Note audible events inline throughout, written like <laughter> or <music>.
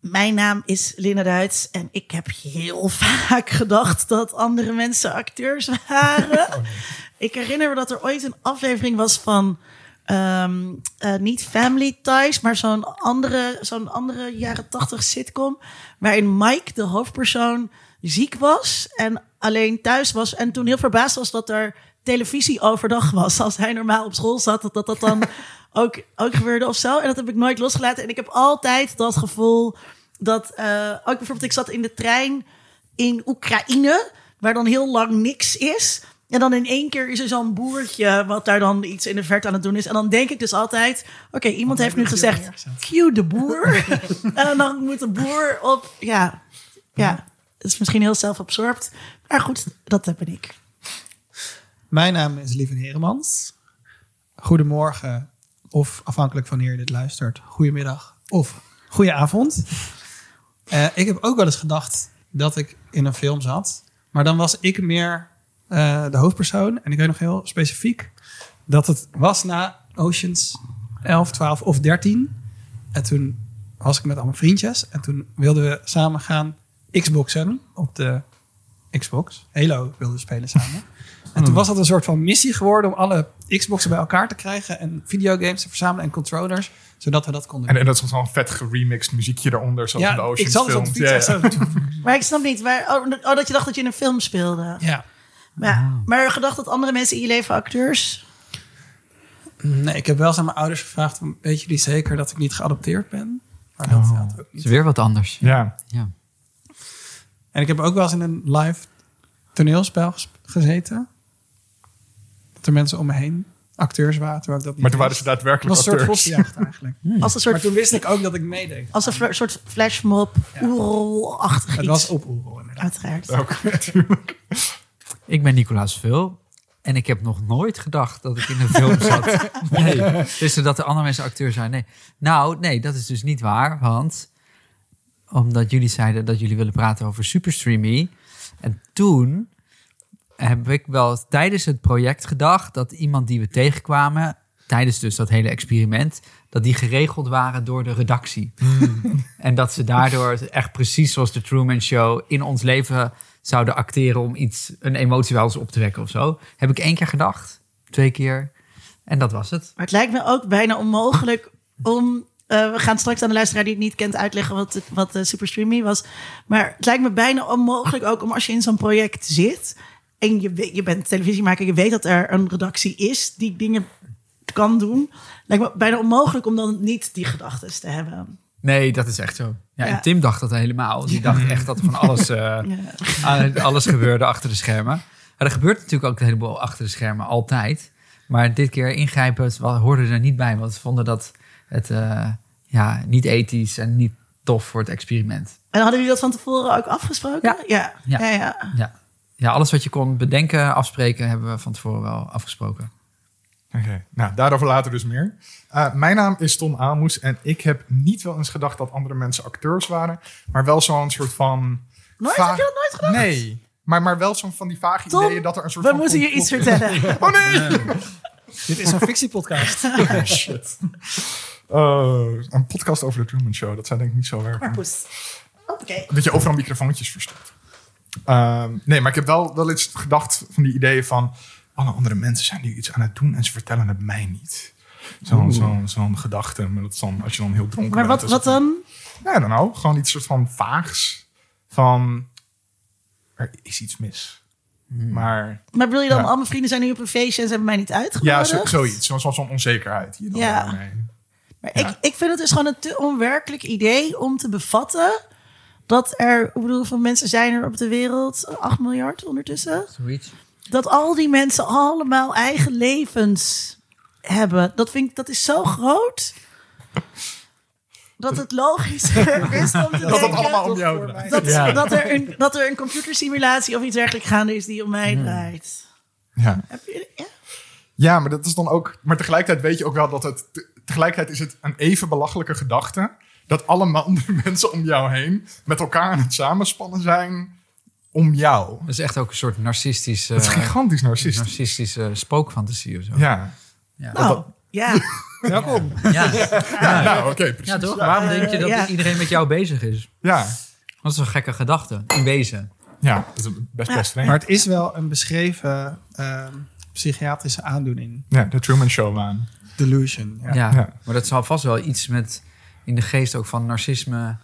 mijn naam is Linda Duits en ik heb heel <laughs> vaak gedacht dat andere mensen acteurs waren. Ik herinner me dat er ooit een aflevering was van ehm, eh, niet Family Ties, maar zo'n andere, zo'n andere jaren tachtig sitcom, waarin Mike, de hoofdpersoon, ziek was en alleen thuis was en toen heel verbaasd was dat er televisie overdag was. Als hij normaal op school zat, dat dat, dat dan <laughs> ook, ook gebeurde of zo. En dat heb ik nooit losgelaten. En ik heb altijd dat gevoel dat... eh, ook bijvoorbeeld, ik zat in de trein in Oekraïne... waar dan heel lang niks is... En dan in één keer is er zo'n boertje wat daar dan iets in de verte aan het doen is. En dan denk ik dus altijd, oké, iemand heeft nu gezegd, cue de boer. <laughs> en dan moet de boer op, ja, ja. Het is misschien heel zelfabsorpt. Maar goed, dat ben ik. Mijn naam is Lieven Heremans. Goedemorgen, of afhankelijk van wanneer je dit luistert, goedemiddag of goedenavond. <laughs> Eh ik heb ook wel eens gedacht dat ik in een film zat. Maar dan was ik meer eh, de hoofdpersoon. En ik weet nog heel specifiek dat het was na Oceans 11, 12 of 13. En toen was ik met allemaal vriendjes. En toen wilden we samen gaan Xboxen op de Xbox. Halo wilden we spelen samen. <laughs> En toen was dat een soort van missie geworden om alle Xboxen bij elkaar te krijgen en videogames te verzamelen en controllers, zodat we dat konden En, doen. en dat is zo'n vet geremixed muziekje eronder, zoals in de ja, Oceans ik dus op de films. Ja, echt ja. zo. Maar ik snap niet, waar, oh, oh, dat je dacht dat je in een film speelde. Ja. Maar, maar gedacht dat andere mensen in je leven acteurs... Nee, ik heb wel eens aan mijn ouders gevraagd, weet jullie zeker dat ik niet geadopteerd ben? Maar dat had ook niet. is weer wat anders. Ja. Ja. En ik heb ook wel eens in een live toneelspel gezeten. Er mensen om me heen acteurs waren, terwijl ik dat niet Maar toen waren ze daadwerkelijk was een soort acteurs. vossenjacht eigenlijk. <laughs> Als een Maar soort, toen wist ik ook dat ik meedeed. als een fl- soort flashmob, oerol-achtig Het iets. was op Oerol inderdaad. Uiteraard. Ook <laughs> natuurlijk. Ik ben Nicolaas Vul. En ik heb nog nooit gedacht dat ik in een film zat. <laughs> Nee. Dus dat de andere mensen acteur zijn. Nee. Nou, nee, dat is dus niet waar. Want omdat jullie zeiden dat jullie willen praten over Superstreamy. En toen heb ik wel tijdens het project gedacht dat iemand die we tegenkwamen, tijdens dus dat hele experiment, dat die geregeld waren door de redactie. <laughs> En dat ze daardoor echt precies zoals de Truman Show in ons leven zouden acteren om iets, een emotie wel eens op te wekken of zo. Heb ik één keer gedacht, twee keer. En dat was het. Maar het lijkt me ook bijna onmogelijk om... eh, we gaan straks aan de luisteraar die het niet kent uitleggen wat, wat Super Streamy was. Maar het lijkt me bijna onmogelijk ook om als je in zo'n project zit... en je, je bent televisiemaker, je weet dat er een redactie is die dingen kan doen. Lijkt me bijna onmogelijk om dan niet die gedachten te hebben. Nee, dat is echt zo. Ja, Ja. En Tim dacht dat helemaal. Die dacht echt dat er van alles, <laughs> eh, alles gebeurde achter de schermen. Maar er gebeurt natuurlijk ook een heleboel achter de schermen, altijd. Maar dit keer ingrijpen hoorde er niet bij. Want we vonden dat het eh, ja, niet ethisch en niet tof voor het experiment. En hadden jullie dat van tevoren ook afgesproken? Ja. Ja, Ja. ja. ja. Ja. Ja, alles wat je kon bedenken, afspreken, hebben we van tevoren wel afgesproken. Oké, nou daarover later dus meer. Uh, mijn naam is Tom Aalmoes en ik heb niet wel eens gedacht dat andere mensen acteurs waren, maar wel zo'n soort van. Nooit? Heb je dat nooit gedacht? Nee, maar, maar wel zo'n van die vage Tom, ideeën dat er een soort We van. moeten je iets vertellen. <laughs> Oh nee! Dit is een fictiepodcast. <laughs> Shit. Uh, een podcast over de Truman Show, dat zou denk ik niet zo werken. Goed. Oké. Dat je overal microfoontjes verstopt. Ehm, nee, maar ik heb wel, wel eens gedacht van die ideeën van... alle andere mensen zijn nu iets aan het doen en ze vertellen het mij niet. Zo'n zo'n zo'n gedachte, maar dat is dan, als je dan heel dronken Maar bent. wat, is wat het- dan? Ja, dan nou, gewoon iets soort van vaags. Van, er is iets mis. Maar Maar wil je dan, Ja. al mijn vrienden zijn nu op een feestje en ze hebben mij niet ja, uitgenodigd? zo, zoiets. Zo'n zo'n zo'n onzekerheid. Die je dan Ja. Maar Ja. ik, ik vind het dus gewoon een te onwerkelijk idee om te bevatten dat er, ik bedoel, hoeveel mensen zijn er op de wereld? 8 miljard ondertussen. Zoiets. Dat al die mensen allemaal eigen levens hebben. Dat vind ik, dat is zo groot. Dat het logischer <laughs> is om te Dat dat allemaal om jou dat, Ja. dat, er een, dat er een computersimulatie of iets dergelijks gaande is die om mij draait. Ja. Heb je, ja? Ja, maar dat is dan ook. Maar tegelijkertijd weet je ook wel dat het. te- Tegelijkertijd is het een even belachelijke gedachte. Dat alle <laughs> andere mensen om jou heen met elkaar aan het samenspannen zijn om jou. Dat is echt ook een soort narcistische, Dat is gigantisch narcistisch. narcistische spookfantasie of zo. Ja. Ja. Nou, ja. <laughs> Welkom. Ja, ja. Nou, oké, precies. ja toch? Waarom denk je dat Ja. iedereen met jou bezig is? Ja, Dat is een gekke gedachte, in wezen. ja, dat is best best vreemd. Maar het is wel een beschreven ehm, psychiatrische aandoening. Ja, de Truman Show waan. Delusion. Ja. Ja. Ja. maar dat zal vast wel iets met in de geest ook van narcisme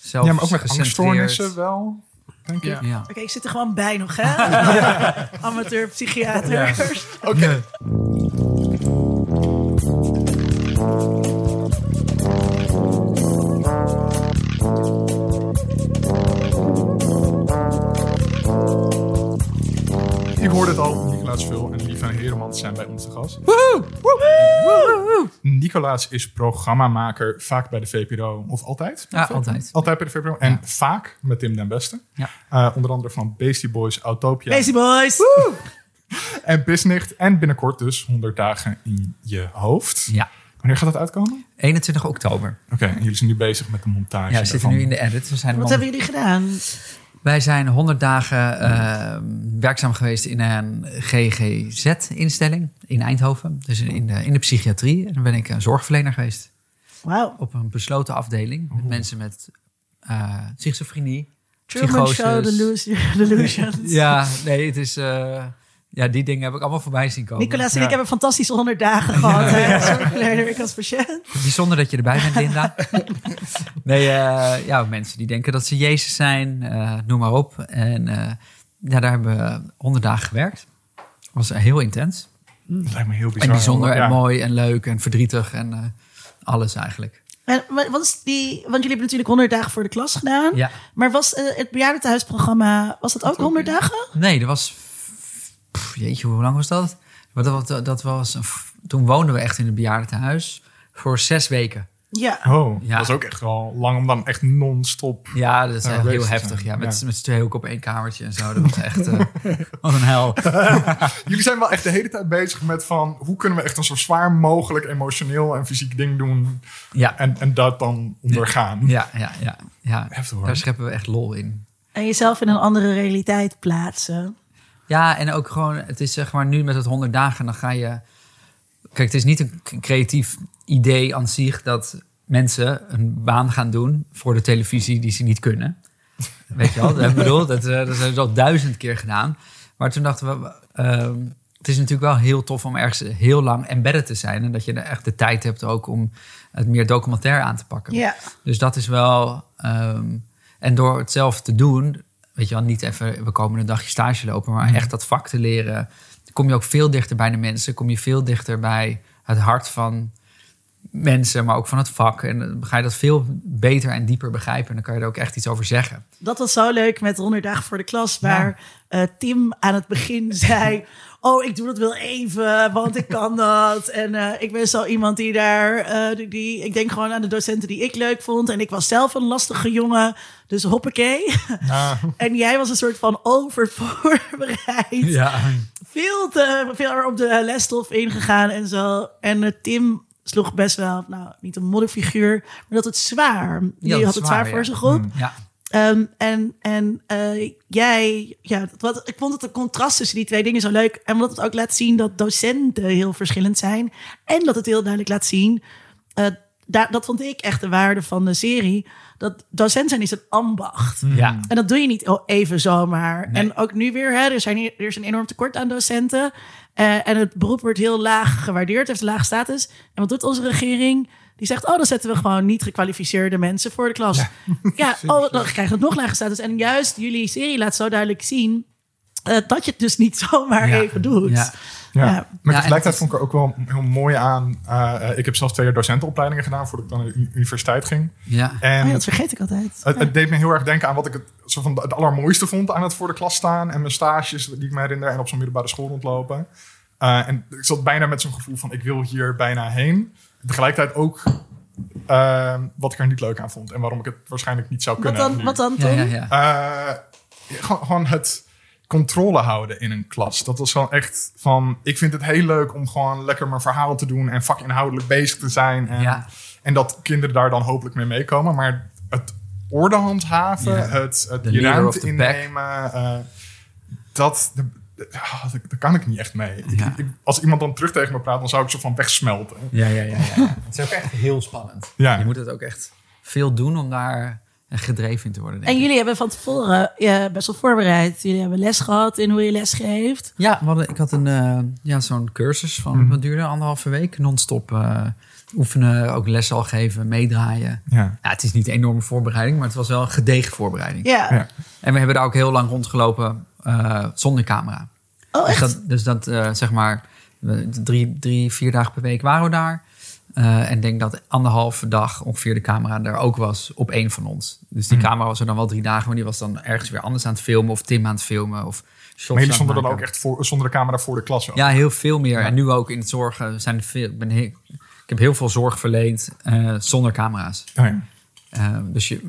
zelf Ja, maar ook met angststoornissen wel, denk ik. Ja. Ja. Oké, ik zit er gewoon bij nog, hè? <laughs> Amateur psychiater. <laughs> Oké. Nicolaas Vul en Lief van Heremans zijn bij ons te gast. Nicolaas is programmamaker, vaak bij de VPRO, of altijd? Ja, altijd. Altijd bij de VPRO. En vaak met Tim den Beste. Ja. Eh, onder andere van Beastie Boys, Autopia Beastie Boys. <laughs> en Bisnicht. En binnenkort dus 100 dagen in je hoofd. Ja, Wanneer gaat dat uitkomen? 21 oktober. Oké, en jullie zijn nu bezig met de montage Ja, we zitten daarvan. nu in de edit. We zijn Wat hebben jullie gedaan? Wij zijn 100 dagen eh, werkzaam geweest in een GGZ-instelling in Eindhoven. Dus in de, in de psychiatrie. En dan ben ik een zorgverlener geweest. Wauw. Op een besloten afdeling. Met mensen met eh schizofrenie. Truman Show, psychoses. Delusion. Delusions. <laughs> Ja, nee, het is... eh, ja, die dingen heb ik allemaal voorbij zien komen. Nicolaas en Ja. ik hebben fantastische 100 dagen gehad. hè, als zorgverlener, ik als patiënt. Bijzonder dat je erbij bent, Linda. <laughs> nee, eh, ja, mensen die denken dat ze Jezus zijn, eh, noem maar op. En eh, ja, daar hebben we honderd dagen gewerkt. was heel intens. Dat lijkt me heel bizar. En bijzonder Ja. en mooi en leuk en verdrietig en eh, alles eigenlijk. En wa- wat is die, want jullie hebben natuurlijk 100 dagen voor de klas gedaan. Ja. Maar was het bejaardentehuisprogramma, was dat ook 100 dagen? Nee, dat was... pff, jeetje, hoe lang was dat? Maar dat, was- dat was... toen woonden we echt in het bejaardentehuis voor zes weken. Ja. Oh, Ja. dat is ook echt wel lang om dan echt non-stop... Ja, dat is bezig heel heftig. zijn. Ja, met, Ja. met z'n tweeën ook op één kamertje en zo. Dat was echt... eh, <laughs> wat een hel. <laughs> Jullie zijn wel echt de hele tijd bezig met van... hoe kunnen we echt een zo zwaar mogelijk emotioneel en fysiek ding doen... Ja, en, en dat dan ondergaan. ja, ja, ja. ja. Heftig hoor. Daar scheppen we echt lol in. En jezelf in een andere realiteit plaatsen. Ja, en ook gewoon, het is zeg maar nu met het 100 dagen, dan ga je. Kijk, het is niet een creatief idee aan zich dat mensen een baan gaan doen voor de televisie die ze niet kunnen. <laughs> Weet je wel? Dat, bedoel, dat, eh, dat hebben ze al duizend keer gedaan. Maar toen dachten we, ehm, het is natuurlijk wel heel tof om ergens heel lang embedded te zijn. En dat je echt de tijd hebt ook om het meer documentair aan te pakken. Ja. Dus dat is wel. ehm, en door het zelf te doen, weet je wel, niet even we komen een dagje stage lopen, maar echt dat vak te leren, kom je ook veel dichter bij de mensen, kom je veel dichter bij het hart van mensen, maar ook van het vak. En dan ga je dat veel beter en dieper begrijpen. En dan kan je er ook echt iets over zeggen. Dat was zo leuk met 100 dagen voor de klas, waar eh, Tim aan het begin zei: <laughs> Oh, ik doe dat wel even, want ik kan dat. En eh, ik ben zo iemand die daar, eh, die, die, ik denk gewoon aan de docenten die ik leuk vond. En ik was zelf een lastige jongen, dus hoppakee. Ja. <laughs> En jij was een soort van overvoorbereid. Ja, Veel te veel op de lesstof ingegaan en zo. En eh, Tim sloeg best wel, nou, niet een modderfiguur, maar dat het zwaar. Die had het zwaar voor ja. zijn groep. ja. Ehm, en en eh, jij, ja, wat, ik vond het een contrast tussen die twee dingen zo leuk. En omdat het ook laat zien dat docenten heel verschillend zijn. En dat het heel duidelijk laat zien, eh, daar, dat vond ik echt de waarde van de serie. Dat docent zijn is een ambacht. ja. En dat doe je niet even zomaar. Nee. En ook nu weer, hè, er, zijn, er is een enorm tekort aan docenten. Eh, en het beroep wordt heel laag gewaardeerd, heeft een lage status. En wat doet onze regering? Die zegt, oh, dan zetten we gewoon niet gekwalificeerde mensen voor de klas. Ja, <laughs> oh, dan krijgt het nog lage status. En juist jullie serie laat zo duidelijk zien... eh, dat je het dus niet <laughs> zomaar Ja. even doet. Ja. Ja. Ja. Maar tegelijkertijd vond ik er ook wel heel mooi aan. eh, eh, ik heb zelfs twee jaar docentenopleidingen gedaan voordat ik dan naar de universiteit ging. ja. En Oh dat vergeet ik altijd. het, het deed me heel erg denken aan wat ik het, zo van het allermooiste vond aan het voor de klas staan. En mijn stages die ik me herinner en op zo'n middelbare school rondlopen. Eh, en ik zat bijna met zo'n gevoel van ik wil hier bijna heen. Tegelijkertijd ook eh, wat ik er niet leuk aan vond. En waarom ik het waarschijnlijk niet zou Wat kunnen. dan, nu. wat dan Ja, Tom? ja, ja. Eh, gewoon, gewoon het controle houden in een klas. Dat was gewoon echt van... Ik vind het heel leuk om gewoon lekker mijn verhaal te doen... en vakinhoudelijk bezig te zijn. En, Ja. en dat kinderen daar dan hopelijk mee meekomen. Maar het orde handhaven, Ja. het, het De je ruimte innemen... eh, dat, ah, daar, kan ik niet echt mee. Ik- Ja. ik- als iemand dan terug tegen me praat, dan zou ik zo van wegsmelten. Ja, ja, ja, ja. <laughs> Het is ook echt heel spannend. Ja. Je moet het ook echt veel doen om daar gedreven in te worden. denk En ik. jullie hebben van tevoren ja, best wel voorbereid. Jullie hebben les gehad in hoe je les geeft. Ja, hadden, ik had een, eh, ja, zo'n cursus van, wat duurde anderhalve week, non-stop eh, oefenen, ook les al geven, meedraaien. Ja. Ja, het is niet een enorme voorbereiding, maar het was wel een gedegen voorbereiding. Ja. Ja. En we hebben daar ook heel lang rondgelopen eh, zonder camera. Oh, Dus echt? dat, dus dat eh, zeg maar, drie, drie, vier dagen per week waren we daar. Eh, en ik denk dat anderhalve dag ongeveer de camera er ook was op één van ons. Dus die camera was er dan wel drie dagen, maar die was dan ergens weer anders aan het filmen of Tim aan het filmen. Of shots Maar jullie stonden dan ook echt voor, zonder de camera voor de klas? ook? Ja, heel veel meer. En nu ook in het zorgen zijn er veel. Ik, ben heel, ik heb heel veel zorg verleend eh, zonder camera's. Oh ja. Eh, dus je,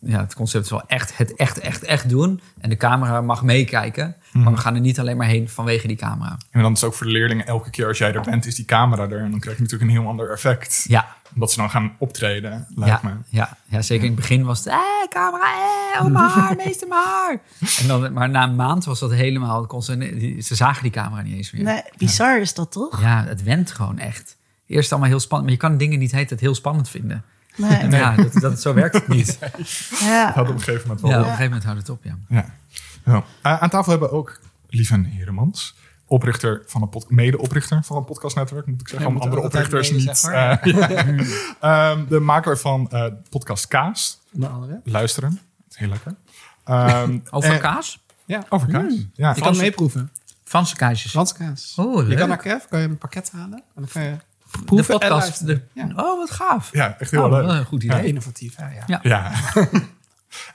ja, het concept is wel echt het echt, echt, echt doen. En de camera mag meekijken. Maar we gaan er niet alleen maar heen vanwege die camera. En dan is het ook voor de leerlingen, elke keer als jij er bent, is die camera er. En dan krijg je natuurlijk een heel ander effect. Ja, Omdat ze dan gaan optreden, lijkt ja, me. ja, ja, zeker in het begin was het... Eh, camera, eh, oh <laughs> mijn haar, meester mijn haar. En dan, maar na een maand was dat helemaal... kon Ze, ze zagen die camera niet eens meer. Nee, bizar is dat toch? Ja, het went gewoon echt. Eerst allemaal heel spannend. Maar je kan dingen niet heet het heel spannend vinden. Nee. Ja, dat, dat, zo werkt het niet. <laughs> Ja. Had op een gegeven moment Ja, wel. op een gegeven moment houdt het op, ja. Ja. Ja. Eh, aan tafel hebben we ook Lieven Heremans. Oprichter van een mede-oprichter van een podcastnetwerk, moet ik zeggen. Ja, om andere oprichters niet. eh, <laughs> ja. Ehm, de maker van eh, podcast Kaas. Onder andere. Luisteren. Heel lekker. Ehm, <laughs> Over en- kaas? Ja. Over kaas. Ja. Je kan meeproeven. Franse kaasjes. Franse kaas. Oh, Je leuk. kan naar Kref, kan je een pakket halen. En dan kan je proeven podcast. de- Ja. Oh, wat gaaf. Ja, echt heel Oh, leuk. een goed Ja, idee. innovatief. Ja. Ja. Ja. <laughs>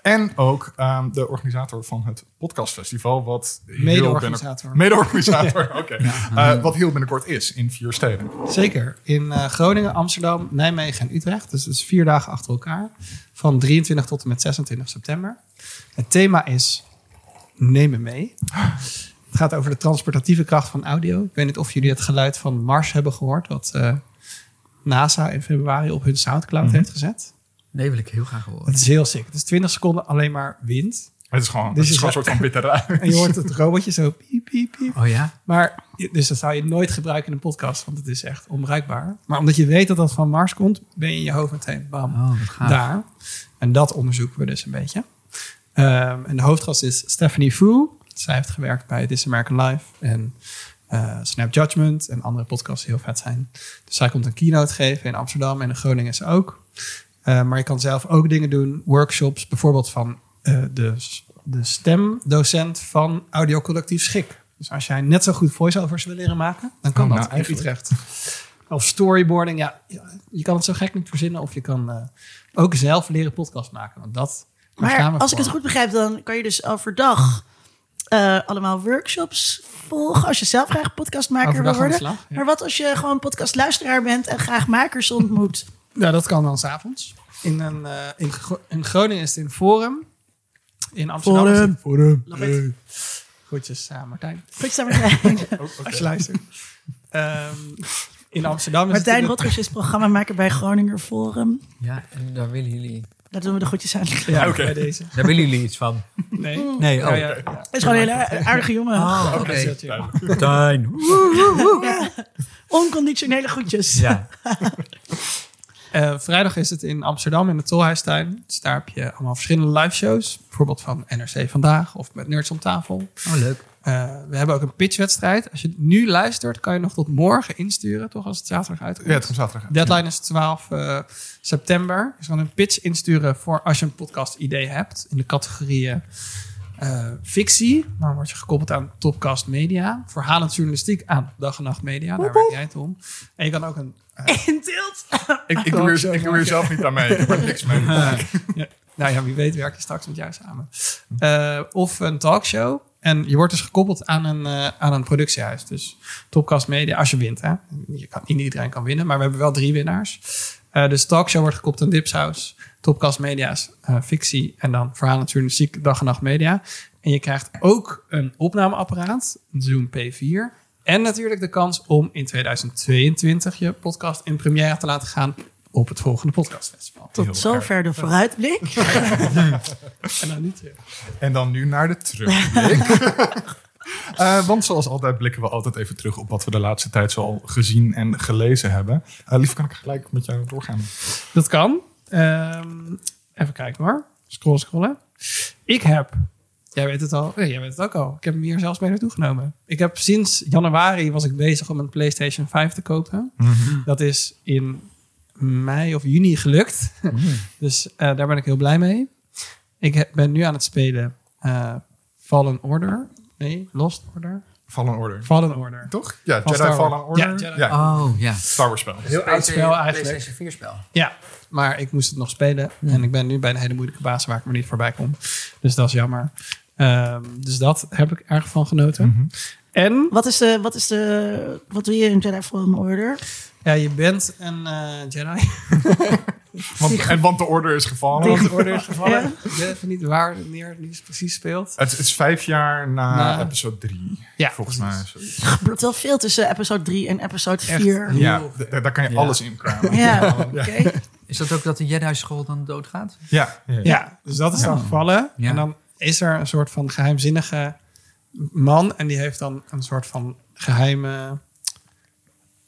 en ook ehm, de organisator van het podcastfestival, wat Mede-organisator. Mede-organisator, <laughs> oké. Eh, wat heel binnenkort is in vier steden. Zeker. In eh, Groningen, Amsterdam, Nijmegen en Utrecht. Dus het is vier dagen achter elkaar. Van 23 tot en met 26 september. Het thema is Neem me mee. Het gaat over de transportatieve kracht van audio. Ik weet niet of jullie het geluid van Mars hebben gehoord. Wat eh, NASA in februari op hun Soundcloud heeft gezet. Nee, wil ik heel graag horen. Het is heel sick. Het is 20 seconden alleen maar wind. Het is gewoon, Dus het is je gewoon een soort van bitterij. <laughs> En je hoort het robotje zo piep, piep, piep. Oh ja? Maar, dus dat zou je nooit gebruiken in een podcast, want het is echt onbruikbaar. Maar omdat je weet dat dat van Mars komt, ben je in je hoofd meteen bam, Oh, daar. En dat onderzoeken we dus een beetje. Ehm, en de hoofdgast is Stephanie Fu. Zij heeft gewerkt bij This American Life en eh, Snap Judgment en andere podcasts die heel vet zijn. Dus zij komt een keynote geven in Amsterdam en in Groningen is ze ook. Eh, maar je kan zelf ook dingen doen, workshops, bijvoorbeeld van eh, de, de stemdocent van Audiocollectief Schik. Dus als jij net zo goed voiceovers wil leren maken, dan kan Oh, dat nou, in eigenlijk. Utrecht. Of storyboarding, ja, je kan het zo gek niet verzinnen. Of je kan eh, ook zelf leren podcast maken. Want dat, Maar als ik het goed begrijp, dan kan je dus overdag eh, allemaal workshops volgen. Als je zelf graag podcastmaker wil worden. slag, ja. Maar wat als je gewoon podcastluisteraar bent en graag makers ontmoet? <laughs> Ja, dat kan dan s'avonds. In, een, eh, in, Gro- in Groningen is het in Forum. In Amsterdam is het Forum. Forum. Groetjes aan Martijn. Goed zo, Martijn. Als je luistert. Ehm, in Amsterdam is Martijn het... in Rotgers is programmamaker bij Groninger Forum. Ja, en daar willen jullie... Daar doen we de goedjes aan. Ja, Oké. bij deze. <laughs> Daar willen jullie iets van. Nee. Nee, oh. Ja, ja, ja. Hij is gewoon een hele aardige jongen. Oh, Dat oké. Tijn. <laughs> Onconditionele groetjes. Ja. <laughs> Eh, vrijdag is het in Amsterdam in de Tolhuistuin. Dus daar heb je allemaal verschillende live shows. Bijvoorbeeld van NRC Vandaag of met Nerds om tafel. Oh, leuk. Eh, we hebben ook een pitchwedstrijd. Als je nu luistert, kan je nog tot morgen insturen, toch? Als het zaterdag uitkomt. Ja, het komt zaterdag uit. Deadline is 12 eh, september. Je kan een pitch insturen voor als je een podcast idee hebt. In de categorieën eh, fictie. Dan word je gekoppeld aan Topcast Media. Verhalend journalistiek aan Dag en Nacht Media. Daar werk jij het om. En je kan ook een... eh, <laughs> In tilt. Ik, ik, doe hier, ik doe hier zelf niet aan mee. Ik heb er niks mee. <laughs> ja, nou ja, wie weet werk je straks met jou samen. Eh, of een talkshow. En je wordt dus gekoppeld aan een, aan een productiehuis. Dus Topcast Media, als je wint. Hè? Je kan, niet iedereen kan winnen, maar we hebben wel drie winnaars. Eh, dus talkshow wordt gekoppeld aan Dipsaus. Topcast Media is eh, fictie. En dan verhalen journalistiek, dag en nacht media. En je krijgt ook een opnameapparaat, een Zoom P4. En natuurlijk de kans om in 2022 je podcast in première te laten gaan op het volgende podcastfestival. Heel Tot zover de vooruitblik. <laughs> En dan niet terug. En dan nu naar de <laughs> terugblik. <laughs> Eh, want zoals altijd blikken we altijd even terug op wat we de laatste tijd zo al gezien en gelezen hebben. Eh lief, kan ik gelijk met jou doorgaan? Dat kan. Ehm, even kijken hoor. Scrollen, scrollen. Ik heb, jij weet het al, nee, jij weet het ook al. Ik heb hem hier zelfs mee naartoe genomen. Ik heb sinds januari was ik bezig om een PlayStation 5 te kopen. Dat is in mei of juni gelukt. <laughs> dus eh, daar ben ik heel blij mee. Ik ben nu aan het spelen eh, Fallen Order. Nee, Lost Order. Fallen Order. Fallen Order. Toch? Ja, Van Jedi. Fallen Order. Ja, Jedi. Oh, ja. Star Wars spel. Heel oud spel eigenlijk. PlayStation 4 spel. Ja, maar ik moest het nog spelen. En ik ben nu bij een hele moeilijke baas waar ik maar niet voorbij kom. Dus dat is jammer. Ehm, dus dat heb ik erg van genoten. Mhm. En Wat is de, wat is de, wat doe je in Jedi Fallen Order? ja, je bent een eh, Jedi. <laughs> Want, en want de order is gevallen. Want de orde is <laughs> gevallen. Ik weet even niet waar wanneer het precies speelt. Het, het is vijf jaar na Na- episode drie. Ja, volgens mij. Er gebeurt wel veel tussen episode 3 en episode Echt 4. heel Ja, daar kan je Ja. alles in kramen. <laughs> Ja, oké. Is dat ook dat de Jedi-school dan doodgaat? Ja, ja, ja. Ja, dus dat is dan gevallen. Ja. En dan is er een soort van geheimzinnige man. En die heeft dan een soort van geheime,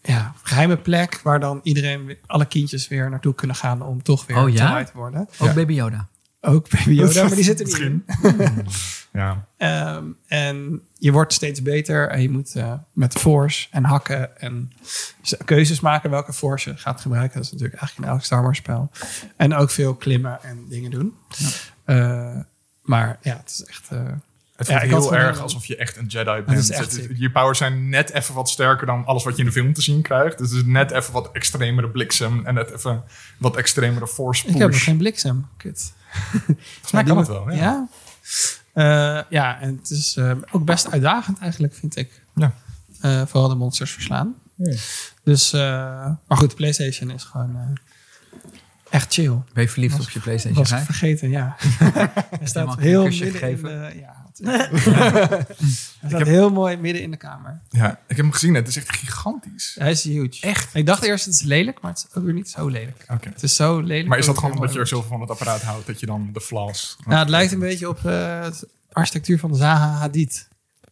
ja, geheime plek... waar dan iedereen, alle kindjes weer naartoe kunnen gaan... om toch weer Oh, ja? Te worden. Ook Ja. Baby Yoda. Ook Baby <laughs> Yoda, maar die zit er niet in. Misschien. ja. Ehm, en je wordt steeds beter en je moet eh, met force en hakken en keuzes maken welke force je gaat gebruiken. Dat is natuurlijk eigenlijk in elk Star Wars spel. En ook veel klimmen en dingen doen. Eh, maar ja, het is echt... eh, Het Ja, voelt heel erg alsof je echt een Jedi bent. is echt Het- sick. je powers zijn net even wat sterker dan alles wat je in de film te zien krijgt. Dus het is net even wat extremere bliksem en net even wat extremere force push. ik heb nog geen bliksem. Kut. Volgens mij kan het wel. Ja. Ja? Eh, ja, en het is eh, ook best uitdagend eigenlijk, vind ik. Ja. Eh, vooral de monsters verslaan. Dus, eh, maar goed, de PlayStation is gewoon eh, echt chill. Ben je verliefd op je PlayStation was ik 5? vergeten, ja. <laughs> Hij staat heel midden in gegeven? de... <laughs> Ja, Hij staat heel mooi midden in de kamer. Ja, ik heb hem gezien. Het is echt gigantisch. Hij is huge. Echt? Ik dacht eerst het is lelijk, maar het is ook weer niet zo lelijk. Oké. Het is zo lelijk. Maar is dat gewoon omdat je er zoveel van het apparaat houdt dat je dan de flaws... Nou, het lijkt een beetje op eh, het architectuur van Zaha Hadid.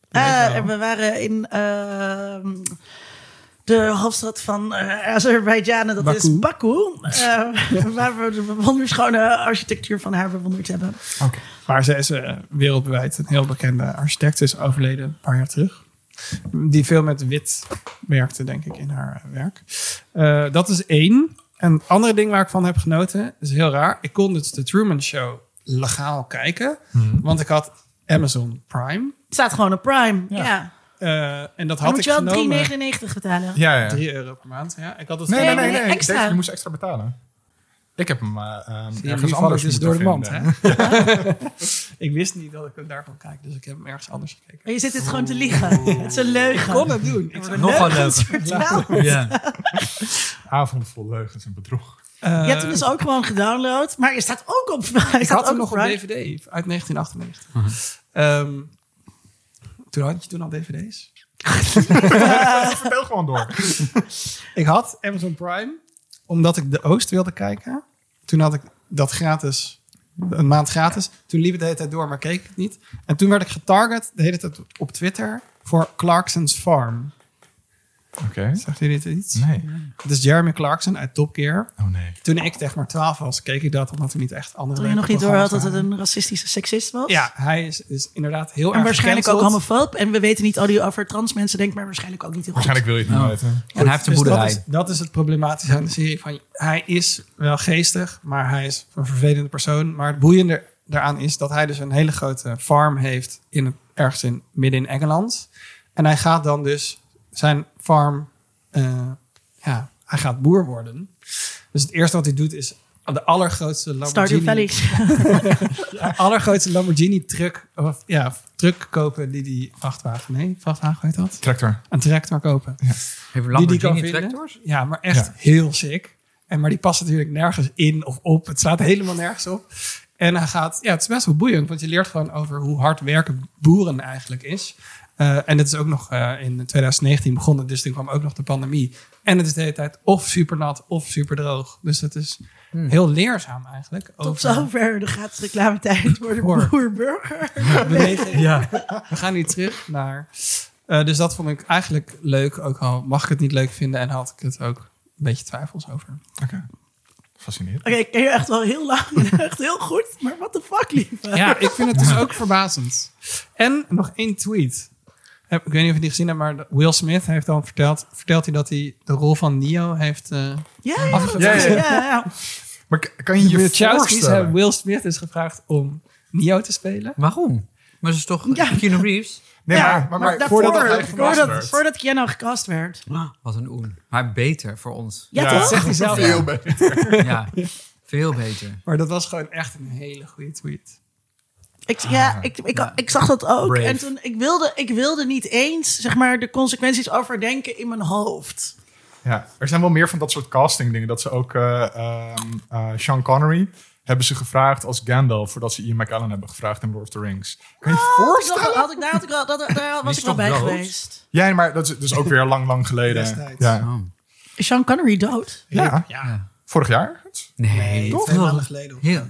Eh, wel. en we waren in ehm, de hoofdstad van eh Azerbeidzjan. Dat Baku. is Baku. eh, <laughs> waar we de wonderschone architectuur van haar bewonderd hebben. Oké. Maar zij is eh, wereldwijd een heel bekende architect. Ze is overleden een paar jaar terug. Die veel met wit werkte, denk ik, in haar werk. Eh, dat is één. En het andere ding waar ik van heb genoten, is heel raar. Ik kon dus de Truman Show legaal kijken. Want ik had Amazon Prime. Het staat gewoon op Prime. Ja. Eh, en dat Dan had moet ik je wel genomen. 3,99 betalen. Ja, ja. 3 euro per maand. Ja, ik had het Nee, nee, nee. Extra. Deze, je moest extra betalen. Ik heb hem uh, um, ergens anders dus door de mand, <laughs> <laughs> ik wist niet dat ik hem daarvan kijk, dus ik heb hem ergens anders gekeken. Maar je zit dit gewoon te liegen. Het is een leugen. Ik kon het doen. Ik worden Nogal leugens leugen. Ja. <laughs> Avond vol leugens en bedrog. eh, Je hebt hem dus ook gewoon gedownload. Maar je staat ook op ik staat had hem ook nog op. DVD uit 1998. Ehm, toen had je toen al DVD's? <laughs> Vertel gewoon door. <laughs> Ik had Amazon Prime, omdat ik de Oost wilde kijken. Toen had ik dat gratis, een maand gratis. Toen liep het de hele tijd door, maar keek ik het niet. En toen werd ik getarget de hele tijd op Twitter voor Clarkson's Farm. Oké. Zegt u dit iets? Nee. Het is Jeremy Clarkson uit Top Gear. Oh nee. Toen ik zeg maar 12 was, keek ik dat omdat er niet echt andere Toen je nog niet door had dat het een racistische seksist was. Ja, hij is, is inderdaad heel En erg waarschijnlijk ook homofoob. En we weten niet al die over trans mensen denkt, maar waarschijnlijk ook niet heel goed. Waarschijnlijk wil je het niet Oh. weten. En hij heeft een Dus dat boerderij. is, dat is het problematische aan de serie. Van, hij is wel geestig, maar hij is een vervelende persoon. Maar het boeiende daaraan is dat hij dus een hele grote farm heeft in het, ergens in, midden in Engeland. En hij gaat dan dus zijn farm, eh, ja, hij gaat boer worden. Dus het eerste wat hij doet is de allergrootste Stardew Lamborghini, Valley. <laughs> de allergrootste Lamborghini truck, of, ja, truck kopen die die vrachtwagen, nee, vrachtwagen heet dat? Tractor. Een tractor kopen. Heeft die die kan Lamborghini vinden. tractors? Ja, maar echt Ja. heel sick. En, maar die past natuurlijk nergens in of op. Het slaat helemaal nergens op. En hij gaat, ja, het is best wel boeiend, want je leert gewoon over hoe hard werken boeren eigenlijk is. Eh, en het is ook nog eh, in 2019 begonnen, dus toen kwam ook nog de pandemie. En het is de hele tijd of super nat of super droog. Dus het is Heel leerzaam eigenlijk. Tot over zover de gratis reclametijd voor de Voor. boer-burger. beweging. Ja. We gaan nu terug naar... eh, dus dat vond ik eigenlijk leuk. Ook al mag ik het niet leuk vinden. En had ik het ook een beetje twijfels over. Oké. Fascinerend. Oké, ik ken je echt wel heel lang en <laughs> echt heel goed. Maar what the fuck, lieve? Ja, ik vind het dus ook verbazend. En nog één tweet. Eh, Ik weet niet of je die gezien hebt, maar Will Smith heeft dan verteld, vertelt hij dat hij de rol van Neo heeft uh, Ja, ja, afgegeven. Ja, ja. Maar kan je je voorstellen? hebben Will Smith dus gevraagd om Neo te spelen. Waarom? Maar ze is toch Ja. Keanu Reeves? <laughs> Nee, Ja, maar, maar, maar daarvoor, voordat hij gecast voordat, werd. voordat Keanu gecast werd. Wat een oen. Maar beter voor ons. Ja, Ja, toch? zegt hij zelf. Veel beter. Ja, veel beter. Maar dat was gewoon echt een hele goede tweet. Ik, ja, ik, ik, Ja. ik zag dat ook. Brave. En toen, ik wilde, ik wilde niet eens, zeg maar, de consequenties overdenken in mijn hoofd. Ja, er zijn wel meer van dat soort casting dingen. Dat ze ook eh, ehm, eh, Sean Connery hebben ze gevraagd als Gandalf... voordat ze Ian McKellen hebben gevraagd in Lord of the Rings. Kan je je Oh, voorstellen? had ik, daar, had ik wel, dat, daar was ik wel toch bij dood? geweest. Ja, maar dat is dus ook weer lang, lang geleden. Destijds. Ja. Oh. Is Sean Connery dood? Ja. Ja. vorig jaar? Nee, Twee veel, maanden geleden. of heel,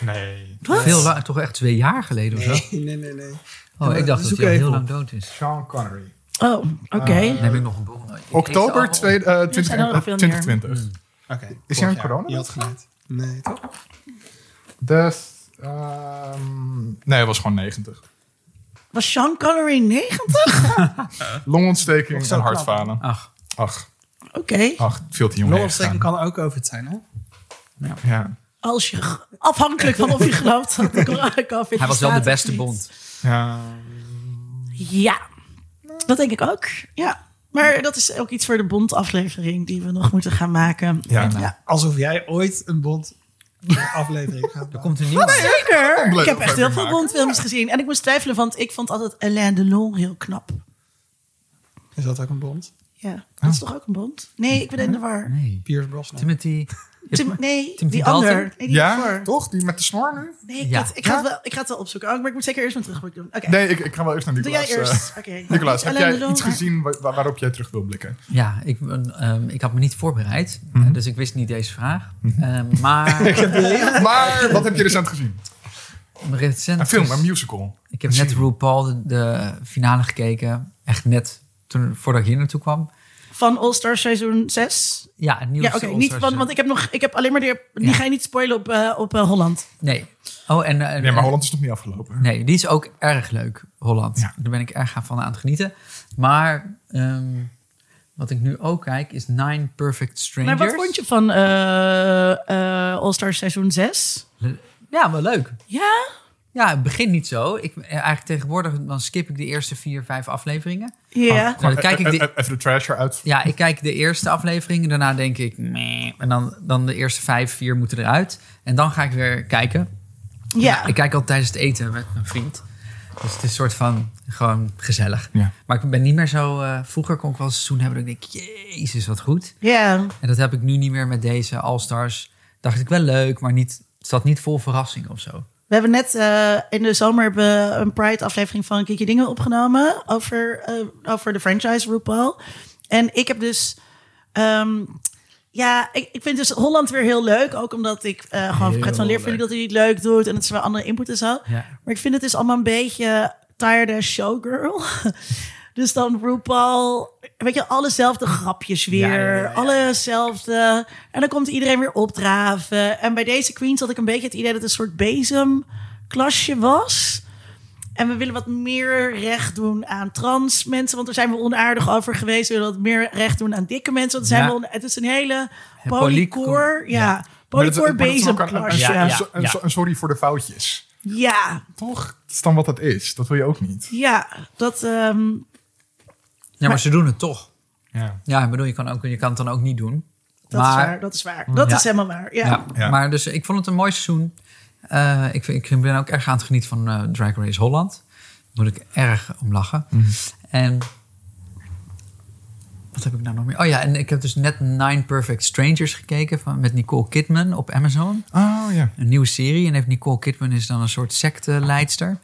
Nee. Wat? veel lang, toch echt twee jaar geleden of zo? Nee, nee, nee. nee. Oh, ik dacht dat hij al heel op. lang dood is. Sean Connery. Oh, oké. Dan heb ik nog een boel. Oktober lees ze twee- allemaal. eh, 20 zijn er nog veel meer. 2020. Oké. Is hij aan corona? Je had gelijk. Nee, toch? De, ehm, nee, hij was gewoon 90. Was Sean Connery 90? <laughs> Longontsteking en hartfalen. Ach, Ach, Oké. ach, veel te jong Longontsteking kan ook over het zijn, hè? gegaan. Ja, Als je, afhankelijk van of je gelooft dat de COVID hij was wel de beste bond. ja. Ja, dat denk ik ook. Ja. Maar dat is ook iets voor de Bond-aflevering die we nog moeten gaan maken. Ja. ja. Alsof jij ooit een bond aflevering gaat <laughs> Er komt een nieuwe. Zeker. Ik heb echt heel veel. Bondfilms gezien. En ik moest twijfelen, want ik vond altijd Alain Delon heel knap. Is dat ook een bond? Ja, dat is toch ook een Bond? Nee, ik ben in de war. Nee. Pierce Brosnan. Timothy. Tim, nee, die Dalton? ander. Nee, die ja, voor. toch? Die met de snor nu? Nee, ik, Ja. ga het- ik, ga het wel, ik ga het wel opzoeken. Oh, maar ik moet zeker eerst mijn terugblik doen. Oké, Nee, ik, ik ga wel eerst naar doe Nicolaas. jij eh. eerst. Oké. <laughs> Nicolaas, heb jij iets gezien wa- waarop jij terug wil blikken? Ja, ik, ehm, ik had me niet voorbereid. Mhm. eh, Dus ik wist niet deze vraag. Ehm, maar <laughs> Maar wat heb je recent gezien? recent... Een film, een musical. Ik heb net RuPaul de, de finale gekeken. Echt net toen, voordat ik hier naartoe kwam. Van All Star seizoen 6. Ja, het Ja, oké. niet van, want ik heb nog, ik heb alleen maar die, die Ja. ga je niet spoilen op, eh, op eh, Holland. Nee. Oh, en, eh, Nee, maar Holland is nog niet afgelopen. Nee, die is ook erg leuk, Holland. Ja. Daar ben ik erg van aan het genieten. Maar ehm, wat ik nu ook kijk is Nine Perfect Strangers. Maar wat vond je van eh eh All Star seizoen 6? Ja, wel leuk. Ja? Ja, het begint niet zo. Ik, eh, eigenlijk tegenwoordig dan skip ik de eerste vier, vijf afleveringen. Ja. Nou, dan kijk ik E- de, e- Even de trash eruit. ja, ik kijk de eerste aflevering. Daarna denk ik, meh. En dan, dan de eerste vijf, vier moeten eruit. En dan ga ik weer kijken. Ja. Ik kijk al tijdens het eten met mijn vriend. Dus het is een soort van gewoon gezellig. Ja. Maar ik ben niet meer zo... eh, vroeger kon ik wel een seizoen hebben dat ik denk... Jezus, wat goed. Ja. En dat heb ik nu niet meer met deze All-Stars. Dacht ik wel leuk, maar niet, het zat niet vol verrassing of zo. We hebben net eh, in de zomer hebben een Pride-aflevering van Kiki Dingen opgenomen over, eh, over de franchise RuPaul. En ik heb dus, ehm, ja, ik, ik vind dus Holland weer heel leuk. Ook omdat ik eh gewoon Fred van Leer vind dat hij het leuk doet en het is wel andere input en zo. Ja. Maar ik vind het dus allemaal een beetje tired as showgirl. <laughs> Dus dan RuPaul, weet je, allezelfde grapjes weer, Ja, ja, ja, ja. allezelfde. En dan komt iedereen weer opdraven. En bij deze queens had ik een beetje het idee dat het een soort bezemklasje was. En we willen wat meer recht doen aan trans mensen, want daar zijn we onaardig over geweest. We willen wat meer recht doen aan dikke mensen, want zijn Ja. we on- het is een hele polycor- polycore, ja, dat- polycore dat bezemklasje. een- Ja, een- ja, een- ja. een sorry voor de foutjes. Ja, Toch? Dat is dan wat het is. Dat wil je ook niet. ja, dat... ehm, Ja, maar, ze doen het toch. Ja. Ja, ik bedoel, je kan, ook, je kan het dan ook niet doen. Dat maar, is waar, dat is waar. Dat Ja. is helemaal waar, ja. Ja, Ja. maar dus ik vond het een mooi seizoen. Eh, ik, ik ben ook erg aan het genieten van eh, Drag Race Holland. Daar moet ik erg om lachen. En wat heb ik nou nog meer? Oh ja, en ik heb dus net Nine Perfect Strangers gekeken van, met Nicole Kidman op Amazon. Oh ja. Een nieuwe serie. En heeft Nicole Kidman is dan een soort secteleidster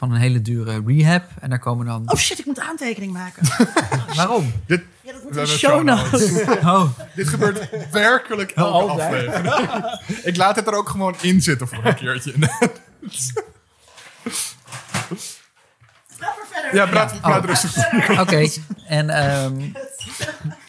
van een hele dure rehab. En daar komen dan... Oh shit, ik moet aantekening maken. <laughs> Waarom? Dit, Ja, dat moet in show notes. <laughs> Oh, dit gebeurt werkelijk elke altijd. aflevering. <laughs> ik laat het er ook gewoon in zitten voor een keertje. Ja, praat, rustig. oké. En, ehm,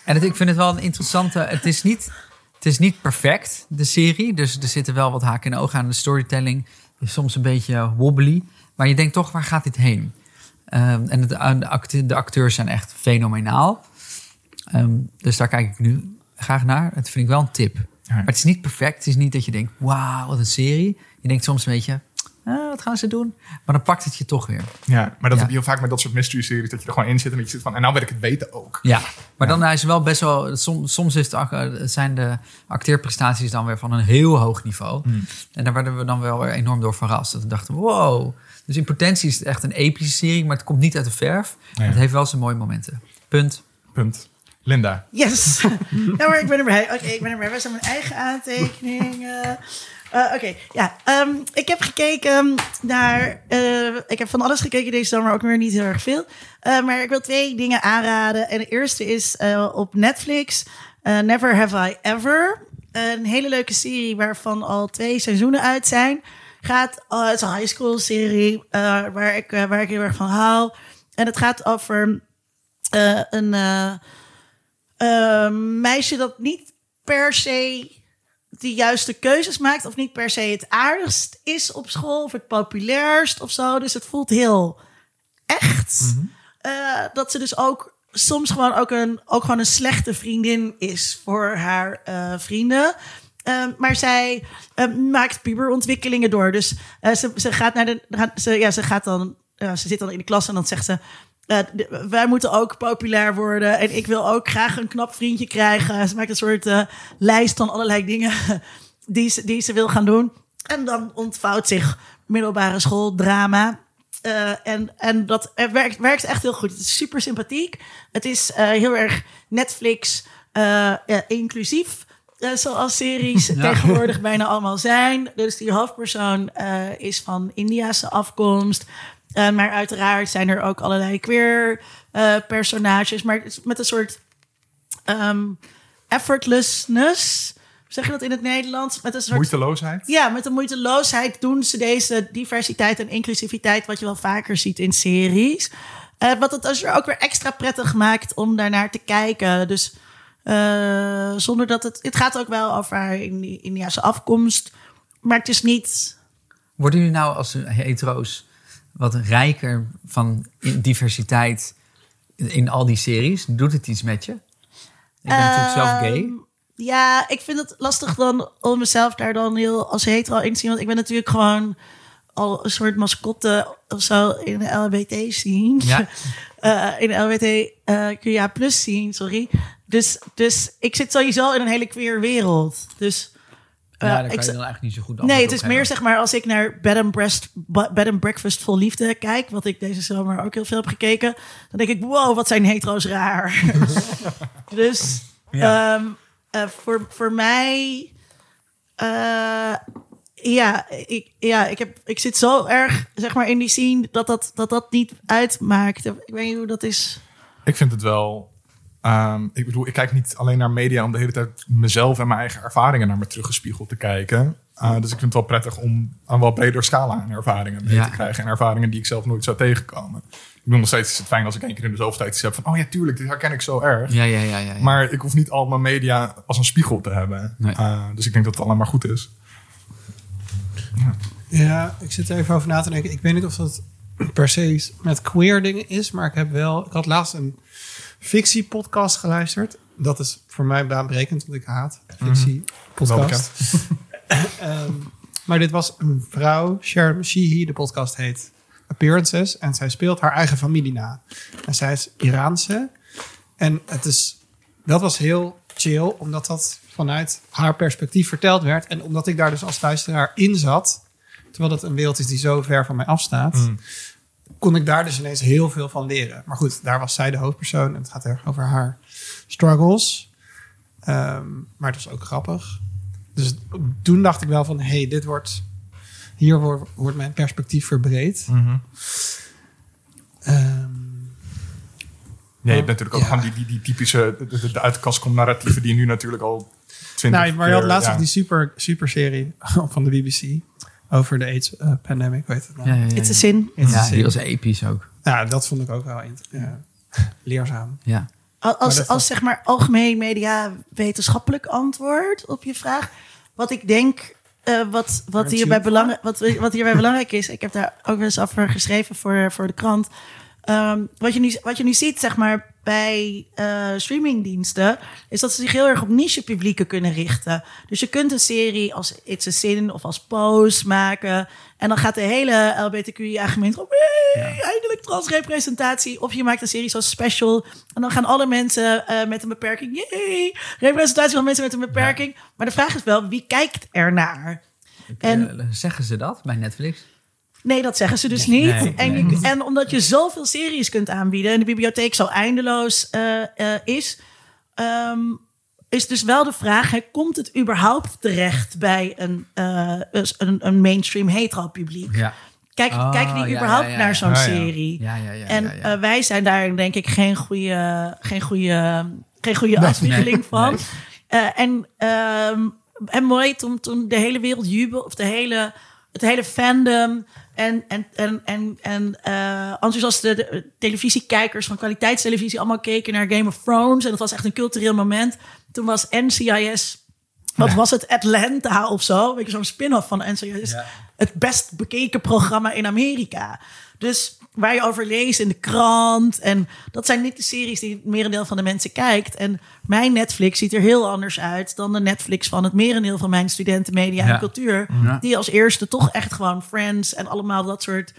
en het, ik vind het wel een interessante... Het is, niet, het is niet perfect, de serie. Dus er zitten wel wat haken en ogen aan. De storytelling is soms een beetje wobbly. Maar je denkt toch, waar gaat dit heen? Ehm, en de, acte- de acteurs zijn echt fenomenaal. Ehm, dus daar kijk ik nu graag naar. Het vind ik wel een tip. Maar het is niet perfect. Het is niet dat je denkt, wauw, wat een serie. Je denkt soms een beetje, ah, wat gaan ze doen? Maar dan pakt het je toch weer. Ja, maar dat Ja. heb je heel vaak met dat soort mystery-series. Dat je er gewoon in zit en dat je zit van... En nou wil ik het weten ook. Ja, maar dan is het wel best wel. Soms, soms is het, eh, zijn de acteerprestaties dan weer van een heel hoog niveau. En daar werden we dan wel weer enorm door verrast. Dat we dachten, wow. Dus in potentie is het echt een epische serie, maar het komt niet uit de verf. Nee. Het heeft wel zijn mooie momenten. Punt. Punt. Linda. Yes. <laughs> maar ik ben erbij. Oké, ik ben erbij. Waar zijn mijn eigen aantekeningen? Eh, Oké, ja. ehm, ik heb gekeken naar... eh, ik heb van alles gekeken deze zomer, ook weer niet heel erg veel. Eh, maar ik wil twee dingen aanraden. En de eerste is eh, op Netflix. eh, Never Have I Ever. Een hele leuke serie waarvan al twee seizoenen uit zijn. Gaat, oh, het is een high school serie eh, waar, ik, eh, waar ik heel erg van hou. En het gaat over eh, een... meisje dat niet per se de juiste keuzes maakt. Of niet per se het aardigst is op school. Of het populairst of zo. Dus het voelt heel echt. Eh, dat ze dus ook soms gewoon ook een, ook gewoon een slechte vriendin is voor haar vrienden. Eh, maar zij eh, maakt puberontwikkelingen door. Dus eh, ze, ze gaat naar de. Ze, ja, ze gaat dan. ze zit dan in de klas en dan zegt ze. eh, wij moeten ook populair worden. En ik wil ook graag een knap vriendje krijgen. Ze maakt een soort eh, lijst van allerlei dingen <laughs> die ze, wil gaan doen. En dan ontvouwt zich middelbare schooldrama. Eh, en, en dat er werkt, werkt echt heel goed. Het is super sympathiek. Het is heel erg Netflix inclusief. Eh, zoals series <laughs> tegenwoordig bijna allemaal zijn. Dus die hoofdpersoon eh, is van Indiase afkomst. Eh, maar uiteraard zijn er ook allerlei queer personages. Maar met een soort ehm, effortlessness. Zeg je dat in het Nederlands? Met een soort Moeiteloosheid. ja, met de moeiteloosheid doen ze deze diversiteit en inclusiviteit, wat je wel vaker ziet in series. Wat het dus ook weer extra prettig maakt om daarnaar te kijken. Dus eh, zonder dat het. Het gaat ook wel over haar Indi- Indiase afkomst. Maar het is niet. Worden jullie nou als hetero's wat rijker van in- diversiteit in, in al die series? Doet het iets met je? Ik ben natuurlijk zelf gay. Ehm, Ja, ik vind het lastig dan om mezelf daar dan heel als hetero in te zien. Want ik ben natuurlijk gewoon al een soort mascotte of zo in de LHBT zien. Ja. <laughs> Eh, in de LHBT eh QA plus zien, sorry. Dus, dus ik zit sowieso in een hele queer wereld. Dus eh, ja, daar ik kan je z- dan eigenlijk niet zo goed Nee, het is meer zeg maar als ik naar Bed and, Breast, Bed and Breakfast vol liefde kijk, wat ik deze zomer ook heel veel heb gekeken, dan denk ik, wow, wat zijn hetero's raar. <laughs> dus Ja. ehm, eh, voor, voor mij, eh, ja, ik, ja ik, heb, ik zit zo erg zeg maar in die scene dat dat, dat, dat niet uitmaakt. Ik weet niet hoe dat is. Ik vind het wel. Ehm, ik bedoel, ik kijk niet alleen naar media om de hele tijd mezelf en mijn eigen ervaringen naar me teruggespiegeld te kijken. Uh, dus ik vind het wel prettig om een wat breder scala aan ervaringen mee Ja. te krijgen. En ervaringen die ik zelf nooit zou tegenkomen. Ik bedoel, nog steeds is het fijn als ik één keer in de zoveel tijd iets heb van... oh ja, tuurlijk, dit herken ik zo erg. Ja, ja, ja, ja, ja. Maar ik hoef niet al mijn media als een spiegel te hebben. Nee. Uh, dus ik denk dat het alleen maar goed is. Ja, ik zit er even over na te denken. Ik weet niet of dat per se met queer dingen is, maar ik heb wel. Ik had laatst een fictie-podcast geluisterd. Dat is voor mij baanbrekend, want ik haat fictie-podcast. <laughs> Ehm, maar dit was een vrouw, Sharon Sheehy. De podcast heet Appearances. En zij speelt haar eigen familie na. En zij is Iraanse. En het is, dat was heel chill, omdat dat vanuit haar perspectief verteld werd. En omdat ik daar dus als luisteraar in zat, terwijl dat een wereld is die zo ver van mij afstaat, Mm kon ik daar dus ineens heel veel van leren. Maar goed, daar was zij de hoofdpersoon en het gaat er over haar struggles. Ehm, maar het was ook grappig. Dus toen dacht ik wel van, hey, dit wordt, hier wordt, mijn perspectief verbreed. Mm je bent natuurlijk ook ja. die, die, typische, de, de, de uitkast narratieven die nu natuurlijk al 20 nou, maar je had laatst ja. die super, super serie <laughs> van de BBC over de AIDS-pandemic, weet het nou? Ja, ja, ja. It's a sin. It's a Ja, sin. die was episch ook. Ja, dat vond ik ook wel <laughs> leerzaam. Ja. Als, Maar als, zeg maar algemeen media wetenschappelijk antwoord op je vraag. Wat ik denk, eh, wat, wat, hierbij belang, wat, wat hierbij belangrijk is. Ik heb daar ook wel eens over geschreven voor, voor de krant. Ehm, wat, je nu, wat je nu ziet, zeg maar, bij eh, streamingdiensten, is dat ze zich heel erg op niche publieken kunnen richten. Dus je kunt een serie als It's a Sin of als Pose maken. En dan gaat de hele LBTQIA-gemeenschap, hey, eindelijk transrepresentatie. Of je maakt een serie zoals Special. En dan gaan alle mensen eh, met een beperking, yay, representatie van mensen met een beperking. Maar de vraag is wel, wie kijkt ernaar? En Eh, zeggen ze dat bij Netflix? Nee, dat zeggen ze dus niet. Nee, en, nee. je- en omdat je zoveel series kunt aanbieden en de bibliotheek zo eindeloos eh, eh, is, ehm, is dus wel de vraag: hè, komt het überhaupt terecht bij een, eh, een, een mainstream hetero publiek? Ja. Kijk, Oh, kijken die überhaupt ja, ja, naar zo'n Ah, serie? Ja, ja, ja. en ja, ja. wij zijn daar denk ik geen goede, geen goede, geen goede afspiegeling nee, van. nee. Eh, en, ehm, en mooi toen, toen de hele wereld jubel, of de hele, het hele fandom en, en, en, en, en eh, enthousiaste de- televisiekijkers van kwaliteitstelevisie allemaal keken naar Game of Thrones. En dat was echt een cultureel moment. Toen was NCIS, wat was het, Atlanta of zo? Weet je, zo'n spin-off van NCIS. Ja. Het best bekeken programma in Amerika. Dus waar je over leest in de krant. En dat zijn niet de series die het merendeel van de mensen kijkt. En mijn Netflix ziet er heel anders uit dan de Netflix van het merendeel van mijn studenten media Ja. en cultuur. Ja. Die als eerste toch echt gewoon Friends en allemaal dat soort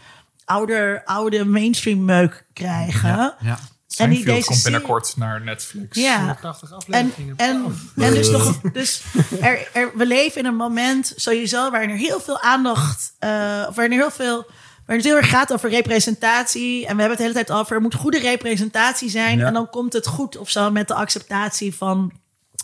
oude, oude mainstream meuk krijgen. Ja, ja. En die deze komt serie- binnencort naar Netflix. Ja. Prachtige En, afleveringen. en, en dus, nog, dus er, er, we leven in een moment sowieso waarin er heel veel aandacht, eh of waarin er heel veel, waarin het heel erg gaat over representatie. En we hebben het de hele tijd over, er moet goede representatie zijn. Ja. En dan komt het goed of zo met de acceptatie van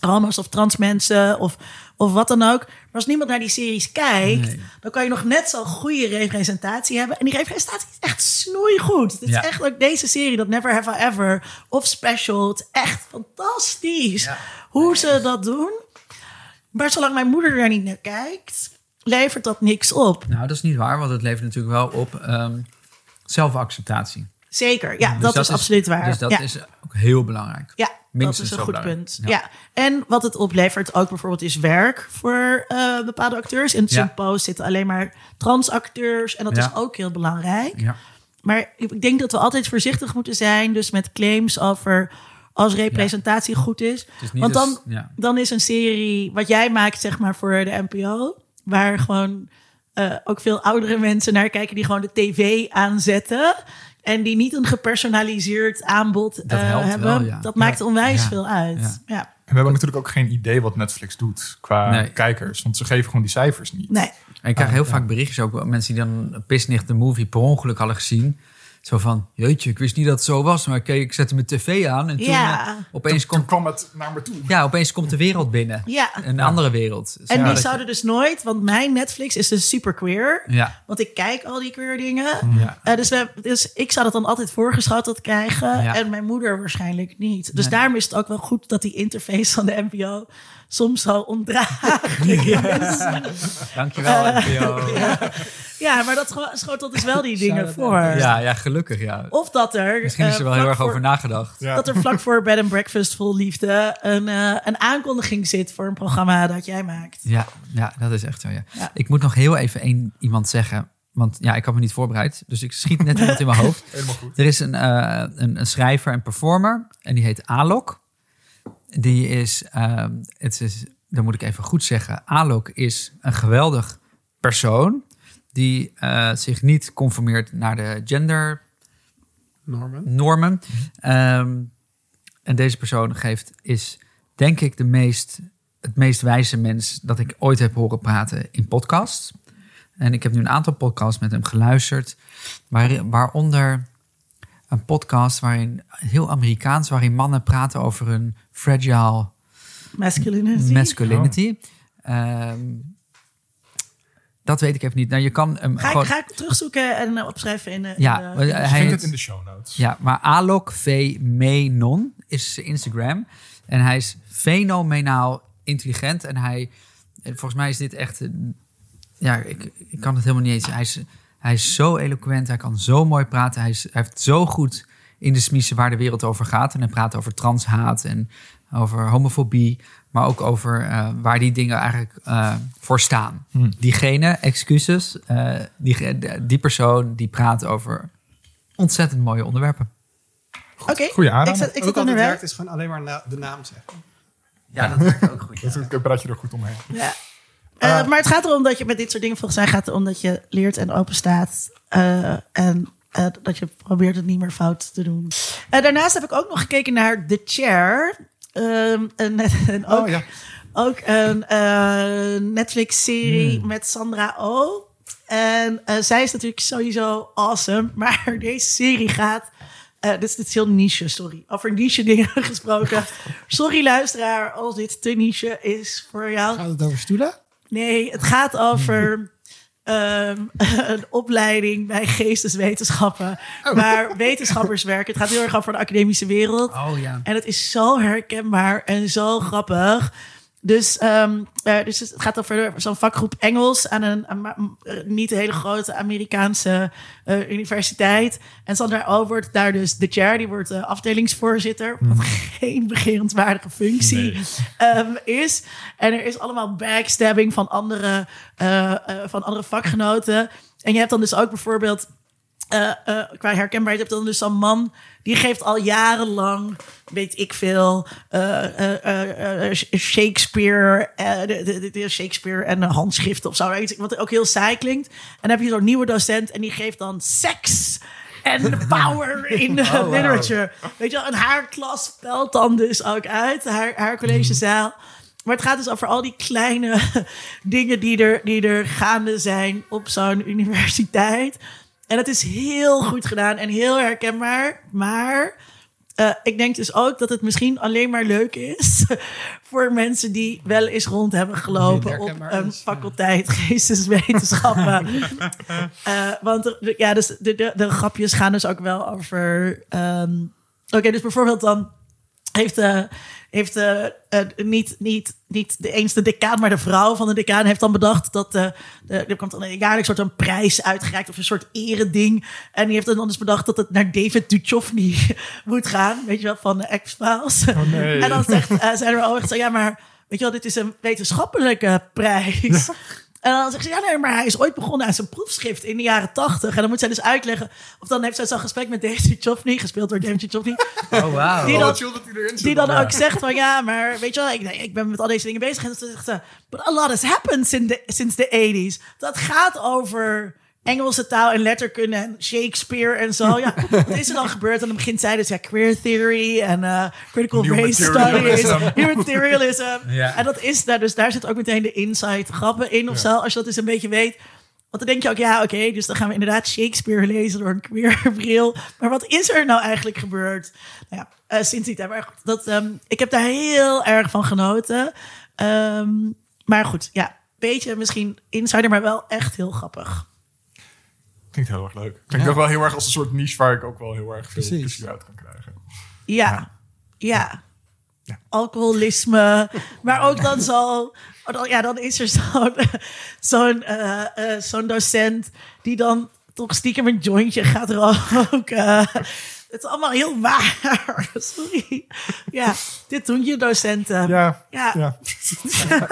homo's of trans mensen of, of wat dan ook. Maar als niemand naar die series kijkt, Nee. dan kan je nog net zo goede representatie hebben. En die representatie is echt snoeigoed. Het is Ja. echt ook deze serie, dat Never Have I Ever of Special. Het is echt fantastisch Ja. hoe ze dat doen. Maar zolang mijn moeder daar niet naar kijkt, levert dat niks op. Nou, dat is niet waar, want het levert natuurlijk wel op ehm, zelfacceptatie. Zeker, ja, Dus dat, is absoluut waar. Dus dat ja. is ook heel belangrijk. Ja, Minstens dat is een goed belangrijk. punt. Ja. Ja. En wat het oplevert ook bijvoorbeeld is werk voor eh, bepaalde acteurs. In het Ja. Zitten alleen maar transacteurs en dat is ook heel belangrijk. Ja. Maar ik denk dat we altijd voorzichtig moeten zijn, dus met claims over als representatie goed is. Want dan, dan is een serie wat jij maakt, zeg maar, voor de NPO, waar gewoon eh, ook veel oudere mensen naar kijken die gewoon de tv aanzetten. En die niet een gepersonaliseerd aanbod Dat eh, helpt hebben. wel, ja. Dat maakt onwijs Ja. veel uit. Ja. Ja. En we hebben natuurlijk ook geen idee wat Netflix doet qua Nee. kijkers. Want ze geven gewoon die cijfers niet. Nee. En ik krijg Ah, heel ja. vaak berichtjes ook, mensen die dan Pisnicht de movie per ongeluk hadden gezien. Zo van, jeetje, ik wist niet dat het zo was, maar ik, keek- ik zette mijn tv aan en toen Ja. eh, opeens, komt, kwam het naar me toe. ja, opeens komt de wereld binnen. Ja. Een andere wereld. En die je- zouden dus nooit, want mijn Netflix is dus super queer. Ja, Want ik kijk al die queer dingen. ja. Eh, dus, we, dus ik zou dat dan altijd voorgeschoteld krijgen. Ja. En mijn moeder waarschijnlijk niet. Dus Nee. daarom is het ook wel goed dat die interface van de NPO soms zo ondraaglijk is. Dankjewel, NPO. <laughs> Ja, maar dat scho- schotelt dus wel die dingen voor. Ja, ja, gelukkig, ja. Of dat er. Misschien is er eh, wel heel vlak erg voor- over nagedacht. Ja. Dat er vlak voor Bed and Breakfast Vol Liefde een, eh, een aankondiging zit voor een programma dat jij maakt. Ja, ja, dat is echt zo, ja. Ja. Ik moet nog heel even één iemand zeggen. Want ja, ik had me niet voorbereid. Dus ik schiet net iemand in mijn hoofd. <laughs> Helemaal goed. Er is een, eh, een, een schrijver en performer. En die heet Alok. Die is, ehm, het is, dan moet ik even goed zeggen. Alok is een geweldig persoon. Die eh, zich niet conformeert naar de gender Norman. normen. Ehm, en deze persoon geeft, is denk ik de meest, het meest wijze mens dat ik ooit heb horen praten in podcasts. En ik heb nu een aantal podcasts met hem geluisterd, waar, waaronder een podcast waarin heel Amerikaans, waarin mannen praten over hun fragile Masculinity. masculinity. Ehm, dat weet ik even niet. Nou, je kan hem Ga ik, gewoon... ga ik terugzoeken en eh, opschrijven in, de- in Ja, de- maar, in de- eh, Ik hij vind heet- het in de show notes. Ja, maar Alok V. Menon is zijn Instagram. En hij is fenomenaal intelligent. En hij, en volgens mij is dit echt... eh, Ja, ik, ik kan het helemaal niet eens. Hij is, hij is zo eloquent, hij kan zo mooi praten. Hij, is, hij heeft zo goed in de smiezen waar de wereld over gaat. En hij praat over transhaat en over homofobie. Maar ook over eh, waar die dingen eigenlijk eh, voor staan. Hmm. Diegene, excuses, eh, die, die persoon die praat over ontzettend mooie onderwerpen. Oké, Goeie ik ik Ook altijd onderweg. werkt is gewoon alleen maar na- de naam zeggen. Ja, dat werkt ook goed. <laughs> Dat is een praatje er goed omheen. Ja. Eh, maar het gaat erom dat je met dit soort dingen, volgens mij gaat het om dat je leert en open staat. eh, en eh, dat je probeert het niet meer fout te doen. Daarnaast heb ik ook nog gekeken naar The Chair. En, <laughs> en ook, Oh ja. ook een Netflix-serie Hmm. met Sandra Oh. En zij is natuurlijk sowieso awesome. <laughs> Maar deze serie gaat... eh, dit, is, dit is heel niche, sorry. Over niche dingen <laughs> gesproken. Sorry luisteraar, als dit te niche is voor jou. Gaat het over stoelen? Nee, het gaat over <laughs> ehm, <laughs> een opleiding bij geesteswetenschappen. Waar wetenschappers werken. Het gaat heel erg over de academische wereld. Oh ja. En het is zo herkenbaar en zo grappig. Dus, ehm, eh, dus het gaat over zo'n vakgroep Engels aan een, eh, niet een hele grote Amerikaanse eh, universiteit. En Sandra Oh wordt daar dus de chair, die wordt de afdelingsvoorzitter. Wat geen begerenswaardige functie Nee. ehm, is. En er is allemaal backstabbing van andere, eh, eh, van andere vakgenoten. En je hebt dan dus ook bijvoorbeeld eh, eh, qua herkenbaarheid heb je dan dus zo'n man die geeft al jarenlang, weet ik veel, Shakespeare, eh, de, Shakespeare en handschriften of zo, wat ook heel saai klinkt. En dan heb je zo'n nieuwe docent en die geeft dan seks en <laughs> power in de wow. literature. Weet je wel, en haar klas spelt dan dus ook uit, haar, haar collegezaal. Maar het gaat dus over al die kleine <laughs> dingen die er, die er gaande zijn op zo'n universiteit. En het is heel goed gedaan en heel herkenbaar. Maar eh, ik denk dus ook dat het misschien alleen maar leuk is <laughs> voor mensen die wel eens rond hebben gelopen op een ja. faculteit <laughs> geesteswetenschappen. <laughs> Eh, want ja, dus de, de, de grapjes gaan dus ook wel over. ehm, Oké, dus bijvoorbeeld dan heeft, eh heeft eh, eh, niet, niet, niet de eens de decaan, maar de vrouw van de decaan heeft dan bedacht dat eh, de, er komt dan een jaarlijks soort een prijs uitgereikt of een soort ereding. En die heeft dan dus bedacht dat het naar David Duchovny <laughs> moet gaan, weet je wel, van de X-Files. nee. <laughs> En dan zegt zijn er ook zo, ja, maar weet je wel, dit is een wetenschappelijke prijs. En dan zegt ze, ja, nee, maar hij is ooit begonnen aan zijn proefschrift in de jaren tachtig. En dan moet zij dus uitleggen, of dan heeft zij zo'n gesprek met David Duchovny, gespeeld door David Duchovny. Oh, wauw. Die Oh, dan- wat chill dat hij erin zit. Die dan Ja. ook zegt van ja, maar weet je wel, ik, ik ben met al deze dingen bezig. En dan zegt ze, but a lot has happened since the, since the 80s. Dat gaat over Engelse taal en letterkunde en Shakespeare en zo. Ja, <laughs> wat is er dan gebeurd? En dan begint zij dus ja, queer theory en eh, critical New race studies, <laughs> new materialism. Ja. En dat is daar, dus daar zit ook meteen de insight grappen in of zo, als je dat eens een beetje weet. Want dan denk je ook, ja, oké, dus dan gaan we inderdaad Shakespeare lezen door een queer <laughs> bril. Maar wat is er nou eigenlijk gebeurd? Nou ja, eh, sinds die tijd. Maar goed, dat, ehm, ik heb daar heel erg van genoten. Ehm, maar goed, ja, beetje misschien insider, maar wel echt heel grappig. Klinkt heel erg leuk. Klinkt ook wel heel erg als een soort niche waar ik ook wel heel erg veel Precies. plezier uit kan krijgen. Ja, ja. Ja. Alcoholisme. maar ook dan zo... dan- Ja, dan is er zo'n <laughs> zo'n zo'n docent... die dan toch stiekem een jointje gaat roken. Het is allemaal heel waar. <laughs> Sorry. Ja, dit doen je docenten. Ja, Ja. ja.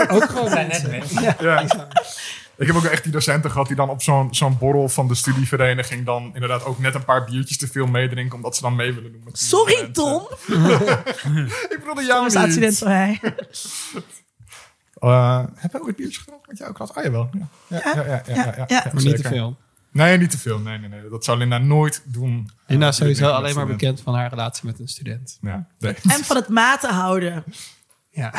Ook gewoon mensen. ja. Ik heb ook echt die docenten gehad die dan op zo'n zo'n borrel van de studievereniging dan inderdaad ook net een paar biertjes te veel meedrinken omdat ze dan mee willen doen. Met die Sorry. Tom. <laughs> Ik bedoelde jou Conversatiestudent niet. van mij. Uh, heb jij ooit biertjes gedronken met jouw klas? Oh, jawel. Ja, ja, ja, ja, ja, ja, ja. Maar niet te veel. Nee, niet te veel. Nee, nee, nee. Dat zou Linda nooit doen. Linda Uh, is sowieso alleen maar bekend van haar relatie met een student. Ja, nee. En van het maten houden. Ja.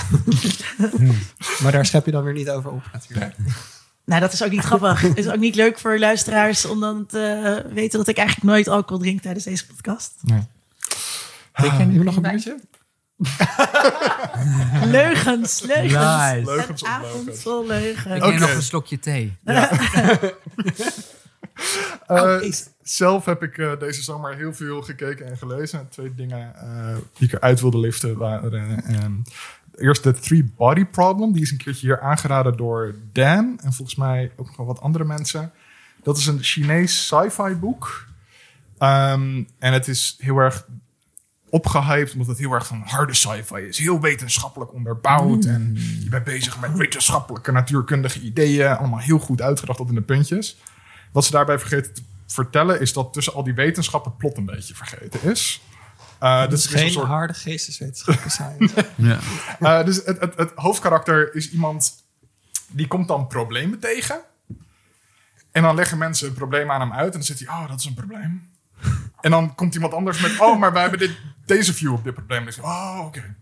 <laughs> maar daar schep je dan weer niet over op natuurlijk. Nou, dat is ook niet grappig. Het <laughs> is ook niet leuk voor luisteraars om dan te weten dat ik eigenlijk nooit alcohol drink tijdens deze podcast. nee. Heb je nog een biertje? <laughs> Leugens, leugens. Nice. Leugens op avond leugens. vol leugens. Ik neem nog een slokje thee. <laughs> Eh, Oh, zelf heb ik eh, deze zomer heel veel gekeken en gelezen. Twee dingen eh, die ik eruit wilde liften waren... eerst de Three Body Problem. Die is een keertje hier aangeraden door Dan. En volgens mij ook nog wel wat andere mensen. Dat is een Chinees sci-fi boek. Ehm, en het is heel erg opgehyped, omdat het heel erg van harde sci-fi is. Heel wetenschappelijk onderbouwd. En je bent bezig met wetenschappelijke, natuurkundige ideeën. Allemaal heel goed uitgedacht tot in de puntjes. Wat ze daarbij vergeten te vertellen, is dat tussen al die wetenschap het plot een beetje vergeten is. Uh, dus is het is een geen soort harde geesteswetenschappen zijn. <laughs> Ja. uh, dus het, het, het hoofdkarakter is iemand die komt dan problemen tegen. En dan leggen mensen een probleem aan hem uit. En dan zegt hij, oh, dat is een probleem. En dan komt iemand anders met, oh, maar wij hebben dit, deze view op dit probleem. En dan zegt hij, oh, oké.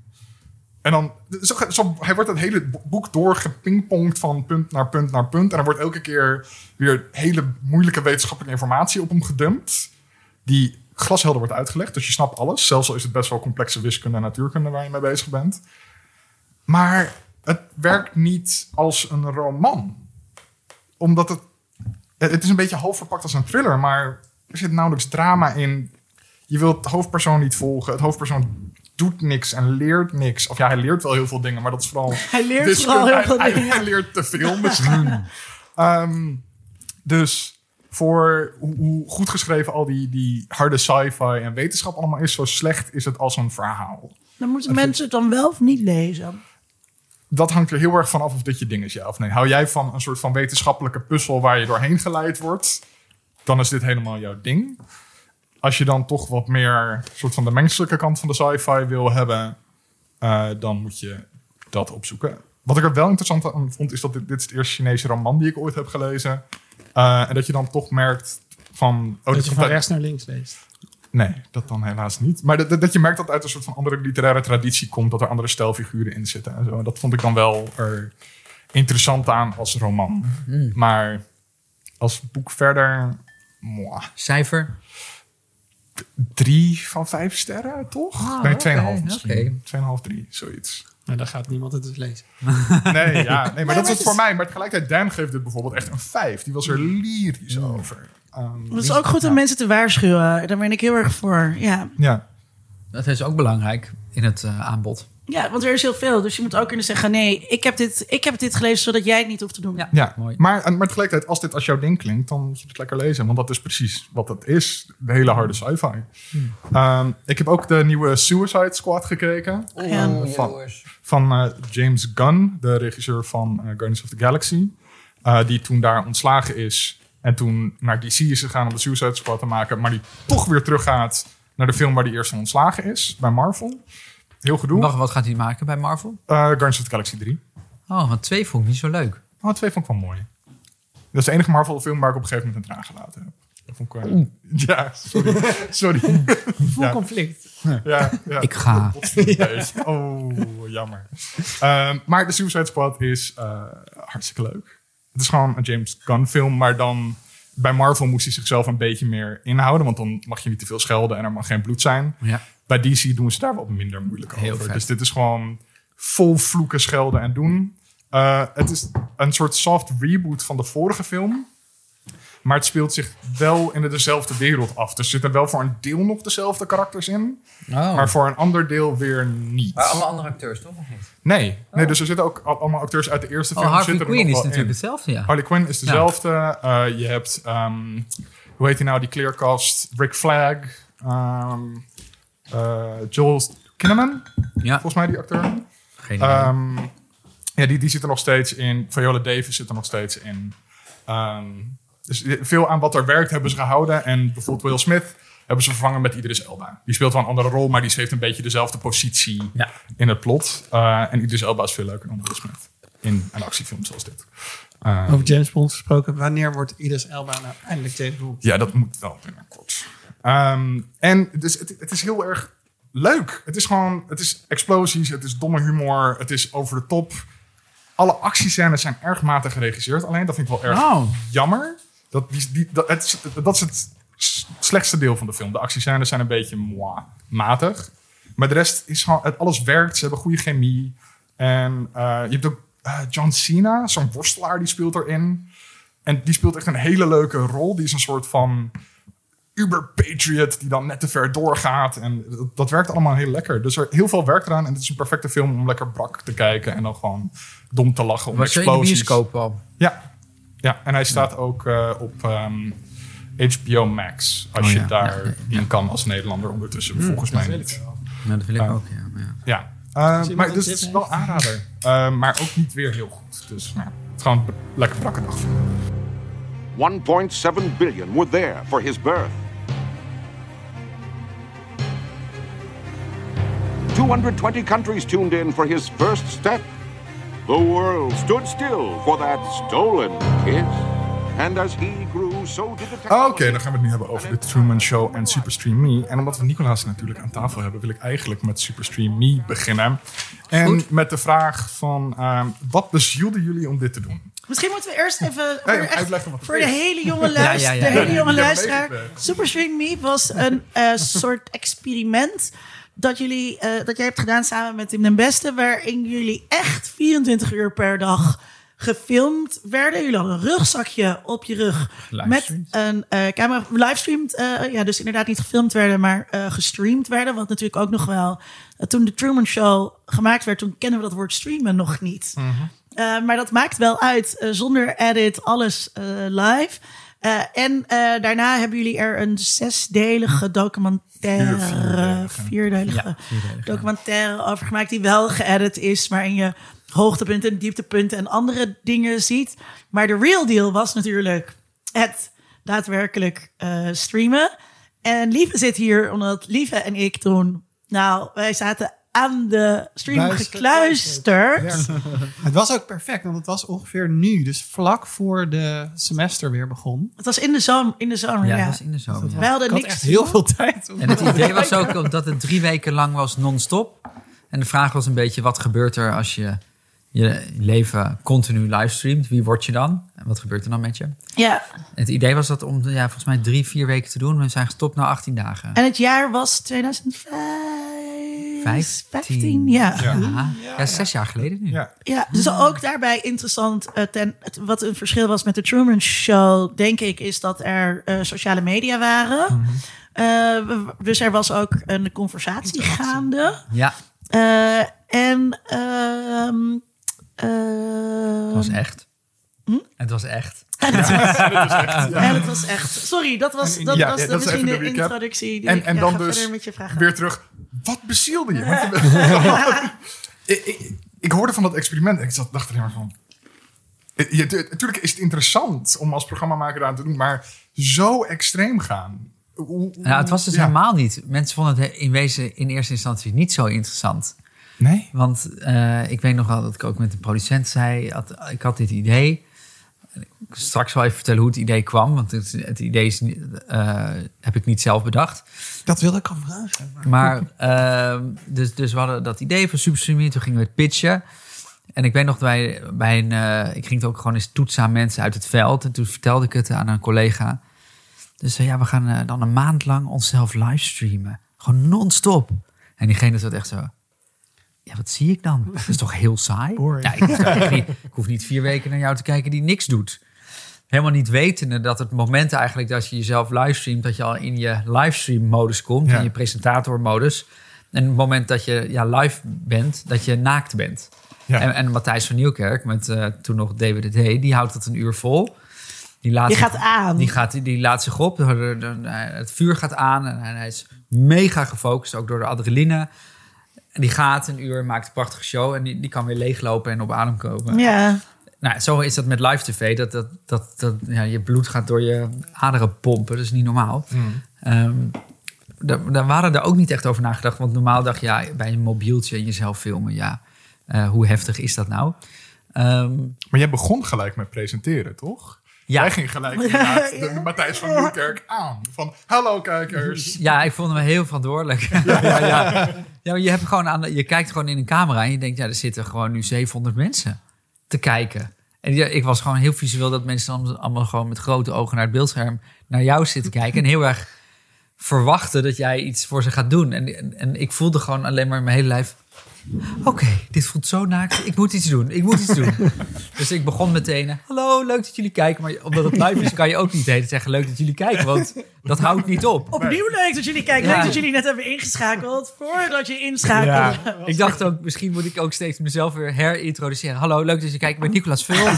En dan, zo, zo, hij wordt het hele boek doorgepingpongd van punt naar punt naar punt. En er wordt elke keer weer hele moeilijke wetenschappelijke informatie op hem gedumpt. Die glashelder wordt uitgelegd. Dus je snapt alles. Zelfs al is het best wel complexe wiskunde en natuurkunde waar je mee bezig bent. Maar het werkt niet als een roman. Omdat het... Het is een beetje half verpakt als een thriller, maar er zit nauwelijks drama in. Je wilt de hoofdpersoon niet volgen. Het hoofdpersoon doet niks en leert niks. Of ja, hij leert wel heel veel dingen, maar dat is vooral... <laughs> Hij leert vooral heel Hij- veel hij, dingen. hij leert te veel misschien. <laughs> Ehm, dus voor hoe, hoe goed geschreven al die, die harde sci-fi en wetenschap allemaal is, zo slecht is het als een verhaal. Dan moeten mensen het dan wel of niet lezen. Dat hangt er heel erg van af of dit je ding is, ja of nee. Hou jij van een soort van wetenschappelijke puzzel waar je doorheen geleid wordt, dan is dit helemaal jouw ding. Als je dan toch wat meer soort van de menselijke kant van de sci-fi wil hebben, eh, dan moet je dat opzoeken. Wat ik er wel interessant aan vond, is dat dit, dit is het eerste Chinese roman die ik ooit heb gelezen. Eh, en dat je dan toch merkt van... Oh, dat je van uit- rechts naar links leest. Nee, dat dan helaas niet. Maar dat, dat- dat je merkt dat het uit een soort van andere literaire traditie komt. Dat er andere stijlfiguren in zitten en zo. En dat vond ik dan wel er interessant aan als roman. Maar als boek verder... Mwah. Cijfer? Drie van vijf sterren, toch? Ah, nee, tweeënhalf misschien. oké. Tweeënhalf, drie, zoiets. Nou, dan gaat niemand het dus lezen. <laughs> Nee, ja, nee maar dat is het voor mij. Maar tegelijkertijd, Dan geeft dit bijvoorbeeld echt een vijf. Die was er lyrisch over. Ehm, Het is ook goed om mensen te waarschuwen. Daar ben ik heel erg voor. Ja. Ja, Dat is ook belangrijk in het eh, aanbod. Ja, want er is heel veel. Dus je moet ook kunnen zeggen... nee, ik heb dit, ik heb dit gelezen... zodat jij het niet hoeft te doen. Ja, Ja, mooi. Maar, maar tegelijkertijd, als dit als jouw ding klinkt, dan moet je het lekker lezen. Want dat is precies wat het is. De hele harde sci-fi. Ehm, ik heb ook de nieuwe Suicide Squad gekeken. Ja. van van eh, James Gunn, de regisseur van eh, Guardians of the Galaxy. Eh, die toen daar ontslagen is. En toen naar DC is gegaan om de Suicide Squad te maken. Maar die toch weer teruggaat naar de film waar hij eerst van ontslagen is. Bij Marvel. Heel gedoe. Wacht, wat gaat hij maken bij Marvel? Eh, Guardians of the Galaxy 3. Oh, want twee vond ik niet zo leuk. Oh, twee vond ik wel mooi. Dat is de enige Marvel film waar ik op een gegeven moment een traan gelaten heb. Dat vond ik wel... Ja, sorry. <laughs> sorry. Vol Ja. conflict. Ja, ja. Ik ga. Ja. Oh, jammer. Ehm, maar de Suicide Squad is eh, hartstikke leuk. Het is gewoon een James Gunn film, maar dan... Bij Marvel moest hij zichzelf een beetje meer inhouden, want dan mag je niet te veel schelden en er mag geen bloed zijn. Ja. Bij DC doen ze daar wat minder moeilijk Heel over. vet. Dus dit is gewoon vol vloeken, schelden en doen. Eh, het is een soort soft reboot van de vorige film. Maar het speelt zich wel in dezelfde wereld af. Dus er zitten wel voor een deel nog dezelfde karakters in. Oh. Maar voor een ander deel weer niet. Maar allemaal andere acteurs, toch? Of niet? Nee, nee, dus er zitten ook al- allemaal acteurs uit de eerste Oh, film. Harley Quinn is natuurlijk in. hetzelfde, ja. Harley Quinn is dezelfde. Eh, je hebt, ehm, hoe heet hij nou, die kleerkast? Rick Flag. ehm, eh, Joel Kinnaman, Ja, volgens mij die acteur. geen idee. Ehm, ja, die, die zit er nog steeds in. Viola Davis zit er nog steeds in. Ehm, dus veel aan wat er werkt hebben ze gehouden. En bijvoorbeeld Will Smith hebben ze vervangen met Idris Elba. Die speelt wel een andere rol, maar die heeft een beetje dezelfde positie Ja. in het plot. Eh, en Idris Elba is veel leuker dan Will Smith. In een actiefilm zoals dit. Eh, Over James Bond gesproken. Wanneer wordt Idris Elba nou eindelijk James Bond? ja, dat moet wel binnenkort. Ehm en dus het, het is heel erg leuk. Het is gewoon, het is explosies, het is domme humor, het is over de top. Alle actiescènes zijn erg matig geregisseerd. Alleen dat vind ik wel erg Oh. jammer. Dat, die, die, dat, het, is- dat is het slechtste deel van de film. De actiescènes zijn een beetje moi, matig. Maar de rest is gewoon, het, alles werkt. Ze hebben goede chemie. En eh, je hebt ook eh, John Cena, zo'n worstelaar, die speelt erin. En die speelt echt een hele leuke rol. Die is een soort van uber-patriot die dan net te ver doorgaat. En dat, dat werkt allemaal heel lekker. Dus er heel veel werk eraan. En het is een perfecte film om lekker brak te kijken. En dan gewoon dom te lachen om Was in explosies. bioscoop al? Ja. ja, en hij staat ook eh, op ehm, HBO Max. Als Oh je ja. daarin Ja, ja. kan als Nederlander ondertussen. volgens mij niet. Nou, dat wil ik Ja. ook, ja. Maar ja. Ja, iemand maar dus het is wel aanrader. Eh, maar ook niet weer heel goed. Dus nou, het is gewoon een lekker brakke dag. 1.7 billion were there for his birth. 220 countries tuned in for his first step. The world stood still for that stolen kiss. And as he grew, so did the Oké, technology. dan gaan we het nu hebben over de Truman Show en Superstream Me. En omdat we Nicolaas natuurlijk aan tafel hebben, wil ik eigenlijk met Superstream Me beginnen. En Goed. met de vraag van, ehm, wat bezielde jullie om dit te doen? Misschien moeten we eerst even voor, echt- de hele <laughs> jonge, luister, Ja, ja, ja. De hele jonge Ja, luisteraar. Superstream Me was een eh, soort experiment dat, jullie, eh, dat jij hebt gedaan samen met Tim den Beste, waarin jullie echt 24 uur per dag gefilmd werden. Jullie hadden een rugzakje op je rug met een eh, camera livestreamed. eh ja, dus inderdaad niet gefilmd werden, maar eh, gestreamd werden. Wat natuurlijk ook nog wel. toen de Truman Show gemaakt werd, toen kennen we dat woord streamen nog niet. Eh, maar dat maakt wel uit. zonder edit, alles live. En daarna hebben jullie er een zesdelige documentaire, Vier- vierdelige. vierdelige Ja, vierdelige. documentaire over gemaakt die wel geëdit is, waarin je hoogtepunten en dieptepunten en andere dingen ziet. Maar de real deal was natuurlijk het daadwerkelijk eh, streamen. En Lieve zit hier omdat Lieve en ik toen, nou, wij zaten aan de stream gekluisterd. <laughs> Het was ook perfect, want het was ongeveer nu. Dus vlak voor de semester weer begon. Het was in de zomer, in de zomer, Ja, ja. dat was in de zomer. ja. Wij hadden Ik had niks echt heel veel tijd. om- En het <laughs> idee was ook dat het drie weken lang was non-stop. En de vraag was een beetje, wat gebeurt er als je je leven continu livestreamt? Wie word je dan? En wat gebeurt er dan met je? Ja, Het idee was dat om ja, volgens mij drie, vier weken te doen. We zijn gestopt na 18 dagen. en het jaar was 2015. 15, ja. Ja. Ja, ja, zes jaar geleden nu. Ja, Ja, dus ook daarbij interessant. eh, ten, het- wat een verschil was met de Truman Show, denk ik, is dat er eh, sociale media waren. Eh, we- dus er was ook een conversatie gaande. Ja, Eh, ehm eh, het was echt. Het was echt. <laughs> en het was echt. Sorry, dat was, dat Ja, was de, dat is misschien de introductie. Die En- ik, en ja, dan ga dus met je vragen. weer terug. Wat bezielde je? Want <laughs> ik, ik, ik hoorde van dat experiment en ik zat, dacht alleen maar van... Natuurlijk is het interessant om als programmamaker aan te doen, maar zo extreem gaan. Het was dus ja. helemaal niet. Mensen vonden het in wezen in eerste instantie niet zo interessant. Nee? Want eh, ik weet nog wel dat ik ook met de producent zei, had, ik had dit idee. Ik zal straks wel even vertellen hoe het idee kwam, want het, het idee is, eh, heb ik niet zelf bedacht. Dat wilde ik al vragen. maar- Maar ehm, dus, dus we hadden dat idee van Superstreaming, toen gingen we het pitchen. En ik weet nog, bij, bij een, eh, ik ging het ook gewoon eens toetsen aan mensen uit het veld. En toen vertelde ik het aan een collega. Dus ja, we gaan dan een maand lang onszelf livestreamen. Gewoon non-stop. En diegene zat echt zo... Ja, wat zie ik dan? Dat is toch heel saai? Ja, ik, hoef niet, ik hoef niet vier weken naar jou te kijken die niks doet. Helemaal niet wetende dat het moment eigenlijk dat je jezelf livestreamt... dat je al in je livestream-modus komt, Ja. in je presentator-modus. En het moment dat je ja, live bent, dat je naakt bent. Ja. En, en Matthijs van Nieuwkerk, met eh, toen nog Hey, die houdt het een uur vol. Die, laat Die zich- gaat aan. Die, gaat, die laat zich op. Het vuur gaat aan en hij is mega gefocust, ook door de adrenaline. En die gaat een uur, maakt een prachtige show en die, die kan weer leeglopen en op adem komen. Ja, Nou, zo is dat met live tv. Dat, dat, dat, dat, ja, je bloed gaat door je aderen pompen. Dat is niet normaal. Ehm, daar, daar waren er ook niet echt over nagedacht. Want normaal dacht je, ja, bij een mobieltje en jezelf filmen... ja, eh, hoe heftig is dat nou? Ehm, Maar jij begon gelijk met presenteren, toch? Ja. Ging gelijk <laughs> inderdaad de Matthijs van Nieuwkerk aan. Van, hallo kijkers. ja, ik vond hem heel verantwoordelijk. ja, <laughs> ja, ja. ja, maar je, hebt gewoon aan, je kijkt gewoon in een camera... en je denkt, ja, er zitten gewoon nu 700 mensen te kijken. En ja, ik was gewoon heel visueel dat mensen allemaal, allemaal gewoon met grote ogen naar het beeldscherm naar jou zitten kijken. En heel erg verwachten dat jij iets voor ze gaat doen. En, en, en ik voelde gewoon alleen maar in mijn hele lijf... Oké, dit voelt zo naakt. Ik moet iets doen. Ik moet iets doen. <laughs> dus ik begon meteen. Hallo, leuk dat jullie kijken. Maar omdat het live is, kan je ook niet zeggen leuk dat jullie kijken. Want dat houdt niet op. Opnieuw leuk dat jullie kijken. Ja. Leuk dat jullie net hebben ingeschakeld. Voordat je inschakelde. Ja. Ik dacht ook, misschien moet ik ook steeds mezelf weer herintroduceren. Hallo, leuk dat je kijkt bij Nicolas Vul. <laughs>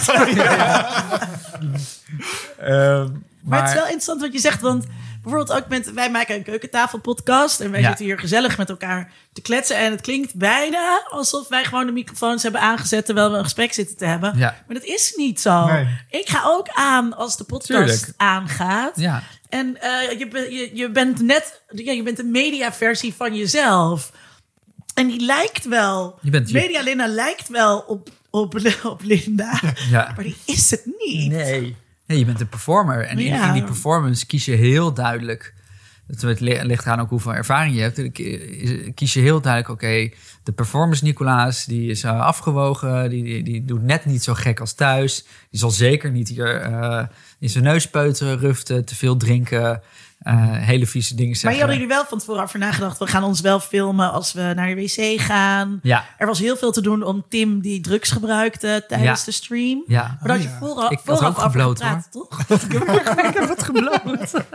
Ehm, Maar, het is wel interessant wat je zegt, want bijvoorbeeld ook met... Wij maken een keukentafelpodcast en wij Ja. zitten hier gezellig met elkaar te kletsen. En het klinkt bijna alsof wij gewoon de microfoons hebben aangezet terwijl we een gesprek zitten te hebben. Ja. Maar dat is niet zo. Nee. Ik ga ook aan als de podcast Tuurlijk. aangaat. Ja, En eh, je, je, je bent net, ja, je bent de mediaversie van jezelf. En die lijkt wel, Je bent je- Media Linda lijkt wel op, op, <laughs> op Linda. ja. Maar die is het niet. Nee. Nee, je bent een performer. En in, Ja. in die performance kies je heel duidelijk... Het li- ligt aan ook hoeveel ervaring je hebt. Kies je heel duidelijk, oké, de performance Nicolaas... die is eh, afgewogen, die, die, die doet net niet zo gek als thuis. Die zal zeker niet hier eh, in zijn neus peuteren, ruften, te veel drinken... eh, hele vieze dingen Maar zeggen. je hadden jullie wel van tevoren over nagedacht. We gaan ons wel filmen als we naar de wc gaan. Ja, Er was heel veel te doen om Tim die drugs gebruikte tijdens Ja. de stream. ja. Maar dat had je ja. vooraf, Ik vooraf ook gebloot, toch? <laughs> ik heb het gebloot. <laughs>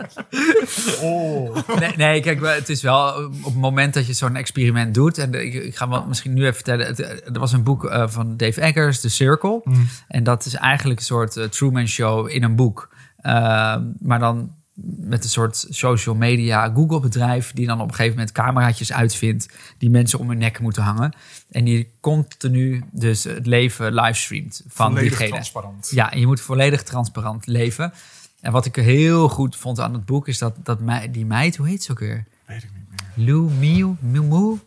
Oh. Nee, nee, kijk, het is wel eh, op het moment dat je zo'n experiment doet. En ik, ik ga wel misschien nu even vertellen. Het, er was een boek eh, van Dave Eggers, The Circle. En dat is eigenlijk een soort eh, Truman Show in een boek. Uh, maar dan met een soort social media Google bedrijf... die dan op een gegeven moment cameraatjes uitvindt... die mensen om hun nek moeten hangen. En die continu dus het leven livestreamt van Volledig diegene. transparant. Ja, en je moet volledig transparant leven. En wat ik heel goed vond aan het boek is dat, dat die meid, hoe heet ze ook weer? Weet ik niet meer. Lou Miu, Miu?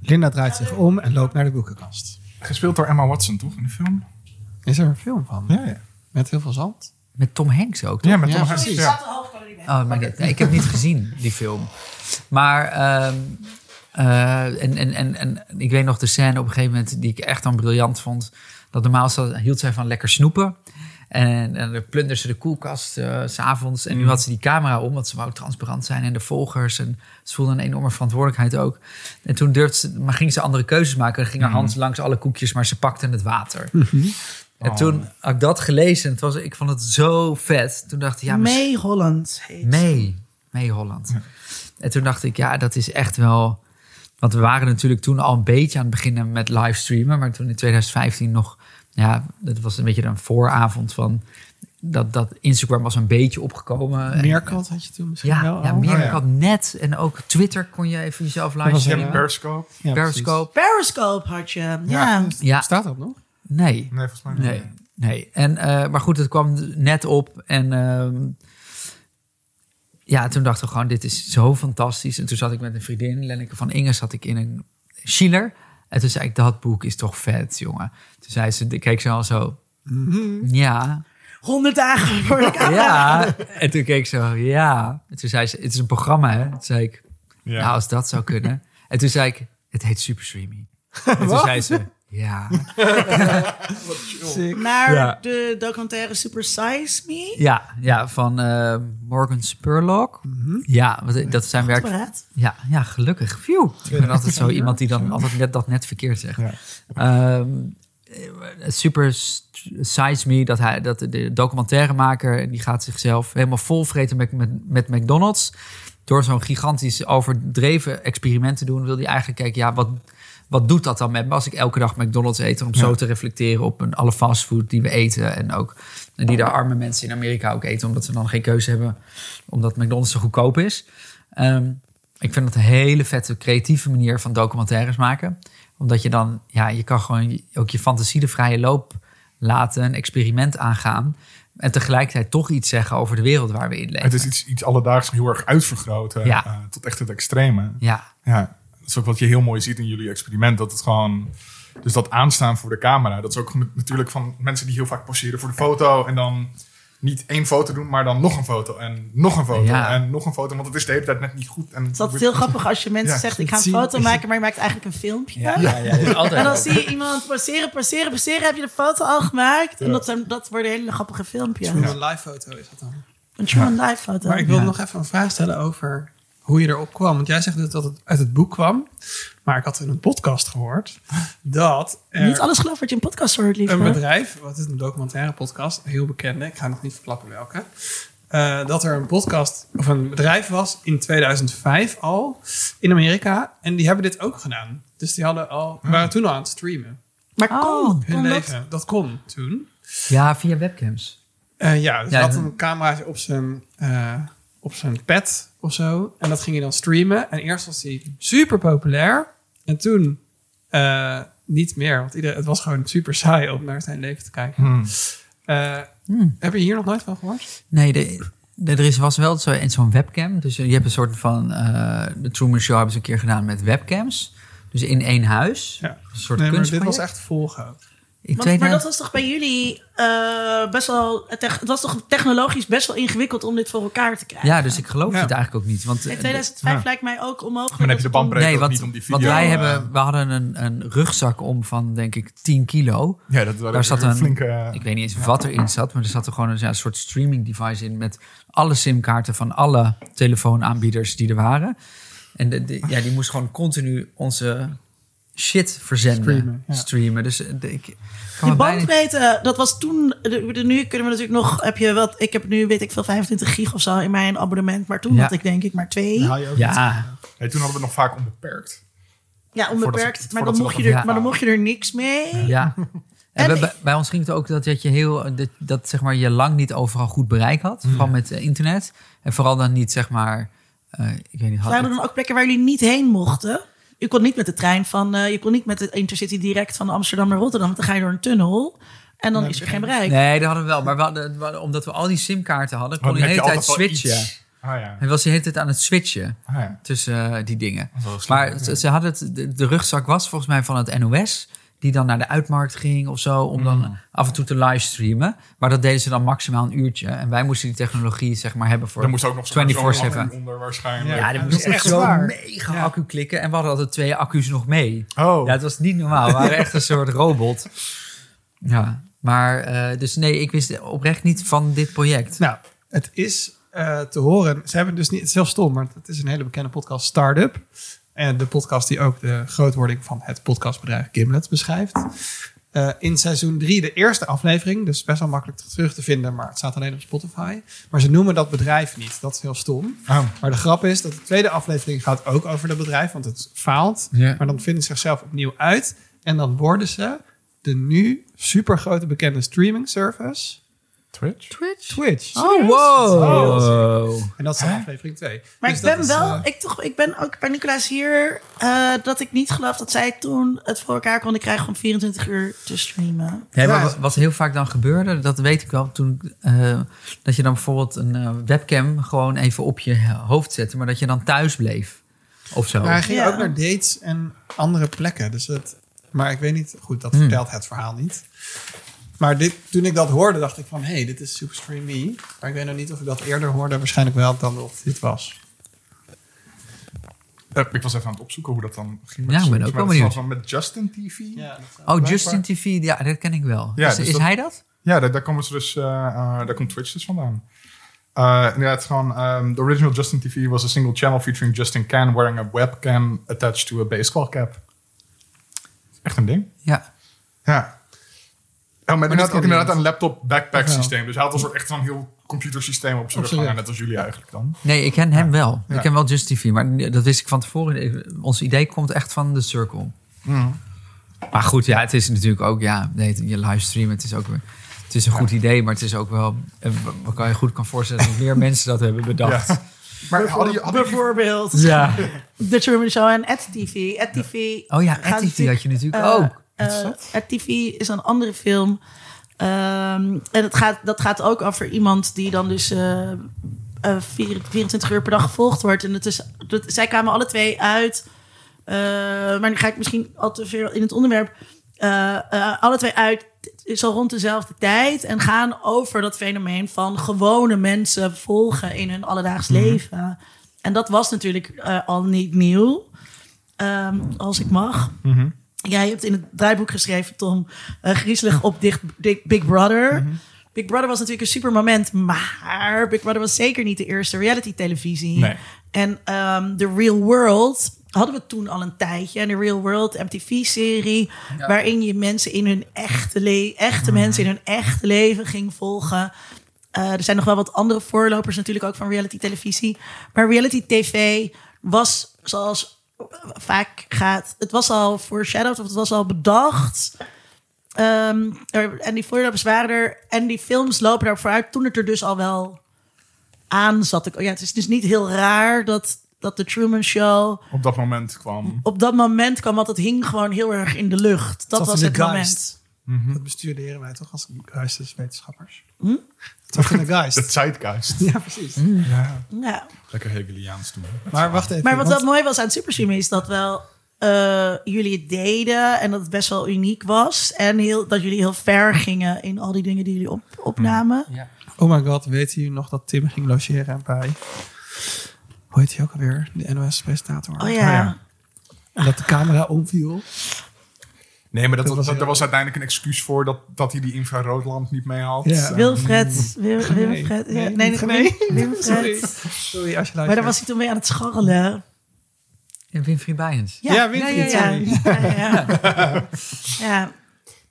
Linda draait zich om en loopt naar de boekenkast. Gespeeld door Emma Watson, toch? In de film? Is er een film van? Ja, ja. Met heel veel zand? Met Tom Hanks ook, toch? Ja, met Ja, Tom Hanks. precies. Ja. Oh, maar nee, ik heb niet gezien, die film. Maar, ehm, eh, en, en, en, en ik weet nog de scène op een gegeven moment die ik echt dan briljant vond. Dat normaal zat- hield zij van lekker snoepen. En, en dan plunderde ze de koelkast eh, s s'avonds. En nu had ze die camera om, want ze wou ook transparant zijn. En de volgers. En ze voelde een enorme verantwoordelijkheid ook. En toen durfde ze, maar ging ze andere keuzes maken. Dan ging haar hand langs alle koekjes, maar ze pakte het water. En Oh. toen had ik dat gelezen. En het was, ik vond het zo vet. Toen dacht ik, ja, May Holland heet. Mee, mee Holland. En toen dacht ik, ja, dat is echt wel... Want we waren natuurlijk toen al een beetje aan het beginnen met livestreamen. Maar toen in 2015 nog... Ja, dat was een beetje een vooravond van... Dat, dat Instagram was een beetje opgekomen. En- Meerkat had je toen misschien Ja, wel ja Oh, ja. had net. En ook Twitter kon je even jezelf was Je livestreamen. hebt Periscope. Ja, precies. Periscope. Periscope had je. Ja. Ja, Staat dat nog? Nee. Nee, volgens mij niet. Nee, nee. En, eh, maar goed, het kwam net op. En ehm, ja, toen dachten we gewoon, dit is zo fantastisch. En toen zat ik met een vriendin, Lenneke van Inge, zat ik in een Schiller. En toen zei ik, dat boek is toch vet, jongen. Toen zei ze, ik keek ze al zo, ja, 100 dagen voor <laughs> de camera. ja. En toen keek ik zo, ja. En toen zei ze, het is een programma, hè? Toen zei ik, Ja. nou, als dat zou kunnen. En toen zei ik, het heet Super Streamy. En toen zei ze, ja. <laughs> Naar Ja. de documentaire Super Size Me. Ja, ja van eh, Morgan Spurlock. Ja, wat- dat zijn werk. Ja, ja, gelukkig. Phew. Ik ben altijd zo iemand die dan altijd net dat net verkeerd zegt. Ja. Ehm, eh, super Size Me, dat hij, dat de documentairemaker, die gaat zichzelf helemaal volvreten met, met, met McDonald's. Door zo'n gigantisch overdreven experiment te doen, wil hij eigenlijk kijken, ja, wat, wat doet dat dan met me als ik elke dag McDonald's eet? Om zo te reflecteren op een, alle fastfood die we eten. En ook en die de arme mensen in Amerika ook eten, omdat ze dan geen keuze hebben, omdat McDonald's zo goedkoop is. Ehm, ik vind dat een hele vette, creatieve manier van documentaires maken. Omdat je dan, ja, je kan gewoon ook je fantasie de vrije loop laten, een experiment aangaan. En tegelijkertijd toch iets zeggen over de wereld waar we in leven. Het is iets, iets alledaags heel erg uitvergroten. Ja. eh, tot echt het extreme. Ja, Ja, dat is ook wat je heel mooi ziet in jullie experiment. Dat het gewoon... Dus dat aanstaan voor de camera. Dat is ook natuurlijk van mensen die heel vaak poseren voor de foto. En dan niet één foto doen, maar dan nog een foto. En nog een foto. Ja. En nog een foto. Want het is de hele tijd net niet goed. En Het is altijd heel grappig als je mensen Ja, zegt... ik ga een foto maken, maar je maakt eigenlijk een filmpje. ja, ja, ja, dat is altijd En dan zie je iemand passeren, passeren, passeren. Heb je de foto al gemaakt? En dat, zijn, dat worden hele grappige filmpjes. Een live foto is dat dan. Een Live foto. Maar ik wil Ja. nog even een vraag stellen over hoe je erop kwam. Want jij zegt dus dat het uit het boek kwam. Maar ik had in een podcast gehoord dat er Niet alles geloof wat je in podcast hoort, lieve. een bedrijf, wat is een documentaire podcast, een heel bekende, ik ga nog niet verklappen welke. eh, dat er een podcast of een bedrijf was in 2005 al in Amerika. En die hebben dit ook gedaan. Dus die hadden al, waren toen al aan het streamen. Maar Oh, kon, Hun kon dat? leven. Dat kon toen. Ja, via webcams. Eh, ja, dus Ja, hij had een cameraatje op zijn, eh, op zijn pad of zo. En dat ging hij dan streamen. En eerst was hij super populair. En toen eh, niet meer. Want iedereen, het was gewoon super saai om naar zijn leven te kijken. Hmm. Eh, Hmm. Heb je hier nog nooit van gehoord? Nee, de, de- er is, was wel zo, en zo'n webcam. Dus je hebt een soort van... eh, de Truman Show hebben ze een keer gedaan met webcams. Dus in één huis. Ja. Een soort Nee, maar dit was echt volgehouden. In Want, maar 2000 dat was toch bij jullie eh, best wel... Het, was toch technologisch best wel ingewikkeld om dit voor elkaar te krijgen? Ja, dus ik geloof Ja. het eigenlijk ook niet. Want, In eh, 2005 Ja. lijkt mij ook onmogelijk. Maar dan heb je de bandbreedte Nee, want, niet om die video... want wij eh, hebben, we hadden een, een rugzak om van, denk ik, 10 kilo. Ja, dat, dat Daar zat een, flinke... ik weet niet eens wat erin zat, maar er zat er gewoon een, ja, een soort streaming device in met alle simkaarten van alle telefoonaanbieders die er waren. En de, de- ja, die moest gewoon continu onze shit verzenden, Streamen, ja. streamen. Dus eh, de- ik kan Die me bijna niet- bandbreedte, dat was toen... de- de- nu kunnen we natuurlijk nog... Heb je wat, ik heb nu, weet ik veel, 25 gig of zo in mijn abonnement. Maar toen Ja. had ik denk ik maar twee. Ja, Nee, toen hadden we nog vaak onbeperkt. ja, onbeperkt. ze- maar, dan mocht, je er, maar dan mocht je er niks mee. ja. En, En bij, ons ging het ook dat, dat je heel dat, dat zeg maar je lang niet overal goed bereik had, vooral met eh, internet en vooral dan niet zeg maar, eh, ik weet niet, had, Waren er dan ook plekken waar jullie niet heen mochten? Je kon niet met de trein van... eh, je kon niet met de Intercity direct van Amsterdam naar Rotterdam. Want dan ga je door een tunnel. En dan is er geen bereik. Nee, dat hadden we wel. Maar we hadden, we hadden- omdat we al die simkaarten hadden, kon Dan je de hele tijd switchen. iets. Ah ja. Hij was de hele tijd aan het switchen Ah, ja. tussen eh, die dingen. Maar ja. ze, ze hadden het, de, de rugzak was volgens mij van het NOS. Die dan naar de uitmarkt ging of zo. Om Mm. dan af en toe te livestreamen. Maar dat deden ze dan maximaal een uurtje. En wij moesten die technologie zeg maar hebben voor Er moest ook nog zo'n 24/7. zo'n accu onder waarschijnlijk. Ja, er dat moest echt waar. mega Ja. accu klikken. En we hadden altijd twee accu's nog mee. Oh, Ja, het was niet normaal. We waren echt een soort robot. Ja, maar eh, dus nee, ik wist oprecht niet van dit project. Nou, het is eh, te horen. Ze hebben dus niet, het is heel stom, maar het is een hele bekende podcast, Startup. En de podcast die ook de grootwording van het podcastbedrijf Gimlet beschrijft. Eh, in seizoen 3, de eerste aflevering, dus best wel makkelijk terug te vinden, maar het staat alleen op Spotify. Maar ze noemen dat bedrijf niet. Dat is heel stom. Oh. Maar de grap is dat de tweede aflevering gaat ook over dat bedrijf, want het faalt. Maar dan vinden ze zichzelf opnieuw uit. En dan worden ze de nu super grote bekende streaming service Twitch? Twitch? Twitch. Oh, wow. En dat is dan aflevering 2. Maar Dus ik dat ben is, wel, eh, ik, toch, ik ben ook bij Nicolaas hier, eh, dat ik niet geloof dat zij toen het voor elkaar konden krijgen om 24 uur te streamen. Ja, maar wat- wat heel vaak dan gebeurde, dat weet ik wel, toen, eh, dat je dan bijvoorbeeld een webcam gewoon even op je hoofd zette, maar dat je dan thuis bleef. Of zo. Maar hij ging Ja. ook naar dates en andere plekken. Dus het, maar ik weet niet, goed, dat Hmm. vertelt het verhaal niet. Maar dit, toen ik dat hoorde, dacht ik van, hé, hey, dit is Superstream Me. Maar ik weet nog niet of ik dat eerder hoorde. Waarschijnlijk wel dan of dit was. Eh, ik was even aan het opzoeken hoe dat dan ging. met Ja, ik ben ook maar wel dat benieuwd. was dan met Justin TV. Ja, oh, Justin TV, ja, dat ken ik wel. Ja, is dus is dat- hij dat? daar, daar komen ze dus, eh, eh, daar komt Twitch dus vandaan. Uh, inderdaad, gewoon, um, the original Justin TV was a single channel featuring Justin Can wearing a webcam attached to a baseball cap. Echt een ding. Ja. Ja. Ja, maar inderdaad ken ook inderdaad een laptop backpack systeem. Dus hij had een soort echt zo'n heel computersysteem op zijn rug net als jullie eigenlijk dan. Nee, ik ken hem wel. Ja. Ik ken wel Just TV, maar dat wist ik van tevoren. Ons idee komt echt van de Circle. Mm. Maar goed, ja, het is natuurlijk ook, ja, nee, je livestream, het is ook weer, het is een goed idee, maar het is ook wel, eh, wat kan je goed kan voorstellen dat meer <laughs> mensen dat hebben bedacht. Ja. Maar hadden je, hadden Bijvoorbeeld Ja. The Truman Show en At TV. At TV Oh ja, RTV had je natuurlijk eh, ook. Eh, TV is een andere film. Ehm, en het gaat, dat gaat ook over iemand die dan dus eh, eh, vier- 24 uur per dag gevolgd wordt. En het is, dat, zij kwamen alle twee uit. eh, maar nu ga ik misschien al te veel in het onderwerp. eh, eh, alle twee uit zo rond dezelfde tijd. En gaan over dat fenomeen van gewone mensen volgen in hun alledaags leven. En dat was natuurlijk eh, al niet nieuw. Ehm, als ik mag. Jij hebt in het draaiboek geschreven, Tom, eh, griezelig op dicht, Big, Brother. Big Brother was natuurlijk een super moment, maar Big Brother was zeker niet de eerste reality televisie. Nee. En ehm The Real World hadden we toen al een tijdje. En The Real World MTV-serie, waarin je mensen in hun echte, le- echte mensen in hun echte leven ging volgen. Eh, er zijn nog wel wat andere voorlopers natuurlijk ook van reality televisie. Maar reality tv was zoals vaak gaat, het was al foreshadowed of het was al bedacht. Ehm, er- en die voorlopers waren er en die films lopen daarop vooruit toen het er dus al wel aan zat. Ik, oh ja, het is dus niet heel raar dat, dat de Truman Show Op dat moment kwam. op dat moment kwam, want het hing gewoon heel erg in de lucht. Dat was het de moment. geist. Dat bestuderen wij toch als geesteswetenschappers. Hm? Het zat in de geist. <laughs> Het zeitgeist. Ja, precies. Ja, Ja. lekker Hegeliaans doen. Maar wacht even. Maar wat want- wel mooi was aan het Superstream is dat wel eh, jullie het deden en dat het best wel uniek was. En heel, dat jullie heel ver gingen in al die dingen die jullie op, opnamen. Ja. Oh my god, weet u nog dat Tim ging logeren bij... Hoe heet hij ook alweer? De NOS-presentator. Oh ja. En dat de camera omviel. Nee, maar dat, Dat was, daar was uiteindelijk een excuus voor dat, dat hij die infraroodlamp niet mee had. Ja. Wilfred. Wil, Wilfred. Nee, ja, nee, nee. Wilfred. Sorry als je luistert. Maar daar was hij toen mee aan het scharrelen. En Winfried Bijens. Ja, Ja, Winfried, ja, ja, ja. ja. <laughs> Ja.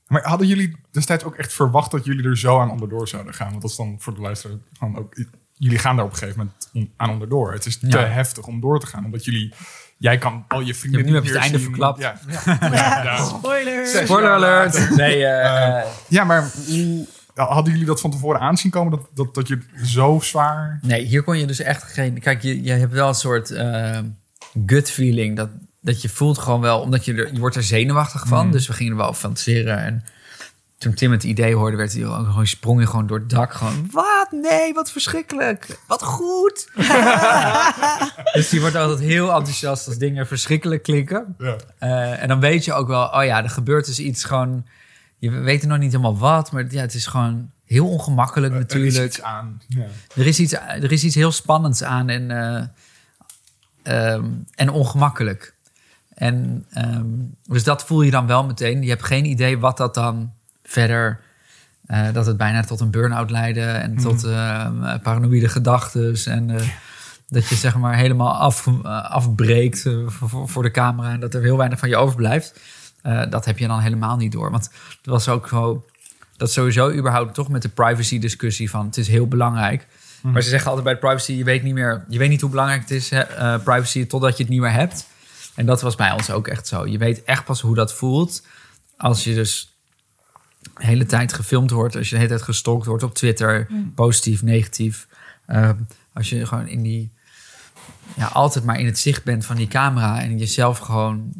Maar hadden jullie destijds ook echt verwacht dat jullie er zo aan onderdoor zouden gaan? Want dat is dan voor de luisteraar van ook... Jullie gaan daar op een gegeven moment aan onderdoor. Het is te Ja. heftig om door te gaan. Omdat jullie... Jij kan al je vrienden Ja, nu heb je het einde verklapt. Ja, ja. <laughs> ja. Spoiler. Alert! Nee, eh, eh, Ja, maar hoe- hadden jullie dat van tevoren aanzien komen? Dat, dat, dat je zo zwaar... nee, hier kon je dus echt geen... Kijk, je, je hebt wel een soort eh, gut feeling. Dat, dat je voelt gewoon wel... Omdat je, er, je wordt er zenuwachtig van. Dus we gingen er wel fantaseren. En toen Tim het idee hoorde, werd hij ook gewoon, sprong je gewoon door het dak. Gewoon, wat? Nee, wat verschrikkelijk. Wat goed. <laughs> dus die wordt altijd heel enthousiast als dingen verschrikkelijk klinken. Ja. Eh, en dan weet je ook wel, oh ja, er gebeurt dus iets gewoon... Je weet er nog niet helemaal wat, maar ja, het is gewoon heel ongemakkelijk Er is natuurlijk. iets aan. Ja. Er is iets, er is iets heel spannends aan en, eh, ehm, en ongemakkelijk. En ehm, dus dat voel je dan wel meteen. Je hebt geen idee wat dat dan verder... eh, dat het bijna tot een burn-out leidde en tot ehm, paranoïde gedachten. En eh, dat je zeg maar helemaal af, afbreekt voor, voor- de camera... en dat er heel weinig van je overblijft. Dat heb je dan helemaal niet door. Want het was ook zo dat sowieso überhaupt toch met de privacy discussie van het is heel belangrijk. Maar ze zeggen altijd bij privacy, je weet niet meer, je weet niet hoe belangrijk het is, privacy, totdat je het niet meer hebt. En dat was bij ons ook echt zo. Je weet echt pas hoe dat voelt als je dus de hele tijd gefilmd wordt, als je de hele tijd gestalkt wordt op Twitter, positief, negatief. Eh, als je gewoon in die, ja, altijd maar in het zicht bent van die camera en jezelf gewoon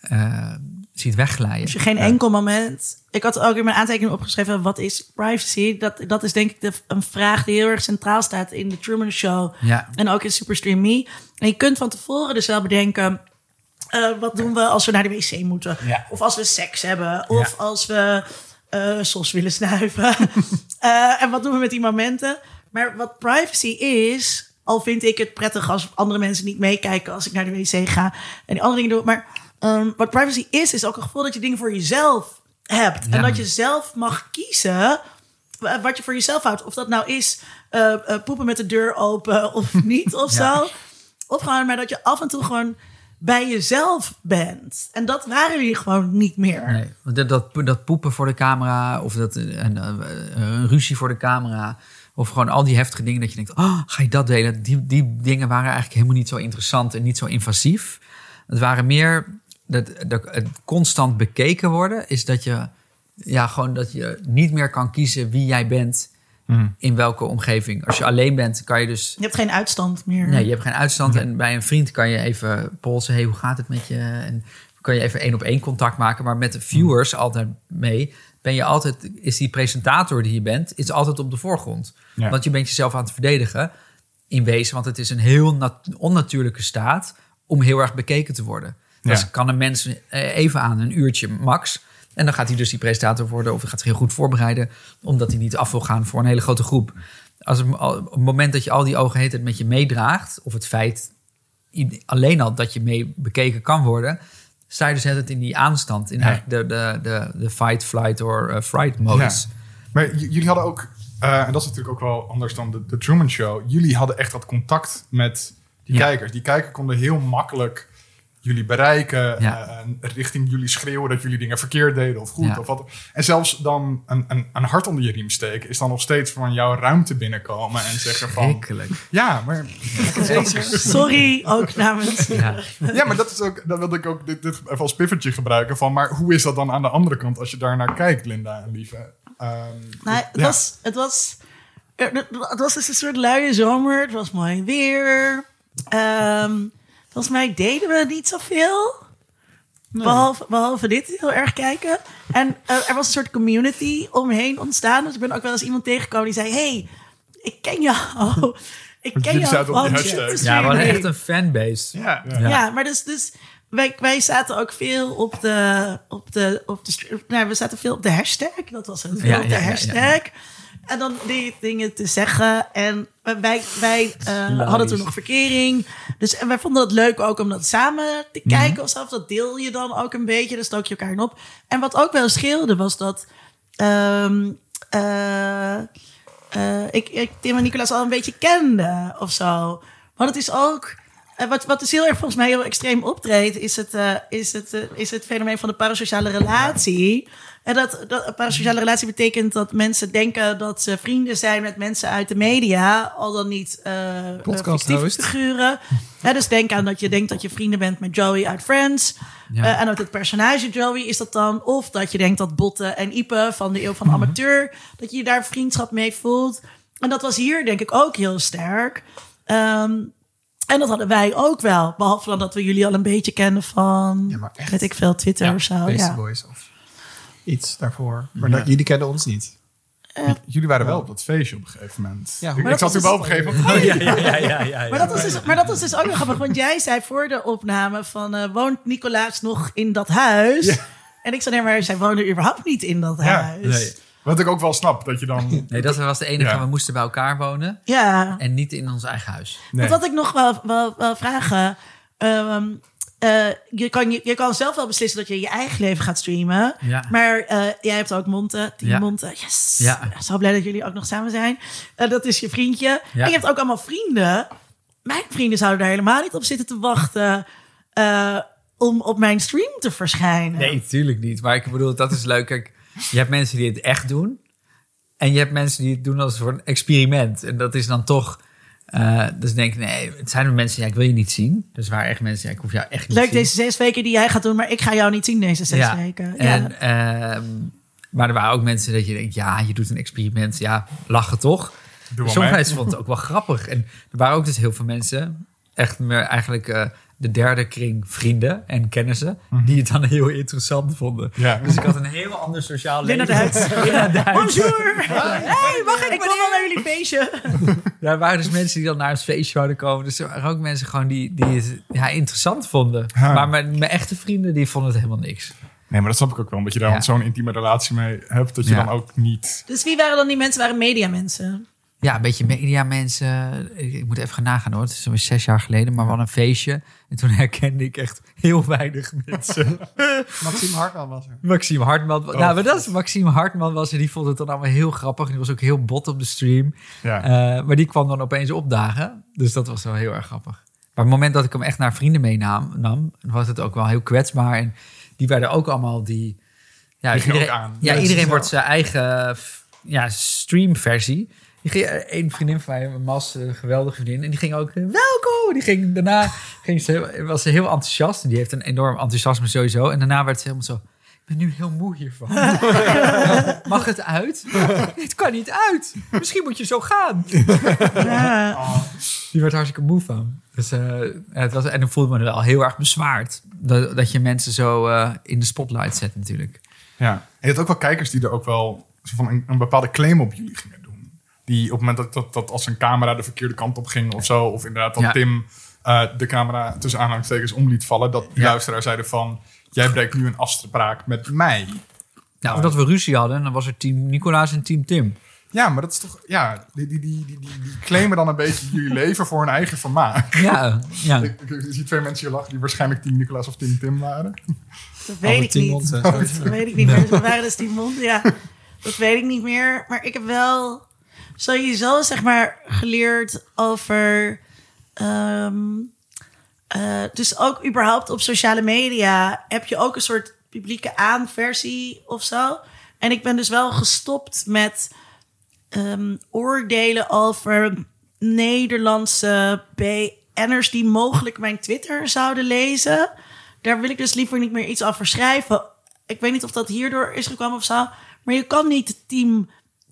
eh, ziet wegglijden. Je geen enkel moment. Ik had ook in mijn aantekening opgeschreven: wat is privacy? Dat, dat is denk ik de, een vraag die heel erg centraal staat in de Truman Show. Ja. En ook in Superstream Me. En je kunt van tevoren dus wel bedenken. eh, wat doen we als we naar de wc moeten? Ja. Of als we seks hebben? Of Ja. als we eh sos willen snuiven? <laughs> Eh, en wat doen we met die momenten? Maar wat privacy is, al vind ik het prettig als andere mensen niet meekijken als ik naar de wc ga en die andere dingen doe. Maar ehm, wat privacy is, is ook een gevoel dat je dingen voor jezelf hebt. En dat je zelf mag kiezen wa- wat je voor jezelf houdt. Of dat nou is eh, poepen met de deur open <laughs> of niet of Ja. zo. Of gewoon, maar dat je af en toe gewoon bij jezelf bent. En dat waren jullie gewoon niet meer. Nee, dat, dat, poepen voor de camera of dat, eh, een, eh, een ruzie voor de camera. Of gewoon al die heftige dingen dat je denkt, oh, ga je dat delen? Die, die dingen waren eigenlijk helemaal niet zo interessant en niet zo invasief. Het waren meer, dat, dat het constant bekeken worden is dat je, ja, gewoon dat je niet meer kan kiezen wie jij bent in welke omgeving. Als je alleen bent, kan je dus Je hebt geen uitstand meer. Nee, je hebt geen uitstand. En bij een vriend kan je even polsen. Hey, hoe gaat het met je? En kan je even één op één contact maken. Maar met de viewers altijd mee. Ben je altijd, is die presentator die je bent, is altijd op de voorgrond. Ja. Want je bent jezelf aan het verdedigen. In wezen, want het is een heel nat- onnatuurlijke staat om heel erg bekeken te worden. Ja. Dus kan een mens eh, even aan, een uurtje max. En dan gaat hij dus die presentator worden of hij gaat zich heel goed voorbereiden, omdat hij niet af wil gaan voor een hele grote groep. Als het, op het moment dat je al die ogen heet het met je meedraagt, of het feit alleen al dat je mee bekeken kan worden, sta je dus altijd in die aanstand, in Ja. de, de, de, de fight, flight or uh, fright modus. Ja. Maar jullie hadden ook eh, en dat is natuurlijk ook wel anders dan de, de Truman Show. Jullie hadden echt dat contact met die Ja. kijkers. Die kijkers konden heel makkelijk jullie bereiken. Ja. eh, richting jullie schreeuwen dat jullie dingen verkeerd deden of goed. Ja. Of wat. En zelfs dan een, een, een hart onder je riem steken... is dan nog steeds van jouw ruimte binnenkomen en zeggen van... Schrikkelijk. Ja, maar, Sorry, ook namens. Ja. ja, maar dat is ook... Dat wilde ik ook dit, dit even als pivotje gebruiken van... maar hoe is dat dan aan de andere kant als je daar naar kijkt, Linda en Lieve? Ehm, Nou, het, ja. was, het, was, het was dus een soort luie zomer. Het was mooi weer. Ehm, volgens mij deden we niet zoveel. Behalve, behalve dit heel erg kijken. En eh, er was een soort community omheen ontstaan. Dus ik ben ook wel eens iemand tegengekomen die zei... hey, ik ken jou. <laughs> Ik ken jou zaten op die Ja, we hadden echt een fanbase. ja, ja. Ja. Ja, maar dus, dus wij, wij zaten ook veel op de, op de, op de, nou, we zaten veel op de hashtag. Dat was het, veel Ja, op de ja, ja, ja. hashtag. En dan die dingen te zeggen. En wij, wij eh, hadden toen nog verkering. Dus en wij vonden het leuk ook om dat samen te Mhm. kijken. Of dat deel je dan ook een beetje. Dan stook je elkaar in op. En wat ook wel scheelde was dat... ehm, eh, eh, ik, ik Tim en Nicolaas al een beetje kende of zo. Maar het is ook... wat, wat dus heel erg volgens mij heel extreem optreedt... is het, is het, is het fenomeen van de parasociale relatie. En dat, dat een parasociale relatie betekent dat mensen denken... dat ze vrienden zijn met mensen uit de media. Al dan niet eh Podcast figuren. Hè, dus denk aan dat je denkt dat je vrienden bent met Joey uit Friends. Ja. Eh, en dat het personage Joey is dat dan. Of dat je denkt dat Botte en Ipe van de Eeuw van de Mhm. Amateur... dat je je daar vriendschap mee voelt. En dat was hier denk ik ook heel sterk. Ehm, en dat hadden wij ook wel. Behalve dan dat we jullie al een beetje kennen van... Ja, maar echt. weet ik veel, Twitter of zo. Beastie Ja. Boys of iets daarvoor. Maar dat, jullie kennen ons niet. Jullie waren wel op dat feestje op een gegeven moment. Ja, ik zat toen wel op dus- een gegeven moment. <laughs> ja, <laughs> ja, ja, ja, ja. Maar dat, was dus, maar dat was dus ook nog grappig. Want jij zei voor de opname van... eh, woont Nicolaas nog in dat huis? En ik zei, nee, maar zij wonen überhaupt niet in dat Ja, huis. nee. Wat ik ook wel snap, dat je dan... Nee, dat was de enige. Ja. We moesten bij elkaar wonen. Ja. En niet in ons eigen huis. Nee. Want wat ik nog wel, wel, wel vragen. ehm, eh, je, kan, je, je kan zelf wel beslissen dat je je eigen leven gaat streamen. Ja. Maar eh, jij hebt ook Monte. Team Ja. Monte. Yes. Ja. Zo blij dat jullie ook nog samen zijn. Eh, dat is je vriendje. Ja. En je hebt ook allemaal vrienden. Mijn vrienden zouden daar helemaal niet op zitten te wachten. om op mijn stream te verschijnen. Nee, tuurlijk niet. Maar ik bedoel, dat is leuk. Kijk, je hebt mensen die het echt doen. En je hebt mensen die het doen als voor een experiment. En dat is dan toch... eh, dus denk ik, nee, het zijn er mensen, ja, ik wil je niet zien. Dus waar echt mensen, ja, ik hoef jou echt niet Leuk te zien. deze zes weken die jij gaat doen, maar ik ga jou niet zien deze zes ja. weken. Ja. En, ehm, maar er waren ook mensen dat je denkt, ja, je doet een experiment. Ja, lachen toch? Sommige mee. mensen vonden het ook wel grappig. En er waren ook dus heel veel mensen, echt meer eigenlijk eh, de derde kring vrienden en kennissen, die het dan heel interessant vonden. Mhm. Ja. Dus ik had een heel ander sociaal leven. Duits. <laughs> Linda Duits. Bonjour. Hey, mag ik? Ik kom wel naar jullie feestje. <laughs> Ja, er waren dus mensen die dan naar het feestje zouden komen. Dus er waren ook mensen gewoon die, die het ja, interessant vonden. Ja. Maar mijn, mijn echte vrienden, die vonden het helemaal niks. Nee, maar dat snap ik ook wel. Omdat je daar Ja. zo'n intieme relatie mee hebt. Dat je Ja. dan ook niet... Dus wie waren dan die mensen? Waren mediamensen? Ja, een beetje mediamensen. Ik, ik moet even gaan nagaan hoor. Het is alweer zes jaar geleden, maar hadden een feestje. En toen <laughs> herkende ik echt heel weinig mensen. <laughs> Maxime Hartman was er. Maxime Hartman. Oh, nou, maar dat is Maxime Hartman was er. Die vond het dan allemaal heel grappig. En die was ook heel bot op de stream. Ja. Eh, maar die kwam dan opeens opdagen. Dus dat was wel heel erg grappig. Maar op het moment dat ik hem echt naar vrienden meenam, nam, was het ook wel heel kwetsbaar. En die werden ook allemaal die. Ja, Die iedereen, ook aan. Ja, Ja, iedereen wordt zijn eigen ja, streamversie. Die ging, een vriendin van mij, Mas, een geweldige vriendin, en die ging ook eh, welkom. Die ging daarna ging ze, was ze heel enthousiast. Die heeft een enorm enthousiasme sowieso. En daarna werd ze helemaal zo. Ik ben nu heel moe hiervan. <laughs> Mag het uit? Het kan niet uit. Misschien moet je zo gaan. Ja. <laughs> Die werd hartstikke moe van. Dus, eh, het was, en dan voelde me wel heel erg bezwaard. Dat, dat je mensen zo eh, in de spotlight zet natuurlijk. Ja. En je had ook wel kijkers die er ook wel zo van een, een bepaalde claim op jullie gingen. Die op het moment dat, dat, dat als een camera de verkeerde kant op ging of zo, of inderdaad dat Ja. Tim eh, de camera tussen aanhalingstekens om liet vallen, dat Ja. luisteraars zeiden van, jij breekt nu een afspraak met mij. Nou, omdat we ruzie hadden, dan was er team Nicolaas en team Tim. Ja, maar dat is toch, ja, die, die, die, die, die, claimen dan een beetje jullie leven voor hun eigen vermaak. Ja, ja. <laughs> Ik, ik, ik zie twee mensen hier lachen die waarschijnlijk Team Nicolaas of Team Tim waren. Dat weet ik Team niet. Dat weet ik niet meer. We waren dus die mond. Ja, dat weet ik niet meer. Maar ik heb wel. Sowieso zeg maar geleerd over. ehm, eh, dus ook überhaupt op sociale media heb je ook een soort publieke aanversie of zo. En ik ben dus wel gestopt met ehm, oordelen over Nederlandse BN'ers die mogelijk mijn Twitter zouden lezen. Daar wil ik dus liever niet meer iets over schrijven. Ik weet niet of dat hierdoor is gekomen of zo. Maar je kan niet team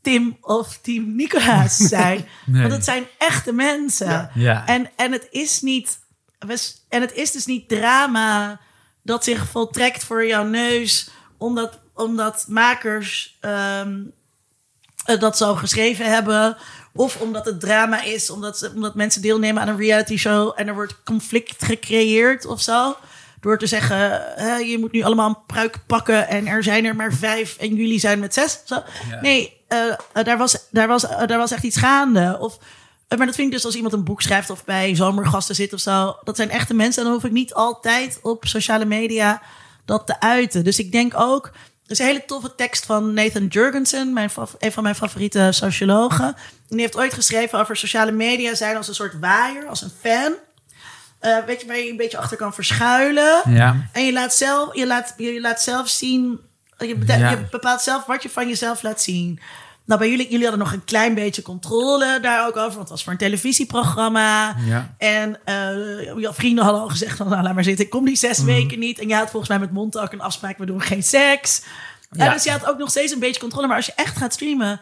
Tim of team Nicolaas zijn. Nee. <laughs> Want het zijn echte mensen. Ja. En, en het is niet. En het is dus niet drama dat zich voltrekt voor jouw neus. Omdat, omdat makers ehm, eh, dat zo geschreven hebben. Of omdat het drama is, omdat, ze, omdat mensen deelnemen aan een reality show en er wordt conflict gecreëerd of zo. Door te zeggen, hè, je moet nu allemaal een pruik pakken en er zijn er maar vijf en jullie zijn met zes. Zo. Ja. Nee, eh, eh, daar, was, daar, was, eh, daar was echt iets gaande. Of, maar dat vind ik dus als iemand een boek schrijft of bij zomergasten zit of zo. Dat zijn echte mensen en dan hoef ik niet altijd op sociale media dat te uiten. Dus ik denk ook, er is een hele toffe tekst van Nathan Jurgensen, mijn, een van mijn favoriete sociologen. En die heeft ooit geschreven over sociale media zijn als een soort waaier, als een fan. Weet je, waar je een beetje achter kan verschuilen. Ja. En je laat zelf, je laat, je laat zelf zien. Je, bete- Ja. je bepaalt zelf wat je van jezelf laat zien. Nou, bij jullie, jullie hadden nog een klein beetje controle daar ook over. Want het was voor een televisieprogramma. Ja. En eh je vrienden hadden al gezegd van, nou, laat maar zitten. Ik kom die zes Mhm. weken niet. En je had volgens mij met mond ook een afspraak. We doen geen seks. Ja. En dus je had ook nog steeds een beetje controle. Maar als je echt gaat streamen...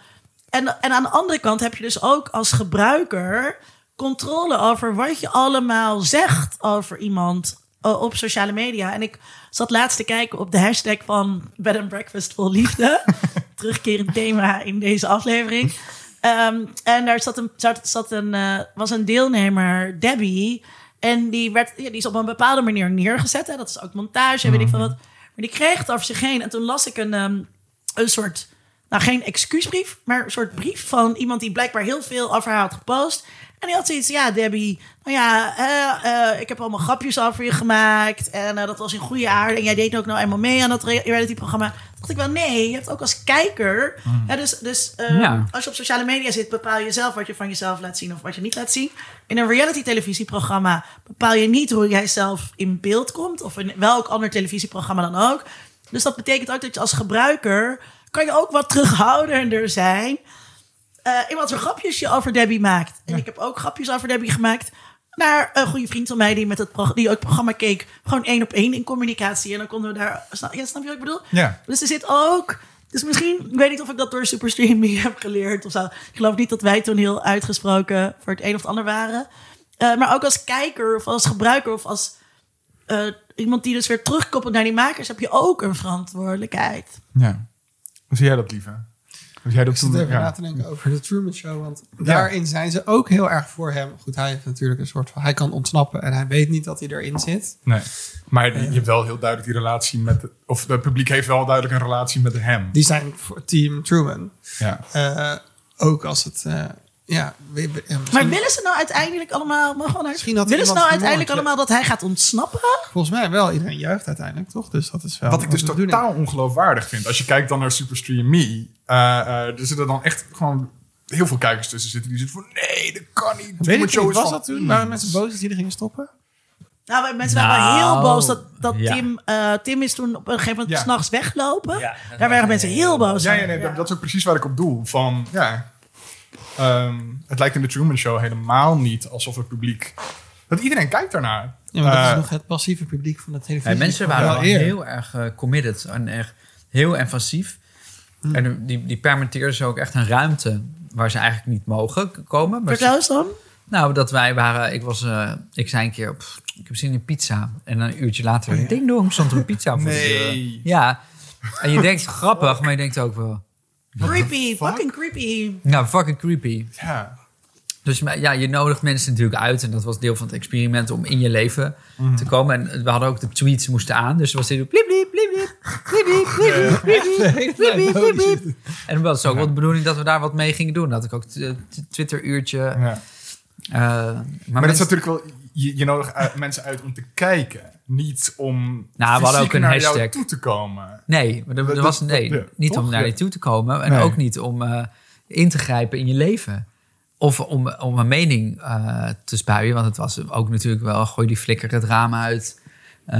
En, en aan de andere kant heb je dus ook als gebruiker controle over wat je allemaal zegt over iemand op sociale media. En ik zat laatst te kijken op de hashtag van Bed and Breakfast vol liefde. <laughs> Terugkerend thema in deze aflevering. Ehm, en daar zat een, zat, zat een, eh, was een deelnemer, Debbie. En die, werd, ja, die is op een bepaalde manier neergezet. Hè. Dat is ook montage, weet ik veel wat. Maar die kreeg het over zich heen. En toen las ik een, ehm, een soort nou geen excuusbrief, maar een soort brief van iemand die blijkbaar heel veel over haar had gepost. En die had zoiets, ja, Debbie, nou ja, eh, eh, ik heb allemaal grapjes over je gemaakt. En eh, dat was in goede aarde. En jij deed ook nou eenmaal mee aan dat re- reality-programma. Dacht ik wel, nee, je hebt ook als kijker. Hè, dus dus Ja. als je op sociale media zit, bepaal je zelf wat je van jezelf laat zien of wat je niet laat zien. In een reality-televisieprogramma bepaal je niet hoe jij zelf in beeld komt. Of in welk ander televisieprogramma dan ook. Dus dat betekent ook dat je als gebruiker kan je ook wat terughoudender zijn. Eh, in wat voor grapjes je over Debbie maakt. En ik heb ook grapjes over Debbie gemaakt. Naar een goede vriend van mij die met het die ook het programma keek. Gewoon één op één in communicatie. En dan konden we daar. Snap, ja, snap je wat ik bedoel? Ja. Dus er zit ook. Dus misschien, ik weet niet of ik dat door superstreaming <laughs> heb geleerd of zo. Ik geloof niet dat wij toen heel uitgesproken voor het een of het ander waren. Eh, maar ook als kijker of als gebruiker of als eh, iemand die dus weer terugkoppelt naar die makers, heb je ook een verantwoordelijkheid. Ja. Hoe zie jij dat, lieve? Zie jij dat Ik zit toen? even ja. na te denken over de Truman Show. Want daarin zijn ze ook heel erg voor hem. Goed, hij heeft natuurlijk een soort van... Hij kan ontsnappen en hij weet niet dat hij erin zit. Nee. Maar die- je hebt wel heel duidelijk die relatie met... de- Of het publiek heeft wel duidelijk een relatie met hem. Die zijn voor team Truman. Ja. Eh, ook als het... eh, ja, we- we- ja, Maar willen ze nou uiteindelijk allemaal... Naar, Misschien had willen ze nou uiteindelijk allemaal dat hij gaat ontsnappen? volgens mij wel. Iedereen juicht uiteindelijk, toch? Dus dat is wel... Wat ik dus totaal ongeloofwaardig vind. Als je kijkt dan naar Superstream Me. eh, eh, er zitten dan echt gewoon heel veel kijkers tussen zitten. Die zitten van nee, dat kan niet. Weet ik Show was van- dat toen? Waren mensen boos dat die er gingen stoppen? Nou, mensen waren wel heel Nou, boos dat, dat ja. Tim, eh, Tim is toen op een gegeven moment Ja. s'nachts. Ja, dat Daar waren mensen heel boos Ja, nee, dat, dat is ook precies waar ik op doel. Van, ja, ehm, het lijkt in de Truman Show helemaal niet alsof het publiek... Dat iedereen kijkt daarnaar. Ja, maar dat Eh, is nog het passieve publiek van de televisie. Ja, mensen waren Wel heel erg eh, committed en echt heel enfasief. Hm. En die, die permitteerden ze ook echt een ruimte waar ze eigenlijk niet mogen komen. Maar Vertel eens dan. Nou, dat wij waren... Ik, was, eh, ik zei een keer, pff, ik heb zin in pizza. En een uurtje later, ding dong, stond er een pizza voor de Nee. deur. Ja. En je denkt <laughs> grappig, maar je denkt ook wel... Creepy, fucking creepy. Ja, fucking creepy. Ja. Dus ja, je nodigt mensen natuurlijk uit. En dat was deel van het experiment om in je leven mhm. te komen. En we hadden ook de tweets moesten aan. Dus er was dit... Bliep, bliep, bliep, bliep, bliep, bliep, En dat was ook wel de bedoeling dat we daar wat mee gingen doen. Dat ik ook Twitter-uurtje... Ja. Eh, maar, dat is natuurlijk wel... Je, je nodigt mensen uit om te kijken. Niet om Nou, we hadden fysiek ook een naar jou toe te komen. Nee, maar er, er Dat- was dat- nee, ja, niet toch? om naar die toe te komen. En Nee. ook niet om... eh, in te grijpen in je leven. Of om, om een mening eh, te spuien. Want het was ook natuurlijk wel, gooi die flikker het raam uit. Eh,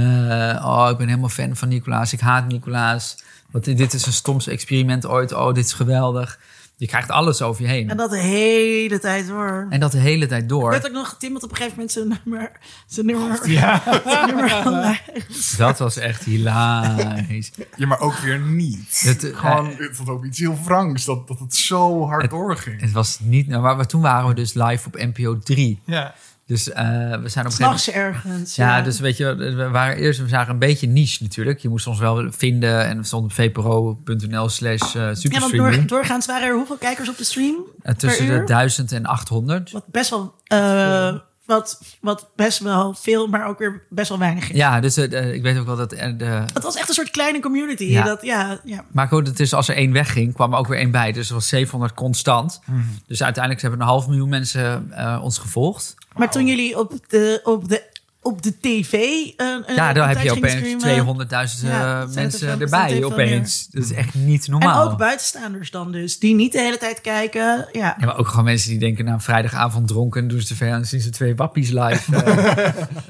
oh, ik ben helemaal fan van Nicolaas. Ik haat Nicolaas. Want dit is een stomste experiment ooit. Oh, dit is geweldig. Je krijgt alles over je heen. En dat de hele tijd hoor. En dat de hele tijd Ik door. weet ook nog, Tim had op een gegeven moment zijn nummer... Zijn nummer, <laughs> Ja. zijn nummer geluisterd. Dat was echt hilarisch. Ja, maar ook weer niet. Het, eh, Gewoon, het was ook iets heel wrangs, dat, dat het zo hard doorging. Het was niet... Nou, maar toen waren we dus live op NPO 3. ja. Dus eh, we zijn op een gegeven moment... S'nachts ergens. Ja, dus weet je, we waren eerst, we zagen een beetje niche natuurlijk. Je moest ons wel vinden en we stonden op vpro.nl slash eh, Ja, want door, doorgaans waren er hoeveel kijkers op de stream? Eh, tussen per de uur? 1000 en 800. Wat best wel... eh, wat, wat best wel veel, maar ook weer best wel weinig is. Ja, dus eh, ik weet ook wel dat de... Het was echt een soort kleine community. Ja. Dat, ja, ja. Maar goed, het is als er één wegging, kwam er ook weer één bij. Dus er was 700 constant. Mhm. Dus uiteindelijk hebben een half miljoen mensen eh, ons gevolgd. Maar toen jullie op de, op de, op de tv... een- een- Ja, een dan heb je opeens streamen. 200.000 Ja, eh, er mensen erbij er opeens. Dat is echt niet En normaal. ook buitenstaanders dan dus. Die niet de hele tijd kijken. Ja. Ja, maar ook gewoon mensen die denken, nou, vrijdagavond dronken, doen ze tv en dan zien ze twee wappies live. <laughs>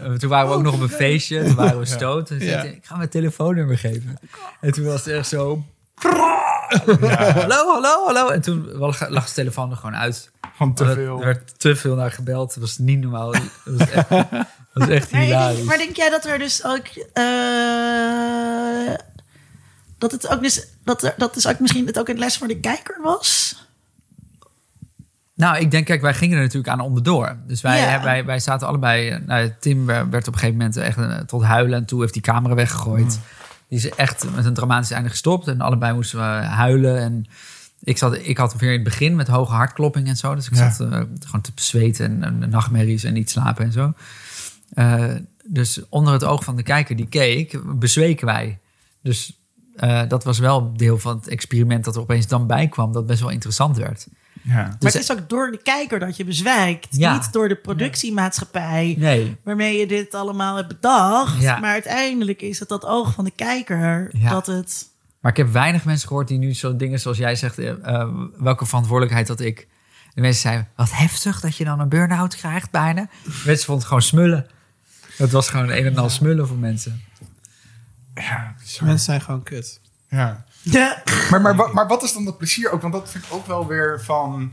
Eh, toen waren we ook nog op een feestje, toen waren we stoot. Toen zei Ja. ik, ik ga mijn telefoonnummer geven. En toen was het echt zo... Hallo, hallo, hallo. En toen lag lag de telefoon er gewoon uit. Van te Er veel. werd te veel naar gebeld. Het was niet normaal. Het was echt, <laughs> het was echt Maar, hilarisch. denk, maar denk jij dat er dus ook... eh, dat het ook dus... Dat, er, dat dus ook misschien het ook een les voor de kijker was? Nou, ik denk, kijk, wij gingen er natuurlijk aan onderdoor. Dus wij, Ja. wij, wij zaten allebei... eh, Nou, Tim werd op een gegeven moment echt eh, tot huilen. En toen heeft die camera weggegooid. Die is echt met een dramatisch einde gestopt. En allebei moesten we huilen. En ik, zat, ik had weer in het begin met hoge hartklopping en zo. Dus ik Ja. zat eh, gewoon te zweten en, en nachtmerries en niet slapen en zo. Eh, dus onder het oog van de kijker die keek, bezweken wij. Dus eh, dat was wel deel van het experiment dat er opeens dan bij kwam. Dat best wel interessant werd. Ja. Maar Dus- het is ook door de kijker dat je bezwijkt. Ja. Niet door de productiemaatschappij Nee, waarmee je dit allemaal hebt bedacht. Ja. Maar uiteindelijk is het dat oog van de kijker Ja. dat het... Maar ik heb weinig mensen gehoord die nu zo dingen zoals jij zegt, eh, eh, welke verantwoordelijkheid dat ik. De mensen zeiden, wat heftig dat je dan een burn-out krijgt bijna. Mensen vonden het gewoon smullen. Het was gewoon een en al smullen voor mensen. Ja, bizar. Mensen zijn gewoon kut. ja. Ja. Maar, maar, maar wat is dan dat plezier ook? Want dat vind ik ook wel weer van...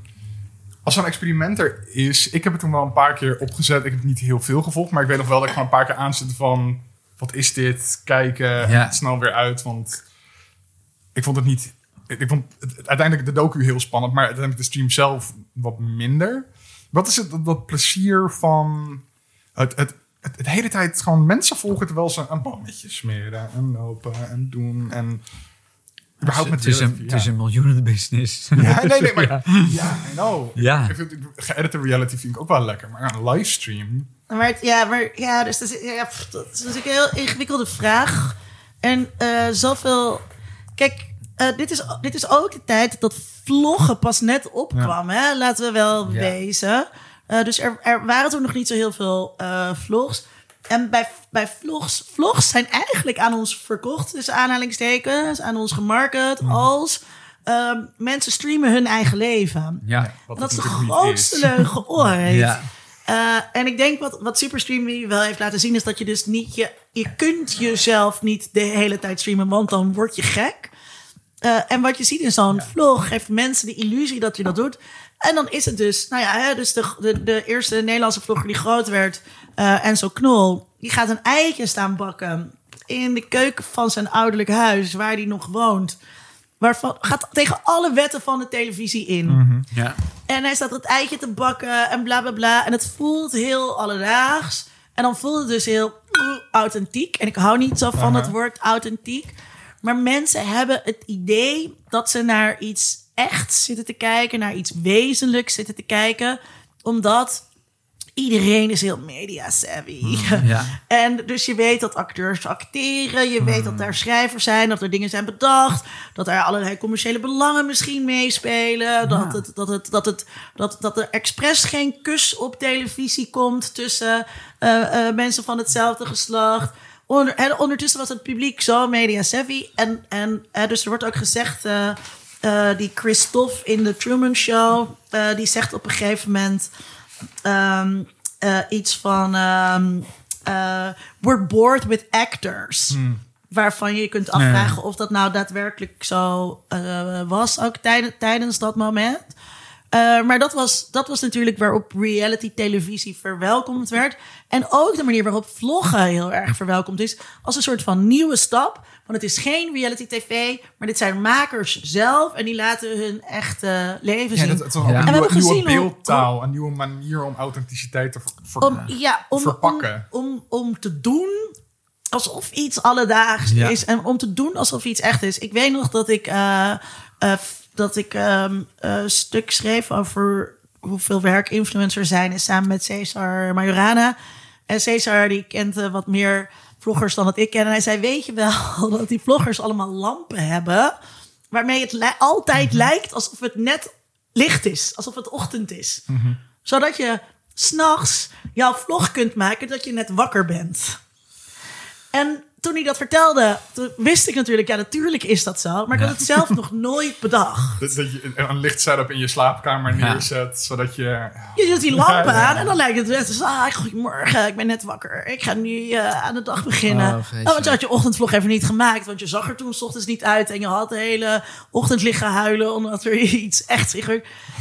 Als zo'n experiment er is... Ik heb het toen wel een paar keer opgezet. Ik heb niet heel veel gevolgd. Maar ik weet nog wel dat ik gewoon een paar keer aanzette van... Wat is dit? Kijken. Ja. En snel weer uit. Want ik vond het niet... Ik vond het, uiteindelijk de docu heel spannend. Maar uiteindelijk de stream zelf wat minder. Wat is het, dat, dat plezier van... Het, het, het, het hele tijd gewoon mensen volgen... terwijl ze een bommetje smeren. En lopen en doen. En... Überhaupt met Het is, een, het is ja. een miljoenenbusiness. Ja, nee, nee, <laughs> maar ja, I know. Ja. Ik vind, geëdite reality vind ik ook wel lekker, maar een livestream. Maar, het- ja, maar ja, dus dat is, ja, pff, dat is natuurlijk een heel ingewikkelde vraag. En eh, zoveel... Kijk, eh, dit, is, dit is ook de tijd dat vloggen pas net opkwam. Hè? Laten we wel Ja. wezen. Eh, dus er, er waren toen nog niet zo heel veel eh, vlogs. En bij, bij vlogs, vlogs zijn eigenlijk aan ons verkocht. Dus aanhalingstekens, aan ons gemarket. Als ehm, mensen streamen hun eigen leven. Ja. Wat Dat is de grootste is. leugen <laughs> ooit. Ja. Eh, en ik denk wat, wat Superstreamy wel heeft laten zien... is dat je dus niet... Je, je kunt jezelf niet de hele tijd streamen... want dan word je gek. Eh, en wat je ziet in zo'n vlog... geeft mensen de illusie dat je dat doet. En dan is het dus... Nou ja, hè, dus de, de, de eerste Nederlandse vlogger die groot werd... eh Enzo Knol... die gaat een eitje staan bakken... in de keuken van zijn ouderlijk huis... waar hij nog woont... Waarvan, gaat tegen alle wetten van de televisie in. Ja. En hij staat het eitje te bakken en bla bla bla. En het voelt heel alledaags. En dan voelt het dus heel authentiek. En ik hou niet zo van het woord authentiek. Maar mensen hebben het idee dat ze naar iets echt zitten te kijken, naar iets wezenlijks zitten te kijken. Omdat iedereen is heel media savvy. <laughs> Ja. En dus je weet dat acteurs acteren. Je weet dat er schrijvers zijn. Dat er dingen zijn bedacht. Dat er allerlei commerciële belangen misschien meespelen. Dat, het, dat, het, dat, het, dat, dat er expres geen kus op televisie komt tussen eh, eh, mensen van hetzelfde geslacht. Onder, en ondertussen was het publiek zo media savvy. En, en dus er wordt ook gezegd. eh, eh, die Christophe in de Truman Show, eh, die zegt op een gegeven moment ehm, eh, iets van eh, we're bored with actors. Waarvan je je kunt afvragen of dat nou daadwerkelijk zo was, ook tijdens dat moment. Eh, maar dat was, dat was natuurlijk waarop reality televisie verwelkomd werd. En ook de manier waarop vloggen heel erg verwelkomd is. Als een soort van nieuwe stap. Want het is geen reality tv, maar dit zijn makers zelf. En die laten hun echte leven Ja, zien. dat, het is ook Ja. een En we nieuwe, hebben nieuwe gezien hoe- beeldtaal, een nieuwe manier om authenticiteit te ver, ver- om, ja, om, om, verpakken. om, om te doen alsof iets alledaags Ja. is. En om te doen alsof iets echt is. Ik weet nog dat ik, eh, eh, dat ik ehm, een stuk schreef over hoeveel werk influencers zijn. is samen met Cesar Majorana. En Cesar die kent wat meer vloggers dan dat ik ken. En hij zei, weet je wel <laughs> dat die vloggers allemaal lampen hebben... waarmee het li- altijd lijkt alsof het net licht is. Alsof het ochtend is. Zodat je s'nachts jouw vlog kunt maken dat je net wakker bent. En toen hij dat vertelde, toen wist ik natuurlijk, ja, natuurlijk is dat zo. Maar ik had het zelf nog nooit bedacht. <laughs> Dat, dat je een lichtsetup in je slaapkamer Ja. neerzet, zodat je... Je doet die lampen Ja, ja. aan en dan lijkt het net als... Ah, goedemorgen, ik ben net wakker. Ik ga nu eh, aan de dag beginnen. Oh, Oh, want je had je ochtendvlog even niet gemaakt. Want je zag er toen 's ochtends niet uit. En je had de hele ochtend liggen huilen... omdat er <laughs> iets echt zich...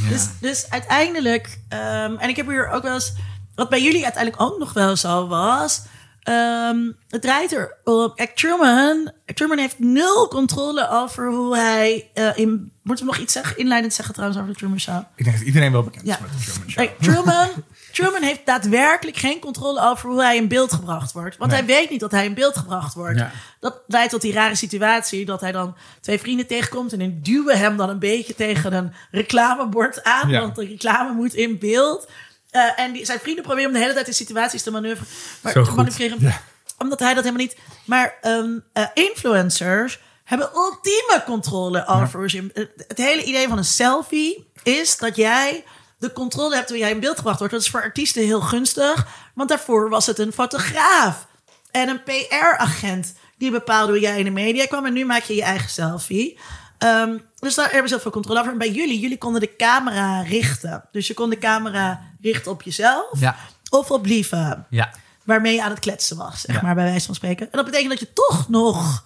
Dus, dus uiteindelijk... ehm, en ik heb hier ook wel eens... Wat bij jullie uiteindelijk ook nog wel zo was... ehm, het draait er op. Kijk, Truman, Truman heeft nul controle over hoe hij... eh, in, moeten we nog iets zeggen, inleidend zeggen trouwens over de Truman Show? Ik denk dat iedereen wel bekend Ja. is met de Truman Show. Kijk, Truman, <laughs> Truman heeft daadwerkelijk geen controle over hoe hij in beeld gebracht wordt. Want Nee. hij weet niet dat hij in beeld gebracht wordt. Ja. Dat leidt tot die rare situatie dat hij dan twee vrienden tegenkomt... en die duwen hem dan een beetje tegen een reclamebord aan. Ja. Want de reclame moet in beeld. Eh, en die, zijn vrienden proberen hem de hele tijd in situaties te manoeuvreren. Maar, te manoeuvreren omdat hij dat helemaal niet... Maar ehm, eh, influencers hebben ultieme controle over... het, het hele idee van een selfie is dat jij de controle hebt... hoe jij in beeld gebracht wordt. Dat is voor artiesten heel gunstig. Want daarvoor was het een fotograaf en een PR-agent... die bepaalde hoe jij in de media kwam. En nu maak je je eigen selfie. Ehm, dus daar hebben ze heel veel controle over. En bij jullie, jullie konden de camera richten. Dus je kon de camera richten op jezelf... Ja. of op lieve Ja. waarmee je aan het kletsen was, zeg Ja. maar, bij wijze van spreken. En dat betekent dat je toch nog...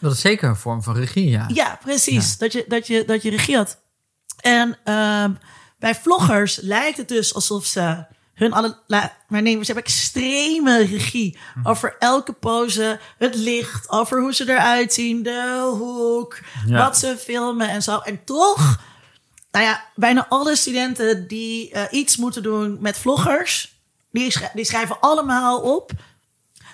Dat is zeker een vorm van regie, ja. Ja, precies. Dat, je, dat, je, dat je regie had. En ehm, bij vloggers lijkt het dus alsof ze hun alle... la- Maar nee, ze hebben extreme regie over elke pose, het licht, over hoe ze eruit zien, de hoek, Ja. wat ze filmen en zo. En toch, nou ja, bijna alle studenten die eh, iets moeten doen met vloggers, die, die schrijven allemaal op.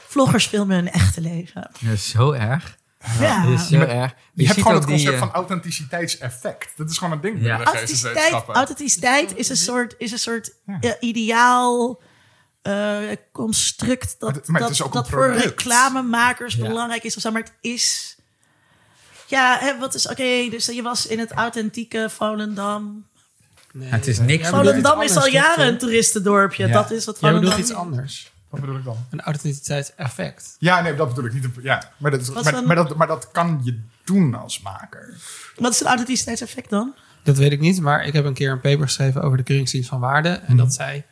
Vloggers filmen hun echte leven. Dat is zo erg. Ja. Dat is zo erg. Je, hebt gewoon het concept die, van eh, authenticiteitseffect. Dat is gewoon een ding Ja. de Authenticiteit, authenticiteit is een soort, is een soort eh, ideaal eh, construct dat, Maar het- maar het dat, voor reclamemakers Ja. belangrijk is of zo. Maar het is... Ja, hè, wat is... Oké, dus je was in het authentieke Volendam. Nee, Het is niks. jij Volendam is al jaren een toeristendorpje. Ja. Dat is wat Jij Volendam bedoelt iets anders. Wat bedoel ik dan? Een authenticiteitseffect. Ja, nee, dat bedoel ik niet. Ja, maar, dat is, maar, dat, maar dat kan je doen als maker. Wat is een authenticiteitseffect dan? Dat weet ik niet, maar ik heb een keer een paper geschreven over de keuringsdienst van waarde. En dat zij,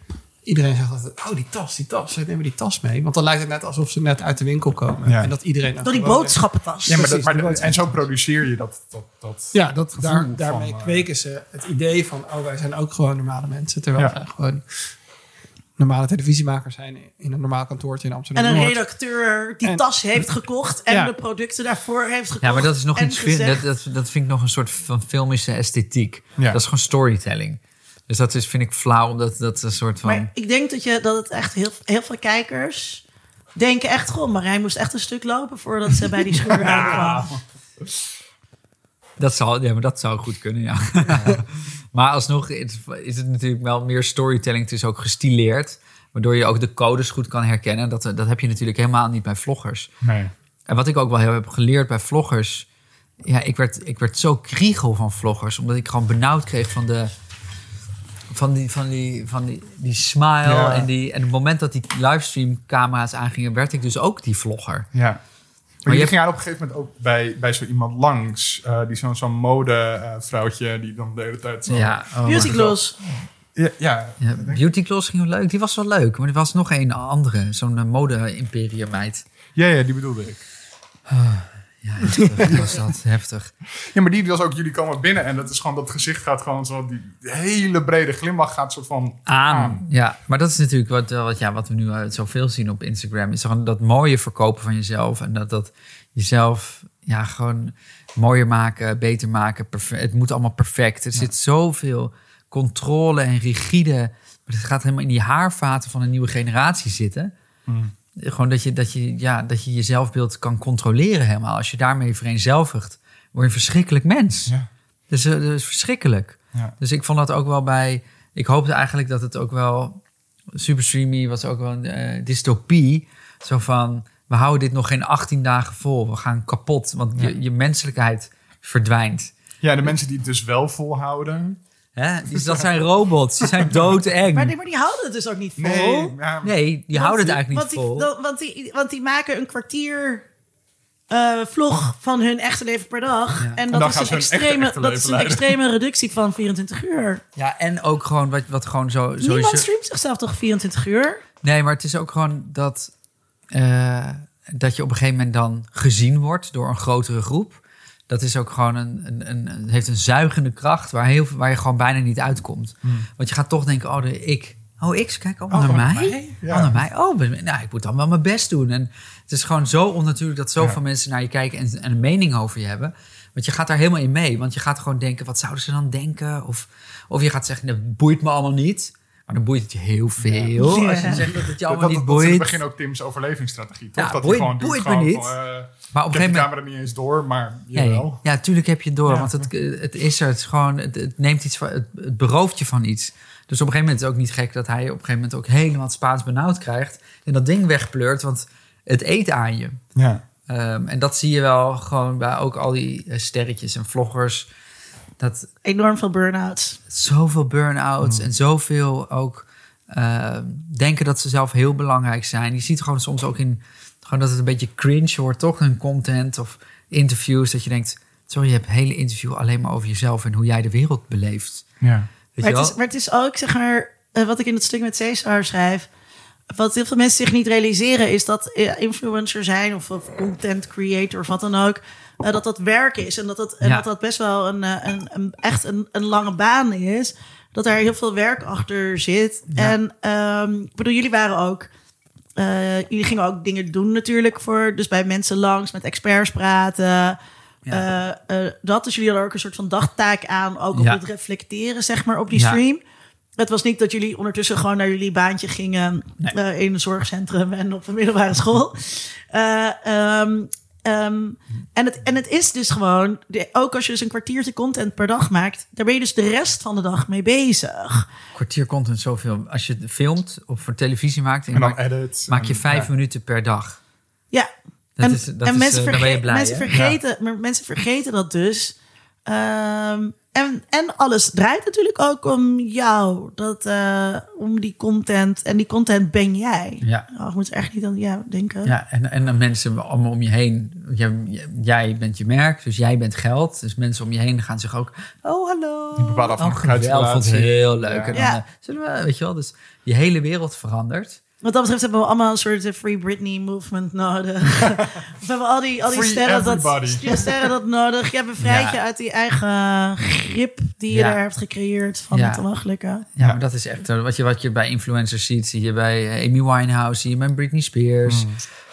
iedereen zegt altijd, oh die tas, die tas, ze nemen die tas mee. Want dan lijkt het net alsof ze net uit de winkel komen. Ja. En dat iedereen dan Door die boodschappentas. Ja, maar dat, maar de en zo produceer je dat. dat, dat Ja, dat, daar, daarmee eh, kweken ze het idee van, oh wij zijn ook gewoon normale mensen. Terwijl Ja. wij gewoon normale televisiemakers zijn in een normaal kantoortje in En Amsterdam een Noord. redacteur die En- tas heeft gekocht en Ja. de producten daarvoor heeft gekocht. Ja, maar dat is nog en iets. gezegd- Dat, dat, dat vind ik nog een soort van filmische esthetiek. Ja. Dat is gewoon storytelling. Dus dat is, vind ik flauw, omdat dat een soort van. Maar ik denk dat, je, dat het echt heel, heel veel kijkers denken echt... Goh, Marijn moest echt een stuk lopen voordat ze bij die <laughs> schuur aankwam. Dat zou, ja, maar dat zou goed kunnen, ja. <laughs> maar alsnog is is het natuurlijk wel meer storytelling. Het is ook gestileerd, waardoor je ook de codes goed kan herkennen. Dat, dat heb je natuurlijk helemaal niet bij vloggers. Nee. En wat ik ook wel heel heb geleerd bij vloggers... Ja, ik werd, ik werd zo kriegel van vloggers. Omdat ik gewoon benauwd kreeg van de... Van die, van die, van die, die smile. Ja. En, die, en het moment dat die livestream camera's aangingen... werd ik dus ook die vlogger. Ja. Maar je ging daar op een gegeven moment ook bij, bij zo iemand langs. eh, die zo'n zo'n modevrouwtje die dan de hele tijd zo... Ja, oh Beauty gloss. ja, ja. Ja, Beauty Gloss ging wel leuk. Die was wel leuk. Maar er was nog een andere. Zo'n eh, mode-imperium meid. ja, ja, die bedoelde ik. Ja, heftig was dat. Heftig. Ja, maar die was ook, jullie komen binnen en dat is gewoon, dat gezicht gaat gewoon zo, die hele brede glimlach gaat soort van Aan. Ja, maar dat is natuurlijk wat, eh, wat, ja, wat we nu uh, zoveel zien op Instagram. Is gewoon dat mooie verkopen van jezelf. En dat, dat jezelf ja, gewoon mooier maken, beter maken. het moet allemaal perfect. Er zit zoveel controle en rigide. Maar het gaat helemaal in die haarvaten van een nieuwe generatie zitten. Gewoon dat je, dat, je, ja, dat je je zelfbeeld kan controleren helemaal. Als je daarmee vereenzelvigt, word je een verschrikkelijk mens. Ja. Dus eh, dat is verschrikkelijk. Ja. Dus ik vond dat ook wel bij... Ik hoopte eigenlijk dat het ook wel... Super Streamy was ook wel een eh, dystopie. Zo van, we houden dit nog geen 18 dagen vol. We gaan kapot, want je, je menselijkheid verdwijnt. Ja, de mensen die het dus wel volhouden. Hè? Dus dat zijn robots, die zijn doodeng. Maar, die- maar die houden het dus ook niet vol. Nee, ja, Nee, die houden het eigenlijk niet vol. want, die, want die maken een kwartier eh, vlog van hun echte leven per dag. En dat dan is, gaan een ze hun echte, extreme, echte dat leven is een leiden. extreme reductie van 24 uur. Ja, en ook gewoon wat, wat gewoon zo... Niemand streamt zichzelf toch 24 uur? Nee, maar het is ook gewoon dat, eh, dat je op een gegeven moment dan gezien wordt door een grotere groep. Dat is ook gewoon een, een, een, heeft een zuigende kracht waar, heel, waar je gewoon bijna niet uitkomt. Want je gaat toch denken, oh, de ik. Oh, ik, kijk, oh, naar oh, mij. naar mij? Ja. Oh, naar mij. Oh, ben- nou, ik moet dan wel mijn best doen. En het is gewoon zo onnatuurlijk dat zoveel Ja. mensen naar je kijken en, en een mening over je hebben. Want je gaat daar helemaal in mee. Want je gaat gewoon denken, wat zouden ze dan denken? Of, of je gaat zeggen, dat boeit me allemaal niet. Maar dan boeit het je heel veel. Ja. Als je zegt dat het je dat, allemaal dat, niet dat is in het boeit. begin ook Tim's overlevingsstrategie, toch? Ja, dat boeit- hij gewoon doet, boeit me niet. van, eh, Maar op een ik heb gegeven de moment... camera niet eens door, maar Nee, jawel. ja, tuurlijk heb je het door. Ja. Want het, het is er. Het, is gewoon, het, het neemt iets van, het, het berooft je van iets. Dus op een gegeven moment is het ook niet gek dat hij op een gegeven moment ook helemaal het Spaans benauwd krijgt. En dat ding wegpleurt, want het eet aan je. Ja. Ehm, en dat zie je wel gewoon bij ook al die eh, sterretjes en vloggers. Dat Enorm veel burn-outs. zoveel burn-outs Mm. en zoveel ook eh, denken dat ze zelf heel belangrijk zijn. Je ziet gewoon soms ook in gewoon dat het een beetje cringe wordt, toch? Hun content of interviews. Dat je denkt, sorry, je hebt een hele interview alleen maar over jezelf en hoe jij de wereld beleeft. Ja. Weet Maar je het, is, maar het is ook, zeg maar, eh, wat ik in het stuk met Cesar schrijf. Wat heel veel mensen zich niet realiseren, is dat eh, influencer zijn of, of content creator of wat dan ook. Eh, dat dat werk is en dat dat, en Ja. dat, dat best wel een, eh, een, een, echt een, een lange baan is. Dat daar heel veel werk achter zit. Ja. En ehm, ik bedoel, jullie waren ook. eh, jullie gingen ook dingen doen natuurlijk voor. Dus bij mensen langs met experts praten. Ja. Dat dus jullie hadden ook een soort van dagtaak aan, ook op Ja. het reflecteren, zeg maar, op die Ja. stream. Het was niet dat jullie ondertussen gewoon naar jullie baantje gingen Nee. in een zorgcentrum en op een middelbare school. Eh, ehm, en, het, en het is dus gewoon, de- ook als je dus een kwartiertje content per dag maakt, daar ben je dus de rest van de dag mee bezig. Kwartier content zoveel. Als je het filmt of voor televisie maakt, en En dan maak, edit. maak je en- vijf ja. minuten per dag. Ja, Dat en, is, dat en is, mensen, eh, dan ben verge- je blij. mensen, vergeten, maar mensen vergeten dat dus. Ehm, en, en alles draait natuurlijk ook om jou. Dat, eh, om die content. En die content ben jij. Ja. Oh, ik moet echt niet aan jou denken. Ja, en, en dan mensen allemaal om je heen. Jij, jij bent je merk, dus jij bent geld. Dus mensen om je heen gaan zich ook... Oh, hallo. Die bepaalde oh, geweldig. afhankelijkheidsrelatie. vond het heel leuk. Ja. En dan, Ja. eh, zullen we, weet je wel, dus die hele wereld verandert. Wat dat betreft hebben we allemaal een soort eh, Free Britney movement nodig. <laughs> <laughs> we hebben al die, al die sterren, dat, sterren dat nodig. Je bevrijd je Ja. uit die eigen grip die je Ja. daar hebt gecreëerd van Ja. het. Ja, Ja. maar dat is echt eh, wat je, wat je bij influencers ziet. Zie je bij eh, Amy Winehouse, zie je bij Britney Spears.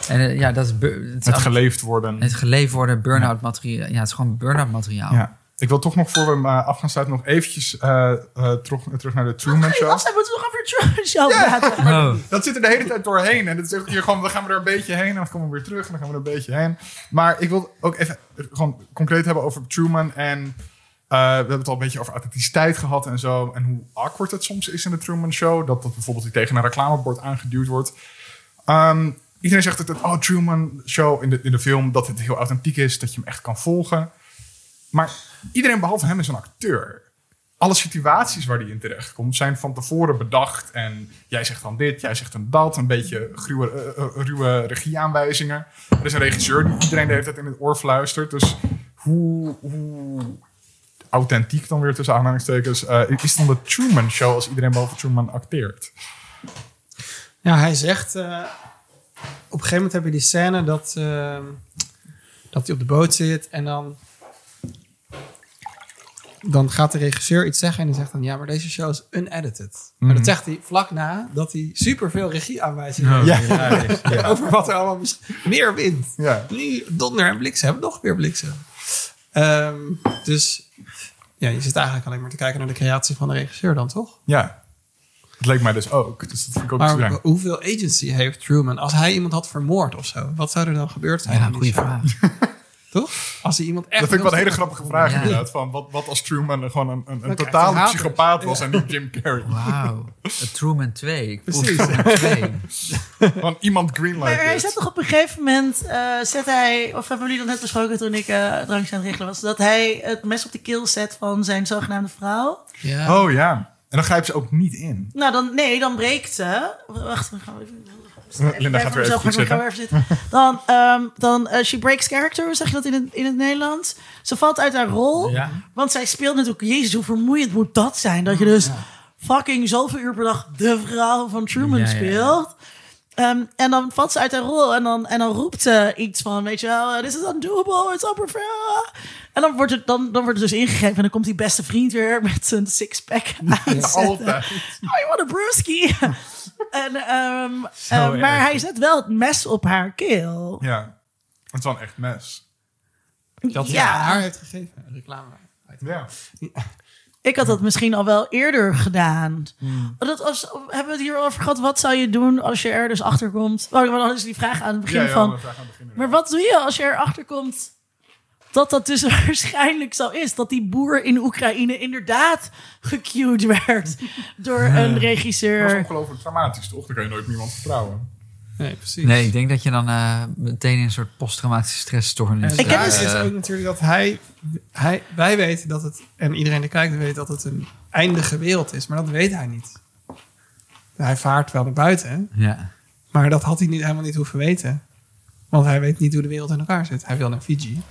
En eh, ja, dat is, het, Hmm. Geleefd worden. het geleefd worden, burn-out materiaal. Ja, het is gewoon burn-out materiaal. Ja. Ik wil toch nog voor we eh, af gaan sluiten nog eventjes eh, eh, terug, terug naar de Truman Show. Lars, hij moet nog over Truman Show praten. <laughs> Oh. Dat zit er de hele tijd doorheen. En het is ook hier gewoon, dan gaan we er een beetje heen. En dan komen we weer terug. En dan gaan we er een beetje heen. Maar ik wil ook even gewoon concreet hebben over Truman. En eh, we hebben het al een beetje over authenticiteit gehad en zo. En hoe awkward het soms is in de Truman Show. Dat dat bijvoorbeeld die tegen een reclamebord aangeduwd wordt. Ehm, iedereen zegt het, het oh, Truman Show in de, in de film, dat het heel authentiek is. Dat je hem echt kan volgen. Maar iedereen behalve hem is een acteur. alle situaties waar die in terecht komt, zijn van tevoren bedacht. En jij zegt dan dit, jij zegt dan dat. Een beetje gruwe, eh, eh, ruwe regieaanwijzingen. Er is een regisseur die iedereen de hele tijd in het oor fluistert. Dus hoe, authentiek dan weer tussen aanhalingstekens eh, is dan de Truman Show als iedereen boven Truman acteert? Ja, hij zegt... op een gegeven moment heb je die scène dat, dat hij op de boot zit en dan... Dan gaat de regisseur iets zeggen en die zegt dan... Ja, maar deze show is unedited. Maar dat zegt hij vlak na dat hij superveel regieaanwijzingen heeft. Ja. <laughs> Over wat er allemaal meer wind. Ja. Nu donder en bliksem. Nog meer bliksem. Ehm, dus ja, je zit eigenlijk alleen maar te kijken naar de creatie van de regisseur dan, toch? Ja. Het leek mij dus ook. Dus dat vind ik ook Maar hoeveel agency heeft Truman? Als hij iemand had vermoord of zo, wat zou er dan gebeurd zijn? Ja, goede vraag. <laughs> Toch? Als hij iemand echt... Dat vind ik wel een hele grappige vraag Ja. inderdaad. Van wat, wat als Truman gewoon een, een, een totale psychopaat was en niet Jim Carrey. Wauw. Truman 2. Ik voel Precies. Truman 2. Van iemand greenlight Maar hij zet toch op een gegeven moment, eh, zet hij, of hebben jullie dat net besproken toen ik eh drankje aan het regelen was, dat hij het mes op de keel zet van zijn zogenaamde vrouw. Ja. Oh ja. En dan grijpt ze ook niet in. Nou, dan, nee, dan breekt ze. Wacht, dan gaan we even. Linda gaat weer even goed even zitten. Dan, ehm, dan eh, she breaks character, zeg je dat in het, in het Nederlands? Ze valt uit haar rol. Ja. Want zij speelt natuurlijk, jezus, hoe vermoeiend moet dat zijn? Dat je dus fucking zoveel uur per dag de vrouw van Truman Ja, ja, ja. speelt. Ehm, en dan valt ze uit haar rol en dan, en dan roept ze iets van, weet je wel, this is undoable, it's unfair. En dan wordt, het, dan, dan wordt het dus ingegeven en dan komt die beste vriend weer <laughs> met zijn sixpack aan. Altijd. Oh, je want een brewski. En, ehm, Zo eh, maar hij zet wel het mes op haar keel. Ja. Het is wel een echt mes. Dat hij ja, haar heeft gegeven. Reclame. Ja. ik had dat misschien al wel eerder gedaan. Dat als, hebben we het hier over gehad? Wat zou je doen als je er dus achter komt? Oh, dan is die vraag aan het begin Ja, ja, van. we vragen aan het begin Maar wat doe je als je erachter komt dat dat dus <laughs> waarschijnlijk zo is? Dat die boer in Oekraïne inderdaad gecued werd door een Dat is regisseur. ongelooflijk traumatisch, toch? Dan kan je nooit meer iemand vertrouwen. Nee, precies. Nee, ik denk dat je dan eh, meteen in een soort posttraumatische stressstoornis... Ik heb daar dus- is ook natuurlijk dat hij, hij... Wij weten dat het... En iedereen die kijkt weet dat het een eindige wereld is. Maar dat weet hij niet. Hij vaart wel naar buiten. Ja. Maar dat had hij niet, helemaal niet hoeven weten. Want hij weet niet hoe de wereld in elkaar zit. Hij wil naar Fiji.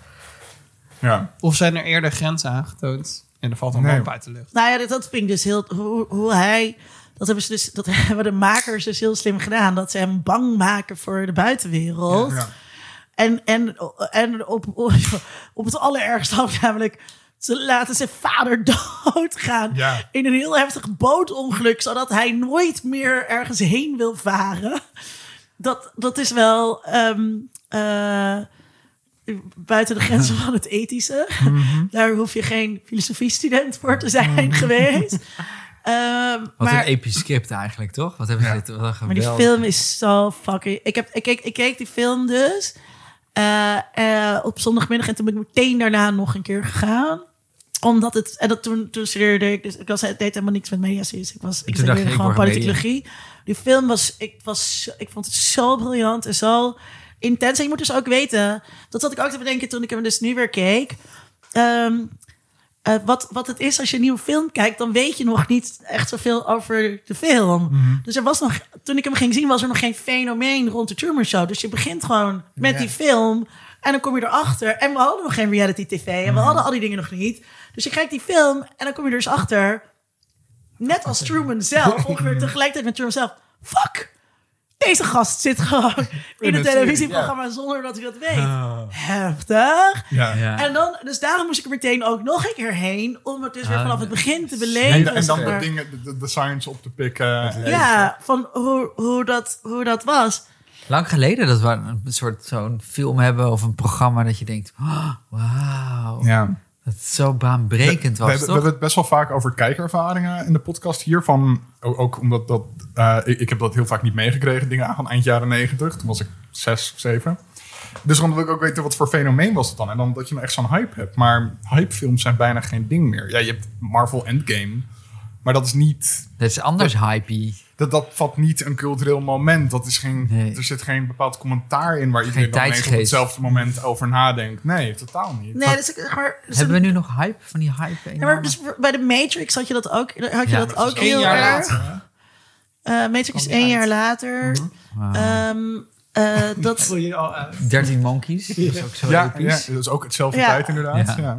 Ja. Of zijn er eerder grenzen aangetoond? En er valt een Nee. uit de lucht. Nou ja, dat, dat vind ik dus heel. Hoe, hoe hij. Dat hebben, ze dus, dat <laughs> hebben de makers dus heel slim gedaan. Dat ze hem bang maken voor de buitenwereld. Ja. En, en, en op, <laughs> op het allerergste af, namelijk. Ze laten zijn vader <laughs> doodgaan. Ja. In een heel heftig bootongeluk. Zodat hij nooit meer ergens heen wil varen. Dat, dat is wel. ehm, eh, buiten de grenzen <laughs> van het ethische. Daar hoef je geen filosofiestudent voor te zijn geweest. Ehm, Wat maar, een episch script eigenlijk, toch? Wat hebben ze Ja. dit... Wat maar die film is zo fucking... Ik, heb, ik, keek, ik keek die film dus eh, eh, op zondagmiddag en toen ben ik meteen daarna nog een keer gegaan omdat het, en dat toen, toen studeerde ik, dus ik was, het deed helemaal niks met mediastudies. Ik was, ik studeerde gewoon politicologie. Die film was, ik was, ik vond het zo briljant en zo intens. En je moet dus ook weten, dat zat ik ook te bedenken toen ik hem dus nu weer keek. Ehm, eh, wat, wat het is als je een nieuwe film kijkt, dan weet je nog niet echt zoveel over de film. Dus er was nog, toen ik hem ging zien, was er nog geen fenomeen rond de Truman Show. Dus je begint gewoon met die film en dan kom je erachter. En we hadden nog geen reality tv en we hadden al die dingen nog niet. Dus je kijkt die film en dan kom je er dus achter, net als Truman zelf, <laughs> ongeveer tegelijkertijd met Truman zelf. Fuck! Deze gast zit gewoon <laughs> in een een televisieprogramma zonder dat hij dat weet. Heftig. Ja. Ja. En dan, dus daarom moest ik er meteen ook nog een keer heen. Om het dus weer Ah, vanaf het begin te En, beleven. en dan de dingen, de science op te pikken. Ja, van hoe, hoe, dat, hoe dat was. Lang geleden dat we een soort zo'n film hebben of een programma dat je denkt, oh, wauw, Ja. Dat het zo baanbrekend we, was, we toch? hebben het best wel vaak over kijkervaringen in de podcast hier. Van, ook, ook omdat dat, eh, ik, ik heb dat heel vaak niet meegekregen, dingen van eind jaren negentig. Toen was ik zes of zeven. Dus dan wil ik ook weten wat voor fenomeen was het dan. En dan dat je nou echt zo'n hype hebt. Maar hypefilms zijn bijna geen ding meer. Ja, je hebt Marvel Endgame. Maar dat is niet... Dat is anders hypey. Dat dat, vat niet een cultureel moment. Dat is geen, Nee. Er zit geen bepaald commentaar in waar iedereen dan ineens op hetzelfde moment over nadenkt. Nee, totaal niet. Nee, dus, ik- maar, dus Hebben we nu nog hype van die hype? Ja, maar dus bij de Matrix had je dat ook, had je Ja, dat ook heel jaar erg. later. Eh, Matrix is één uit. jaar later. Wauw. Ehm, eh, <laughs> dat, Voel je je al uit. 13 Monkeys. Dat is ook zo ja, ja, dat is ook hetzelfde Ja. tijd inderdaad. Ja. Ja.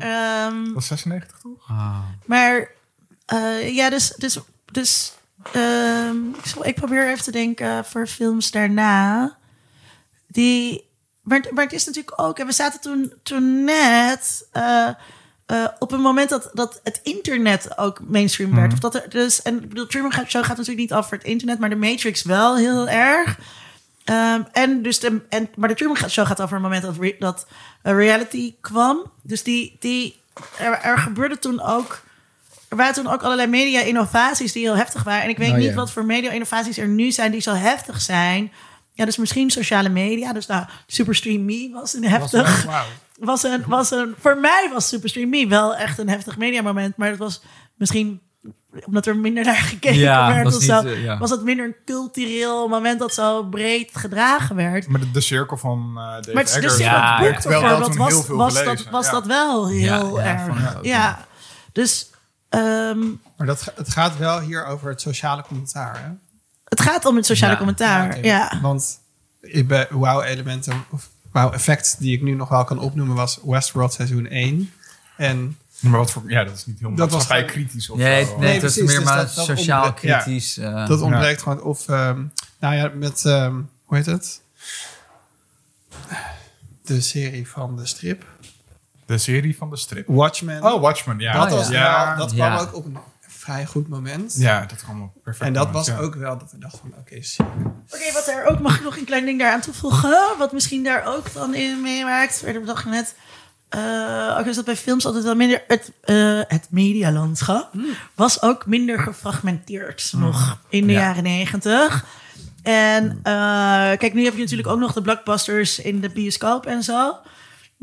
ehm, Dat was 96 toch? Ah. maar eh, ja, dus, dus, dus ehm, ik, zal- ik probeer even te denken voor films daarna. Die, maar, maar het is natuurlijk ook, en we zaten toen, toen net eh, eh, op een moment dat, dat het internet ook mainstream werd. Of dat er dus, en ik bedoel, Truman Show gaat natuurlijk niet af voor het internet, maar de Matrix wel heel erg. Ehm, en dus de, en, maar de Truman Show gaat over een moment dat, re- dat eh, reality kwam. Dus die, die, er, er gebeurde toen ook. Er waren toen ook allerlei media-innovaties die heel heftig waren. En ik weet Oh, niet ja. wat voor media-innovaties er nu zijn die zo heftig zijn. Ja, dus misschien sociale media. Dus nou, Superstream Me was een heftig. <laughs> Was een, was een, voor mij was Superstream Me wel echt een heftig mediamoment. Maar dat was misschien omdat er minder naar <laughs> gekeken Ja, werd. was of niet, zo, eh, ja. Was het minder een cultureel moment dat zo breed gedragen werd. Maar de, de cirkel van eh Dave Maar het is dus Ja, het boek ja. Heel was, veel was, dat, was ja. dat wel heel Ja, ja, erg. ja. Dus ehm, Maar dat, het gaat wel hier over het sociale commentaar. Hè? het gaat om het sociale Ja, commentaar. oké. Ja. Want ik ben wow-elementen of wow-effect die ik nu nog wel kan opnoemen was Westworld seizoen 1. En Maar wat voor... Ja, dat is niet heel Dat was gewoon- kritisch of Nee, zo. nee, Nee, het is precies, meer dus maar dat- dat sociaal ontbreekt- ja. kritisch. eh, dat ontbreekt gewoon. Of, ehm, nou ja, met, ehm, hoe heet het? De serie van de strip. De serie van de strip. Watchmen. Oh, Watchmen, ja. dat, Oh, was ja. wel, dat kwam ook op een vrij goed moment. Ja, dat kwam op perfect. En dat moment, was ja. ook wel dat we dachten van, oké, zie je. Oké, wat er ook, mag ik nog een klein ding daaraan toevoegen? Wat misschien daar ook dan in meemaakt. We dachten net, eh, ook is dat bij films altijd wel minder... Het, eh, het medialandschap was ook minder gefragmenteerd nog in de Ja. jaren negentig. En eh, kijk, nu heb je natuurlijk ook nog de blockbusters in de bioscoop en zo.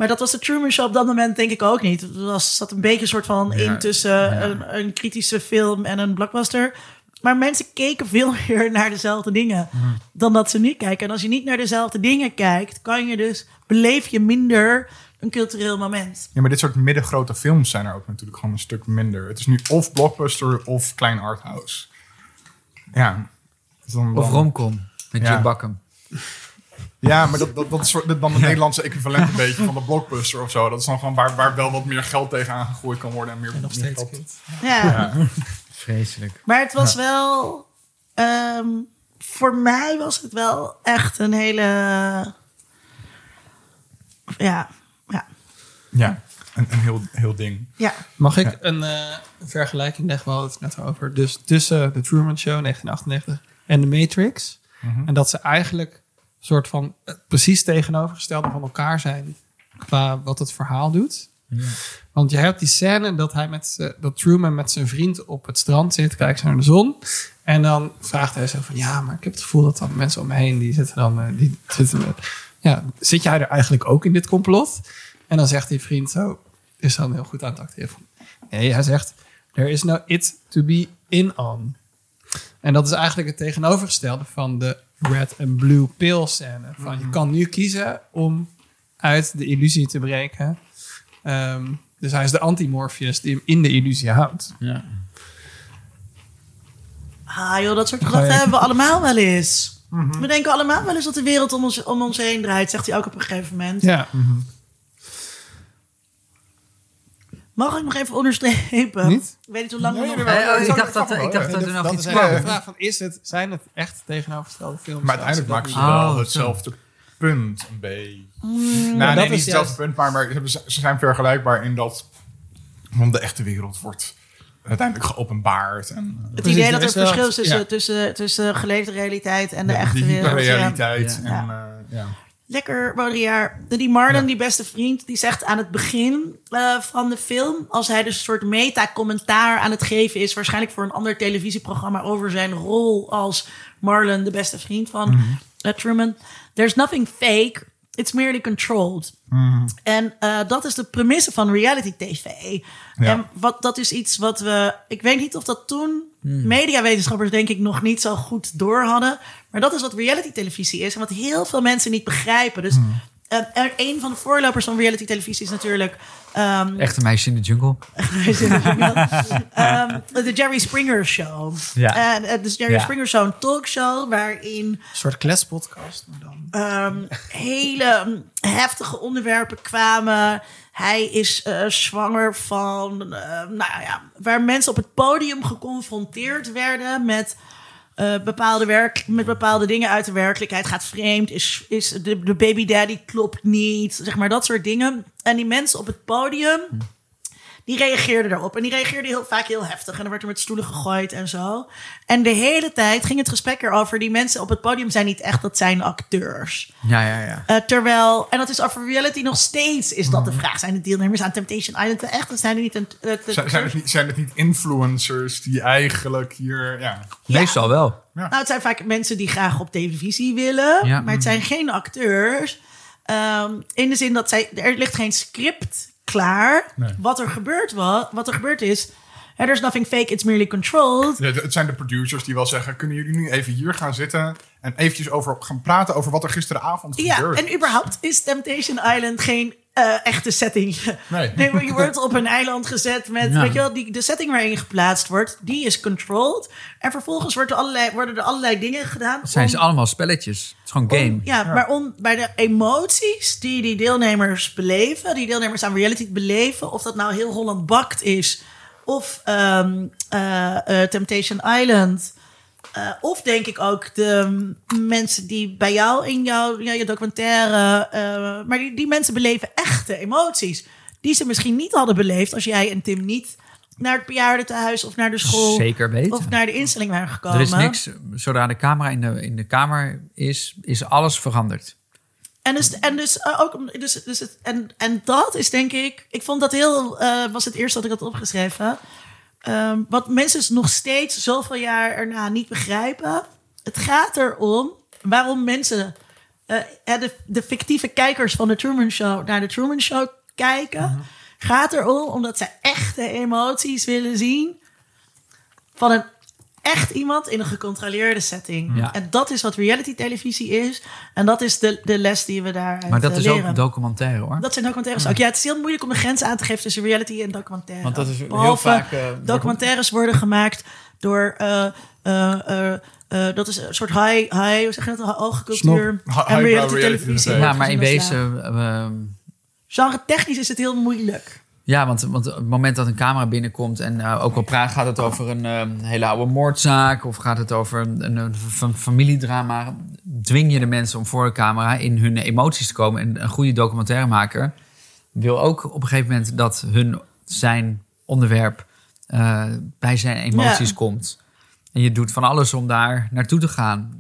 Maar dat was de Truman Show op dat moment denk ik ook niet. Het was, zat een beetje een soort van in tussen een, een kritische film en een blockbuster. Maar mensen keken veel <laughs> meer naar dezelfde dingen dan dat ze nu kijken. En als je niet naar dezelfde dingen kijkt, kan je dus beleef je minder een cultureel moment. Ja, maar dit soort middengrote films zijn er ook natuurlijk gewoon een stuk minder. Het is nu of blockbuster of klein arthouse. Ja. Dan- Of romcom met Ja. Jim Bakken. <laughs> Ja, maar dat, dat, dat is soort- dan het Nederlandse equivalent een <laughs> beetje van de blockbuster of zo. Dat is dan gewoon waar, waar wel wat meer geld tegenaan gegooid kan worden. En meer, nog meer steeds geld. goed. Ja. <laughs> Vreselijk. Maar het was wel. ehm, voor mij was het wel echt een hele. Ja, ja, Ja, een, een heel, heel ding. ja. Mag ik een, eh, vergelijking leggen? We hadden het net over. Dus tussen de Truman Show 1998 en de Matrix. En dat ze eigenlijk soort van het precies tegenovergestelde van elkaar zijn qua wat het verhaal doet. Want je hebt die scène dat, hij met, dat Truman met zijn vriend op het strand zit, kijkt naar de zon. En dan vraagt hij zo van, ja, maar ik heb het gevoel dat dan mensen om me heen, die zitten dan, eh, die zitten met, ja, zit jij er eigenlijk ook in dit complot? En dan zegt die vriend zo, is dan heel goed aan het acteren nee, hij zegt, there is no it to be in on. En dat is eigenlijk het tegenovergestelde van de red and blue pill scène. Van je kan nu kiezen om uit de illusie te breken. Ehm, dus hij is de anti-Morpheus die hem in de illusie houdt. Ja. Ah joh, dat soort je- gedachten hebben we allemaal wel eens. We denken allemaal wel eens dat de wereld om ons, om ons heen draait, zegt hij ook op een gegeven moment. Ja, Mag ik nog even onderstrepen? Niet? Ik weet niet hoe lang we Nee, nog... nee, Nee, nee, oh, dat ik dacht dat ik dacht dat er nog iets is kwam. de vraag van, is het, zijn het echt tegenovergestelde films? Maar uiteindelijk maken ze wel Oh, hetzelfde punt een beetje. Mm. nou, dat nee, is niet hetzelfde juist- punt, maar, maar ze zijn vergelijkbaar in dat want de echte wereld wordt uiteindelijk geopenbaard. En, Het Precies, idee dat er verschil is tussen, ja. tussen, tussen geleefde realiteit en de de, echte die wereld. Ja. hyperrealiteit. Ja. En, eh, ja. Lekker, Baudrillard. Die Marlon, Ja. die beste vriend, die zegt aan het begin eh, van de film... als hij dus een soort meta-commentaar aan het geven is... waarschijnlijk voor een ander televisieprogramma... over zijn rol als Marlon, de beste vriend van Mhm. Truman. There's nothing fake it's merely controlled. En eh, dat is de premisse van reality TV. En wat, dat is iets wat we... Ik weet niet of dat toen mediawetenschappers denk ik nog niet zo goed door hadden. Maar dat is wat reality televisie is. En wat heel veel mensen niet begrijpen. Dus eh, er, een van de voorlopers van reality televisie is natuurlijk... ehm, Echte meisje in de jungle. <laughs> <laughs> Ehm, de Jerry Springer Show. Ja. En uh, dus Jerry Ja. Springer Show, een talkshow waarin Een soort klespodcast. Dan. ehm, hele heftige onderwerpen kwamen. Hij is eh, zwanger van, eh, nou ja, waar mensen op het podium geconfronteerd werden met eh, bepaalde werk, met bepaalde dingen uit de werkelijkheid. Gaat vreemd, is, is de, de baby daddy klopt niet, zeg maar dat soort dingen. En die mensen op het podium, die reageerden daarop. En die reageerden heel vaak heel heftig. En dan werd er met stoelen gegooid en zo. En de hele tijd ging het gesprek erover. Die mensen op het podium zijn niet echt, dat zijn acteurs. Ja, ja, ja. Eh, terwijl, en dat is over reality nog steeds, is dat de vraag. Zijn de deelnemers aan Temptation Island wel echt? Of zijn er niet een... eh, Zijn, zijn, het niet, zijn het niet influencers die eigenlijk hier... Ja, Meestal wel. Nou, het zijn vaak mensen die graag op televisie willen. Ja. Maar het zijn geen acteurs. Ehm, in de zin dat zij, er ligt geen script klaar. Nee. Wat, er gebeurt, wa- wat er gebeurd is. There's nothing fake, it's merely controlled. Ja, het zijn de producers die wel zeggen... kunnen jullie nu even hier gaan zitten... en eventjes over gaan praten over wat er gisteravond Ja, gebeurde? en überhaupt is Temptation Island geen eh, echte setting. <laughs> Nee. maar je wordt op een eiland gezet met, Ja. weet je wel, die, de setting waarin je geplaatst wordt, die is controlled. En vervolgens wordt er allerlei, worden er allerlei dingen gedaan. Het zijn om- ze allemaal spelletjes. Het is gewoon game. om- ja, maar om bij de emoties die die deelnemers beleven, die deelnemers aan reality beleven, of dat nou heel Holland bakt is, of ehm, eh, eh, Temptation Island. Eh, of denk ik ook de mensen die bij jou in jouw ja, je documentaire. eh, maar die, die mensen beleven echte emoties. Die ze misschien niet hadden beleefd als jij en Tim niet naar het bejaardentehuis of naar de school. Zeker weten. Of naar de instelling waren gekomen. Er is niks, zodra de camera in de, in de kamer is, is alles veranderd. En dus, en dus eh, ook, dus, dus het, en, en dat is denk ik, ik vond dat heel, eh, was het eerste dat ik had opgeschreven. Ehm, wat mensen nog steeds zoveel jaar erna niet begrijpen. Het gaat erom waarom mensen, eh, de, de fictieve kijkers van de Truman Show naar de Truman Show kijken. Gaat erom omdat zij echte emoties willen zien van een echt iemand in een gecontroleerde setting. Ja. En dat is wat reality televisie is. En dat is de, de les die we daaruit Maar dat eh, is leren. ook documentaire hoor. Dat zijn documentaires ook. Ja, het is heel moeilijk om de grens aan te geven tussen reality en documentaire. Want dat is heel Behalve vaak, eh, documentaires worden gemaakt door... eh, eh, eh, eh, dat is een soort high, high hoe zeg je dat? Hoge cultuur. En reality televisie. Ja, maar in ja, wezen... ehm, Genre technisch is het heel moeilijk. Ja, want, want op het moment dat een camera binnenkomt en eh, ook al praat, gaat het over een eh, hele oude moordzaak of gaat het over een, een, een fa- familiedrama, dwing je de mensen om voor de camera in hun emoties te komen. En een goede documentairemaker wil ook op een gegeven moment dat hun zijn onderwerp eh, bij zijn emoties Ja. komt. En je doet van alles om daar naartoe te gaan.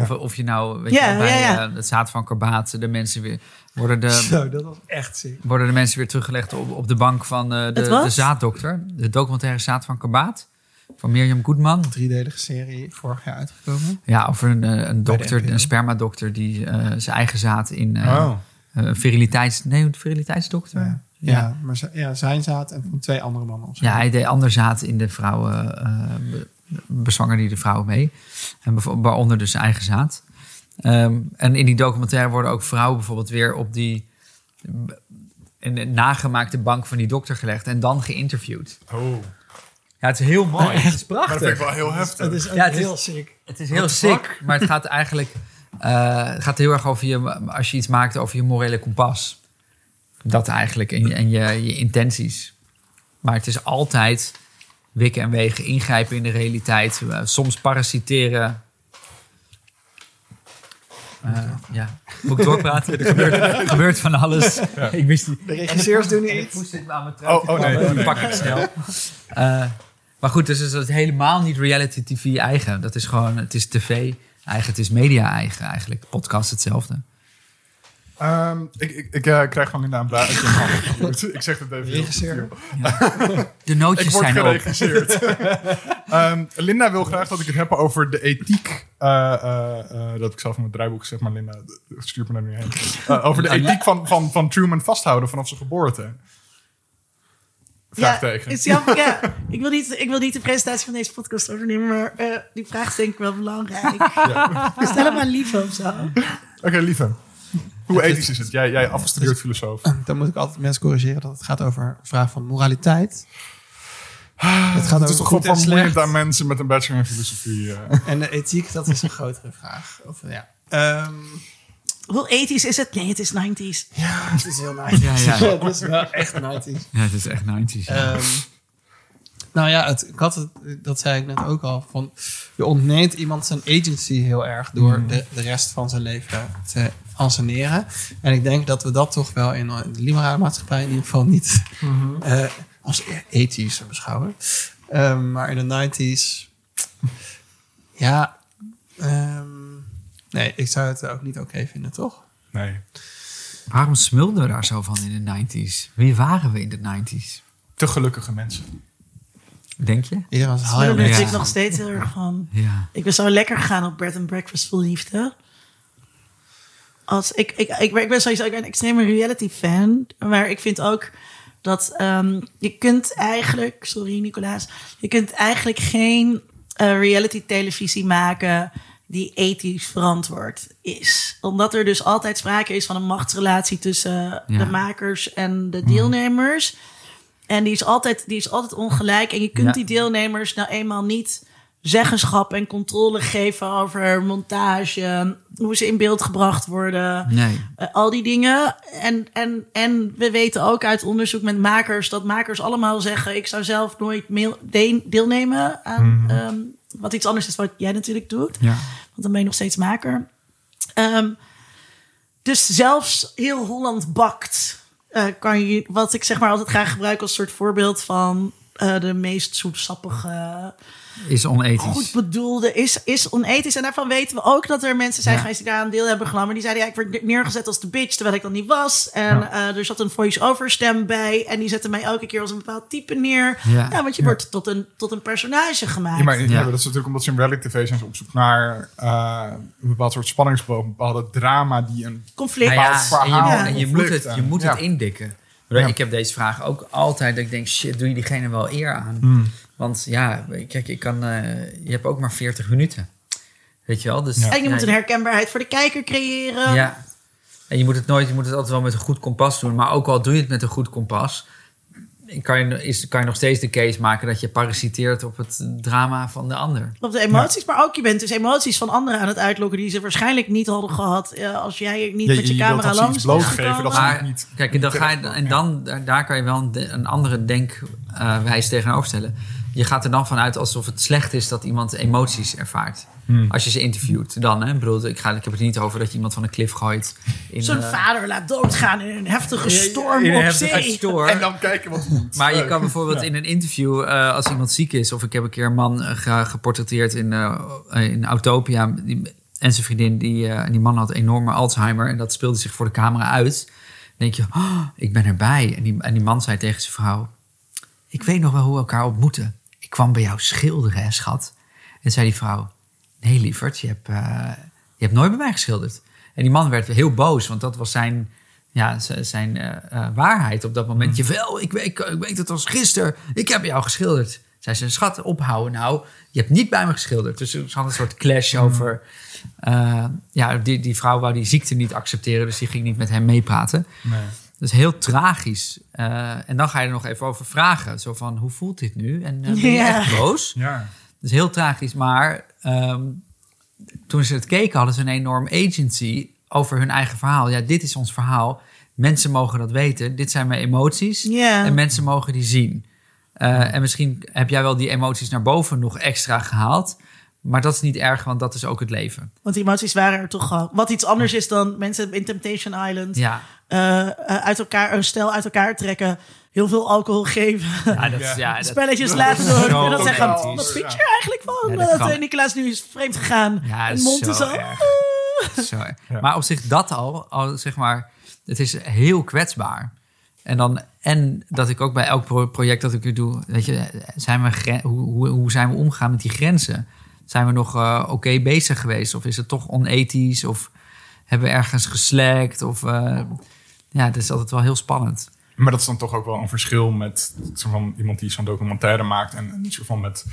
Of, of je nou, weet je, bij eh, het zaad van Karbaat, de mensen weer worden de, Zo, dat was echt ziek. worden de mensen weer teruggelegd op, op de bank van eh, de, de zaaddokter. De documentaire Zaad van Karbaat. Van Mirjam Goedman. Driedelige serie vorig jaar uitgekomen. Ja, over een, eh, een dokter, een spermadokter... die zijn eigen zaad in Oh. eh, viriliteits... Nee, een viriliteitsdokter. Ja, ja. maar ja, zijn zaad en van twee andere mannen. Ja, hij deed ander zaad in de vrouwen... eh be- bezwanger die de vrouwen mee. En waaronder dus eigen zaad. Ehm, en in die documentaire worden ook vrouwen bijvoorbeeld weer op die... in de nagemaakte bank van die dokter gelegd en dan geïnterviewd. Oh, Ja, het is heel mooi. <laughs> Het is maar dat vind ik prachtig. wel heel heftig. Het is ook Ja, het is- heel sick. Het is heel What sick, maar het gaat eigenlijk eh, het gaat heel erg over je, als je iets maakt over je morele kompas. Dat eigenlijk en je, en je, je intenties. Maar het is altijd wikken en wegen, ingrijpen in de realiteit, eh, soms parasiteren. Eh, ja, moet ik doorpraten? <laughs> Er gebeurt, er gebeurt van alles. Ik wist niet. De regisseurs doen En ik iets. moest dit aan mijn trui Oh, oh, nee. Die pak ik snel. Eh, maar goed, dus is het helemaal niet reality TV eigen. Dat is gewoon, het is tv eigen, het is media eigen eigenlijk. Podcast hetzelfde. Ehm, ik ik, ik eh, krijg van Linda een blaadje in. <laughs> Ik zeg het even. heel Regisseur. subtiel. <laughs> De nootjes <laughs> Ik word zijn op. geregisseerd. Ehm, Linda wil graag dat ik het heb over de ethiek. eh, eh, eh, dat ik zelf in mijn draaiboek zeg maar Linda, stuur me daar nu heen. Over de ethiek van, van, van Truman vasthouden vanaf zijn geboorte. Vraagteken. Ja, is jammer, ja. ik, wil niet, ik wil niet de presentatie van deze podcast overnemen, maar eh, die vraag is denk ik wel belangrijk. Stel hem aan Lieve of zo. Oké, lieve. Hoe ethisch is het? Jij, jij afgestudeerd filosoof. Dan moet ik altijd mensen corrigeren dat het gaat over een vraag van moraliteit. Het gaat Het is over goed en slecht. aan mensen met een bachelor in filosofie. eh. <laughs> En de ethiek, dat is een <laughs> grotere vraag. Of, ja. Ehm, Hoe ethisch is het? Nee, het is 90s. ja, het is heel nice. Ja, ja. <laughs> het is wel echt nice. Ja, het is echt 90s. ja. Ehm, nou ja, het, ik had het, dat zei ik net ook al. Van, je ontneemt iemand zijn agency heel erg door de, de rest van zijn leven te anseneren. En ik denk dat we dat toch wel in de liberale maatschappij in ieder geval niet eh, als ethisch beschouwen. Ehm, maar in de 90s, ja, ehm, nee, ik zou het ook niet oké vinden, toch? Nee. Waarom smulden we daar zo van in de 90s? Wie waren we in de 90s? Te gelukkige mensen. Denk je? Was Daar ben Ja. ik nog steeds heel erg van. Ja. Ik ben zo lekker gegaan op bed and breakfast vol liefde. Als ik, ik, ik, ben- ik ben sowieso ik ben een extreme reality fan. Maar ik vind ook dat ehm, je kunt eigenlijk... Sorry Nicolaas. Je kunt eigenlijk geen eh, reality televisie maken die ethisch verantwoord is. Omdat er dus altijd sprake is van een machtsrelatie tussen Ja. de makers en de deelnemers. En die is altijd, die is altijd ongelijk. En je kunt Ja. die deelnemers nou eenmaal niet zeggenschap en controle geven over montage, hoe ze in beeld gebracht worden, Nee. eh, al die dingen. En, en, en we weten ook uit onderzoek met makers dat makers allemaal zeggen: ik zou zelf nooit deelnemen aan ehm, wat iets anders is wat jij natuurlijk doet. Ja. Want dan ben je nog steeds maker. Ehm, dus zelfs heel Holland bakt. eh, kan je, wat ik zeg maar altijd graag gebruik als soort voorbeeld van eh, de meest zoetsappige, Is onethisch. goed bedoelde, is, is onethisch. En daarvan weten we ook dat er mensen zijn Ja. geweest die daar aan deel hebben genomen. Die zeiden, ja, ik werd neergezet als de bitch, terwijl ik dat niet was. En eh, er zat een voice-over stem bij. En die zette mij elke keer als een bepaald type neer. Ja. Ja, want je wordt tot een, tot een personage gemaakt. Ja, maar ja, Ja. dat is natuurlijk omdat ze in reality tv zijn ze op zoek naar eh, een bepaald soort spanningsboog, een bepaalde drama die een Conflict. Nou ja, bepaald en je, verhaal, en je moet het, je en- moet ja. het indikken. Ja. Ik heb deze vraag ook altijd dat ik denk, shit, doe je diegene wel eer aan? Hmm. Want ja, kijk, ik kan, eh, je hebt ook maar 40 minuten. Weet je wel? Dus, En je ja, moet een herkenbaarheid voor de kijker creëren. Ja. En je moet het nooit, je moet het altijd wel met een goed kompas doen. Maar ook al doe je het met een goed kompas, kan je, is, kan je nog steeds de case maken dat je parasiteert op het drama van de ander. Op de emoties, maar ook je bent dus emoties van anderen aan het uitlokken die ze waarschijnlijk niet hadden gehad eh, als jij niet Ja, met je, camera langs was gekomen. dat ze Maar niet- kijk, en dan, ga je, en dan daar, daar kan je wel een, een andere denkwijze tegenover stellen. Je gaat er dan vanuit alsof het slecht is dat iemand emoties ervaart. Hmm. Als je ze interviewt, dan hè. Ik bedoel, ik, ga, ik heb het niet over dat je iemand van een klif gooit. In, Zijn eh, vader laat doodgaan in een heftige storm in een op heftige zee. storm. En dan kijken wat hij doet. Maar je kan bijvoorbeeld in een interview, eh, als iemand ziek is, of ik heb een keer een man eh, ge- geportretteerd in, eh, in Autopia. Die, en zijn vriendin, die, die man had enorme Alzheimer en dat speelde zich voor de camera uit. Dan denk je, oh, ik ben erbij. En die, en die man zei tegen zijn vrouw: Ik weet nog wel hoe we elkaar ontmoeten. Kwam bij jou schilderen, hè, schat. En zei die vrouw: Nee, lieverd, je hebt, eh, je hebt nooit bij mij geschilderd. En die man werd heel boos, want dat was zijn, ja, zijn eh, eh, waarheid op dat moment. Jawel, ik weet, ik weet het als gisteren. Ik heb jou geschilderd. Zei ze, schat, ophouden nou. Je hebt niet bij me geschilderd. Dus er had een soort clash over... eh, ja, die, die vrouw wou die ziekte niet accepteren, dus die ging niet met hem meepraten. Nee. Dat is heel tragisch. Eh, en dan ga je er nog even over vragen. Zo van, hoe voelt dit nu? En eh, ben je Ja. echt boos? Ja. Dat is heel tragisch. Maar ehm, toen ze het keken, hadden ze een enorm agency over hun eigen verhaal. Ja, dit is ons verhaal. Mensen mogen dat weten. Dit zijn mijn emoties. Ja. En mensen mogen die zien. Eh, en misschien heb jij wel die emoties naar boven nog extra gehaald. Maar dat is niet erg, want dat is ook het leven. Want die emoties waren er toch al. Wat iets anders is dan mensen in Temptation Island Ja, eh, eh, uit elkaar, een stel uit elkaar trekken. Heel veel alcohol geven. ja dat is... Ja, dat- Spelletjes dat laten doen. En dan zeggen, wat vind je er eigenlijk van? Ja, dat dat eh, Nicolaas nu is vreemd gegaan. Ja, dat en mond is zo. Zo erg. Maar op zich dat al, al, zeg maar, het is heel kwetsbaar. En, dan, en dat ik ook bij elk pro- project dat ik weer doe, weet je, zijn we hoe, hoe, hoe zijn we omgegaan met die grenzen? Zijn we nog eh, oké bezig geweest? Of is het toch onethisch? Of hebben we ergens geslakt? Of eh, ja, het is altijd wel heel spannend. Maar dat is dan toch ook wel een verschil met zo van iemand die zo'n documentaire maakt en niet zo van met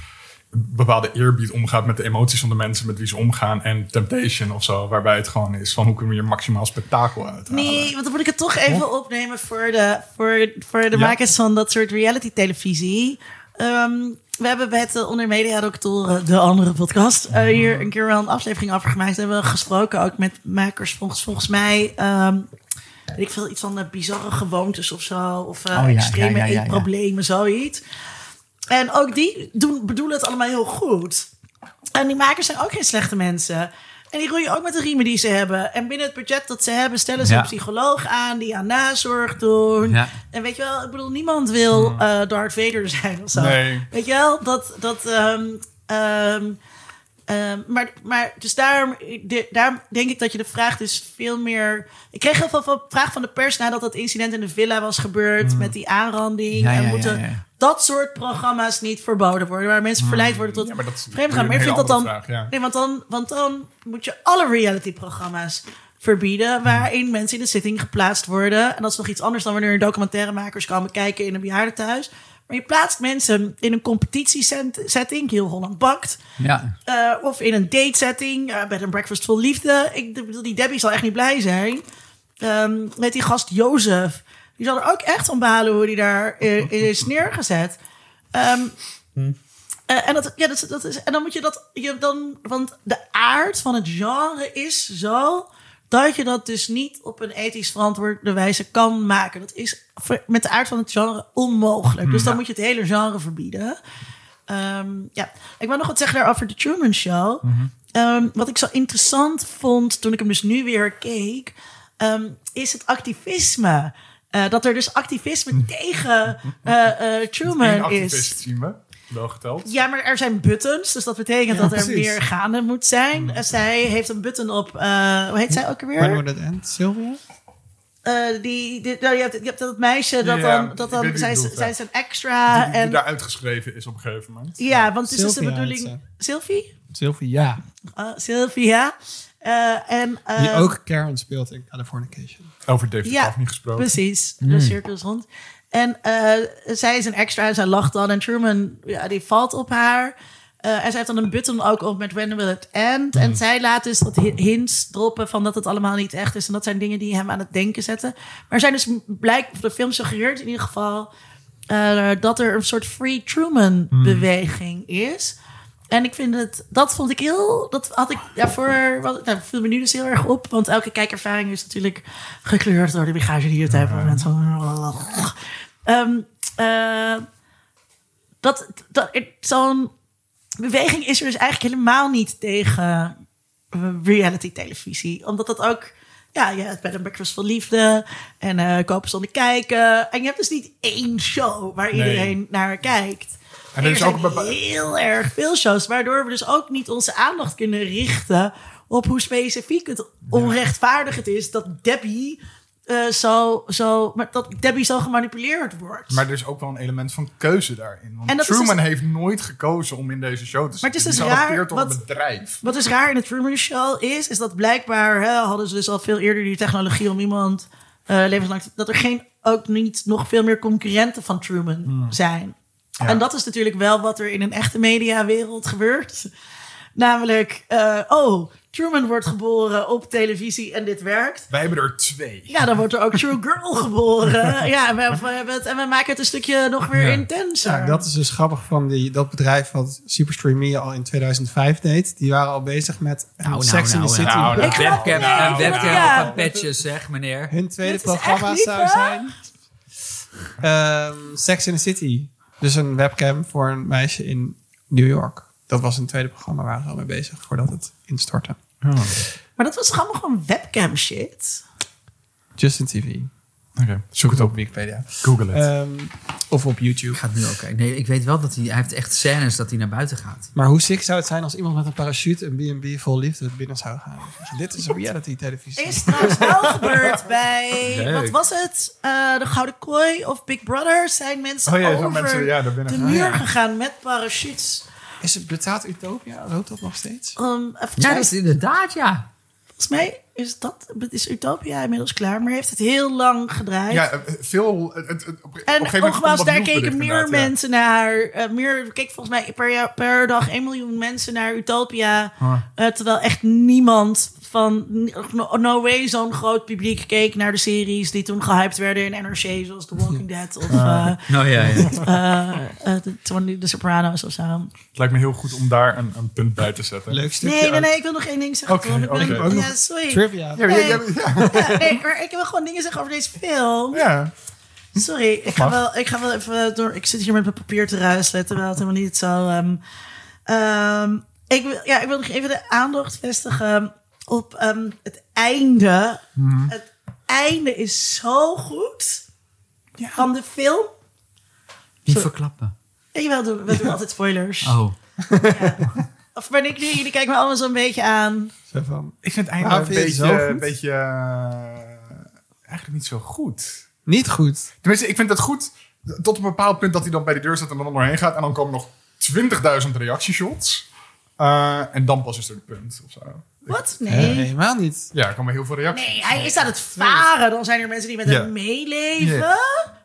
bepaalde eerbied omgaat met de emoties van de mensen met wie ze omgaan en Temptation of zo, waarbij het gewoon is van hoe kunnen we hier maximaal spektakel uithalen. Nee, want dan moet ik het toch even opnemen voor de, voor, voor de Ja. makers van dat soort reality televisie. Ehm, we hebben bij het Onder Media Doctoren, de andere podcast, eh, hier een keer wel een aflevering over gemaakt. We hebben gesproken ook met makers volgens, volgens mij. ehm, ik veel, iets van eh, bizarre gewoontes of zo. Of eh, Oh ja, extreme ja, ja, eetproblemen, zoiets. En ook die doen, bedoelen het allemaal heel goed. En die makers zijn ook geen slechte mensen. En die groeien ook met de riemen die ze hebben. En binnen het budget dat ze hebben, stellen ze Ja. een psycholoog aan die aan nazorg doen. Ja. En weet je wel, ik bedoel, niemand wil eh Darth Vader zijn of zo. Nee. Weet je wel, dat. dat ehm, ehm, maar, maar dus daarom, de, daarom denk ik dat je de vraag dus veel meer. Ik kreeg heel veel vraag van de pers nadat dat incident in de villa was gebeurd met die aanranding. Ja, en ja, moeten ja. dat soort programma's niet verboden worden, waar mensen verleid worden tot Ja, maar dat vreemd gaan. Maar ik vind dat dan. vraag. Nee, want dan, want dan moet je alle reality-programma's verbieden. waarin mensen in de zitting geplaatst worden. En dat is nog iets anders dan wanneer documentairemakers komen kijken in een bejaardentehuis. Maar je plaatst mensen in een competitiesetting, heel Holland bakt. Ja. eh, of in een date-setting, eh, bij een breakfast vol liefde. Ik bedoel, die Debbie zal echt niet blij zijn. Ehm, met die gast Jozef. Die zal er ook echt van balen hoe die daar eh, is neergezet. Ehm, eh, en, dat, ja, dat, is- dat is, en dan moet je dat. Je dan, want de aard van het genre is zo. Dat je dat dus niet op een ethisch verantwoorde wijze kan maken. Dat is met de aard van het genre onmogelijk. Dus dan moet je het hele genre verbieden. Ehm, ja, ik wil nog wat zeggen daarover de Truman Show. Ehm, wat ik zo interessant vond toen ik hem dus nu weer keek, ehm, is het activisme. Eh, dat er dus activisme <laughs> tegen eh, Eén Truman activist is. zien we, wel geteld. Ja, maar er zijn buttons, dus dat betekent dat er precies. meer gaande moet zijn. En zij heeft een button op, eh, hoe heet zij ook When alweer? would it end? Sylvia? Eh, die, die, nou, je, hebt, je hebt dat meisje dat Ja, dan, dat dan zij, bedoelt, zij is een extra. Die, die en, daar uitgeschreven is op een gegeven moment. ja, want het is dus de bedoeling. Sylvie? Sylvia. Uh, Sylvia. Eh, en, eh, Die ook Karen speelt in Californication. Over David Ja, Duchovny gesproken. Precies, de cirkels rond. En eh, zij is een extra en zij lacht dan. En Truman, ja, die valt op haar. Eh, en zij heeft dan een button ook op met When Will It End. En zij laat dus hi- hints droppen van dat het allemaal niet echt is. En dat zijn dingen die hem aan het denken zetten. Maar er zijn dus blijkt, of de film suggereert in ieder geval... eh, dat er een soort Free Truman-beweging is. En ik vind het, dat vond ik heel, dat had ik daarvoor, wat, nou, viel me nu dus heel erg op. Want elke kijkervaring is natuurlijk gekleurd door de bagage die je het hebt. En zo. Ehm, eh, dat, dat, zo'n beweging is er dus eigenlijk helemaal niet tegen reality televisie. Omdat dat ook, ja, je hebt bij een breakfast van liefde en eh kopen zonder kijken. En je hebt dus niet één show waar Nee. iedereen naar kijkt. En er is zijn ook heel erg veel shows, waardoor we dus ook niet onze aandacht kunnen richten op hoe specifiek het onrechtvaardig het is dat Debbie eh, zo, zo, maar dat Debbie zo gemanipuleerd wordt. Maar er is ook wel een element van keuze daarin. Want En dat is Truman dus- heeft nooit gekozen om in deze show te zitten. Maar het is dus Die raar, door een wat- bedrijf. Wat dus raar in het Truman Show is, is dat blijkbaar hè, hadden ze dus al veel eerder die technologie om iemand eh, levenslang te- dat er geen ook niet nog veel meer concurrenten van Truman Hmm. zijn. En dat is natuurlijk wel wat er in een echte mediawereld gebeurt. <laughs> Namelijk, eh, oh, Truman wordt geboren op televisie en dit werkt. Wij hebben er twee. Ja, dan wordt er ook True Girl geboren. Ja, en we, we hebben het, en we maken het een stukje nog weer Ja. intenser. Ja, dat is dus grappig van die, dat bedrijf wat Superstream Me al in 2005 deed. Die waren al bezig met een Nou, Sex nou, in the nou, City. nou, Een nou. Ik webcam, nee, een webcam ja. op een patches, zeg meneer. Hun tweede programma lief, zou zijn ehm, Sex in the City. Dus een webcam voor een meisje in New York. Dat was een tweede programma waar ze al mee bezig voordat het instortte. Maar dat was toch allemaal gewoon webcam shit? Justin TV. Oké, zoek het op. Wikipedia. Google het. Ehm, of op YouTube. Ik ga het nu ook kijken. Nee, ik weet wel dat hij... Hij heeft echt scènes dat hij naar buiten gaat. Maar hoe sick zou het zijn als iemand met een parachute een B&B vol liefde binnen zou gaan? Dit is reality televisie. Is trouwens wel gebeurd bij, Leuk. wat was het? Eh, de Gouden Kooi of Big Brother zijn mensen Oh ja, over mensen, ja, de gaan. muur gegaan met parachutes. Is het bestaat Utopia? Loopt dat nog steeds? Um, even Ja, dat is inderdaad, ja. Volgens mij is dat is Utopia inmiddels klaar, maar heeft het heel lang gedraaid. Ja, eh, veel... Het, het, het- op, En gegeven moment nogmaals, daar keken meer ja. mensen naar. eh, meer, keek volgens mij per, jaar- per dag 1 miljoen mensen naar Utopia. Ah. Eh, terwijl echt niemand van no, no way zo'n groot publiek keek naar de series die toen gehyped werden in NRC, zoals The Walking Dead of Ah. eh, Nou ja, ja. eh, eh, de, de, de Sopranos of zo. Het lijkt me heel goed om daar een, een punt bij te zetten. Leuk stukje. Nee, nee, nee, ik wil nog één ding zeggen. Oké, ben-. Ook nog Ja, sorry. Trivia. Ja, ja, ja, ja. <laughs> Ja, nee, maar ik wil gewoon dingen zeggen over deze film. Ja. Sorry, ik ga, wel, ik ga wel even door. Ik zit hier met mijn papier te ruiselen, terwijl het helemaal niet zo. ehm, ehm, ik, wil, ja, ik wil nog even de aandacht vestigen op ehm, het einde. Mhm. Het einde is zo goed van de film. Niet verklappen. Ik wil doen, we doen <laughs> altijd spoilers. Oh. Of ben ik nu? Jullie kijken me allemaal zo'n beetje aan. Zo van, Ik vind het einde een beetje, zo goed? een beetje eh, eigenlijk niet zo goed. niet goed. Tenminste, ik vind het goed tot een bepaald punt dat hij dan bij de deur zit en dan doorheen gaat. En dan komen nog 20.000 reactieshots. Eh, en dan pas is er het punt of zo. Wat? Nee. Nee. helemaal niet. Ja, er komen heel veel reacties. Nee, hij is aan het varen. Dan zijn er mensen die met Ja. hem meeleven.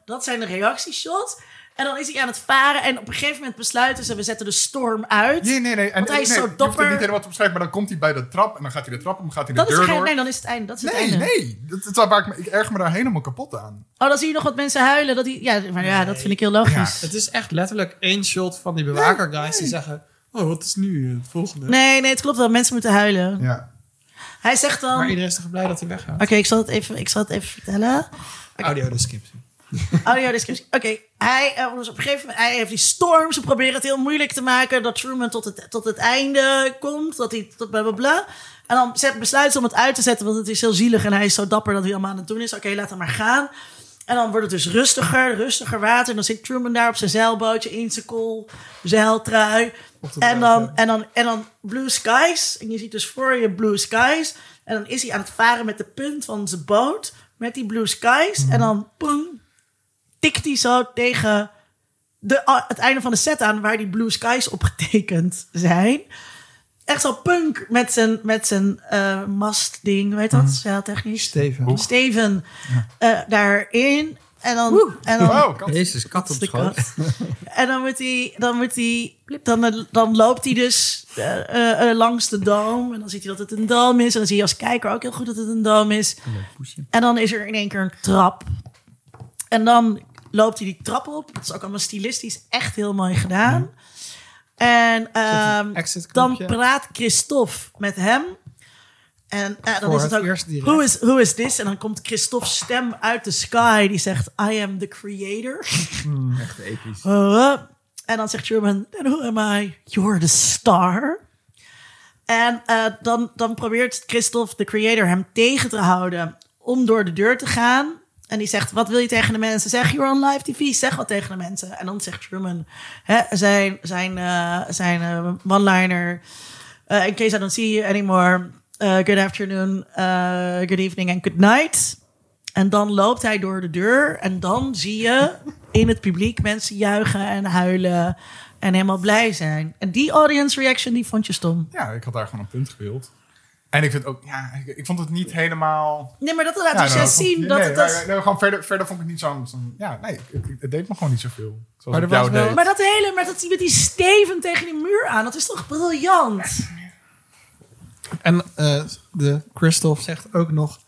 Dat zijn de reactieshots. En dan is hij aan het varen. En op een gegeven moment besluiten ze... we zetten de storm uit. Nee, nee, nee. En, Want hij is nee, zo je hoeft dapper. het niet helemaal te beschrijven, maar dan komt hij bij de trap en dan gaat hij de trap om, gaat hij de Dat is deur geen, door. nee, dan is het einde. Dat is het nee, einde. nee. Dat, dat, waar ik, me, ik erg me daar helemaal kapot aan. Oh, dan zie je nog wat mensen huilen. Dat die, ja, maar ja, dat vind ik heel logisch. Het is echt letterlijk één shot van die bewaker-guys die zeggen... Oh, wat is nu het volgende? Nee, nee, het klopt wel. Mensen moeten huilen. Ja. Hij zegt dan... Maar Oké, iedereen is toch blij dat hij weggaat? ik, zal het even, ik zal het even vertellen. Audio-descriptie. Audiodescriptie. Oké, hij, eh, dus op een gegeven moment, hij heeft die storm. Ze proberen het heel moeilijk te maken dat Truman tot het, tot het einde komt. Dat hij tot bla bla bla. En dan zet, besluit ze om het uit te zetten, want het is heel zielig. En hij is zo dapper dat hij allemaal aan het doen is. Oké, laat hem maar gaan. En dan wordt het dus rustiger, rustiger water. En dan zit Truman daar op zijn zeilbootje in zijn kool zeiltrui. En dan, en, dan, en dan blue skies. En je ziet dus voor je blue skies. En dan is hij aan het varen met de punt van zijn boot. Met die blue skies. En dan poeng, tikt hij zo tegen de, het einde van de set aan... waar die blue skies op getekend zijn. Echt zo punk met zijn, met zijn eh, mastding. Heet dat? Zeiltechnisch. Steven. Steven eh, daarin. En dan, en dan Wow, kat. Jezus, kat op de schoot. kat. En dan moet hij, dan moet hij, dan, dan loopt hij dus eh, langs de doom. En dan ziet hij dat het een doom is. En dan zie je als kijker ook heel goed dat het een doom is. En dan is er in één keer een trap. En dan loopt hij die trap op. Dat is ook allemaal stilistisch echt heel mooi gedaan. En ehm, dan praat Christophe met hem. En eh, dan is het het ook, who is, who is this? En dan komt Christophe's stem uit de sky. Die zegt, I am the creator. Echt episch. Uh, <laughs> en dan zegt Truman, then who am I? You're the star. En eh, dan, dan probeert Christophe, de creator, hem tegen te houden om door de deur te gaan. En die zegt, wat wil je tegen de mensen? Zeg, you're on live tv, zeg wat tegen de mensen. En dan zegt Truman, hè, zijn, zijn, eh, zijn eh, one-liner... eh, in case I don't see you anymore, good afternoon, good evening and good night. En dan loopt hij door de deur en dan zie je in het publiek mensen juichen en huilen en helemaal blij zijn. En die audience reaction, die vond je stom. Ja, ik had daar gewoon een punt gewild. En ik vind ook, ja, ik, ik vond het niet helemaal... Nee, maar dat laat ja, dus nou, vond- zien nee, dat nee, het... maar- als- nee, gewoon verder, verder vond ik het niet zo'n... zo'n- ja, nee, het, deed me gewoon niet zoveel. Zoals Maar het jou was wel- deed. Maar dat hele, maar dat met die Steven tegen die muur aan, dat is toch briljant? En eh, de Christophe zegt ook nog...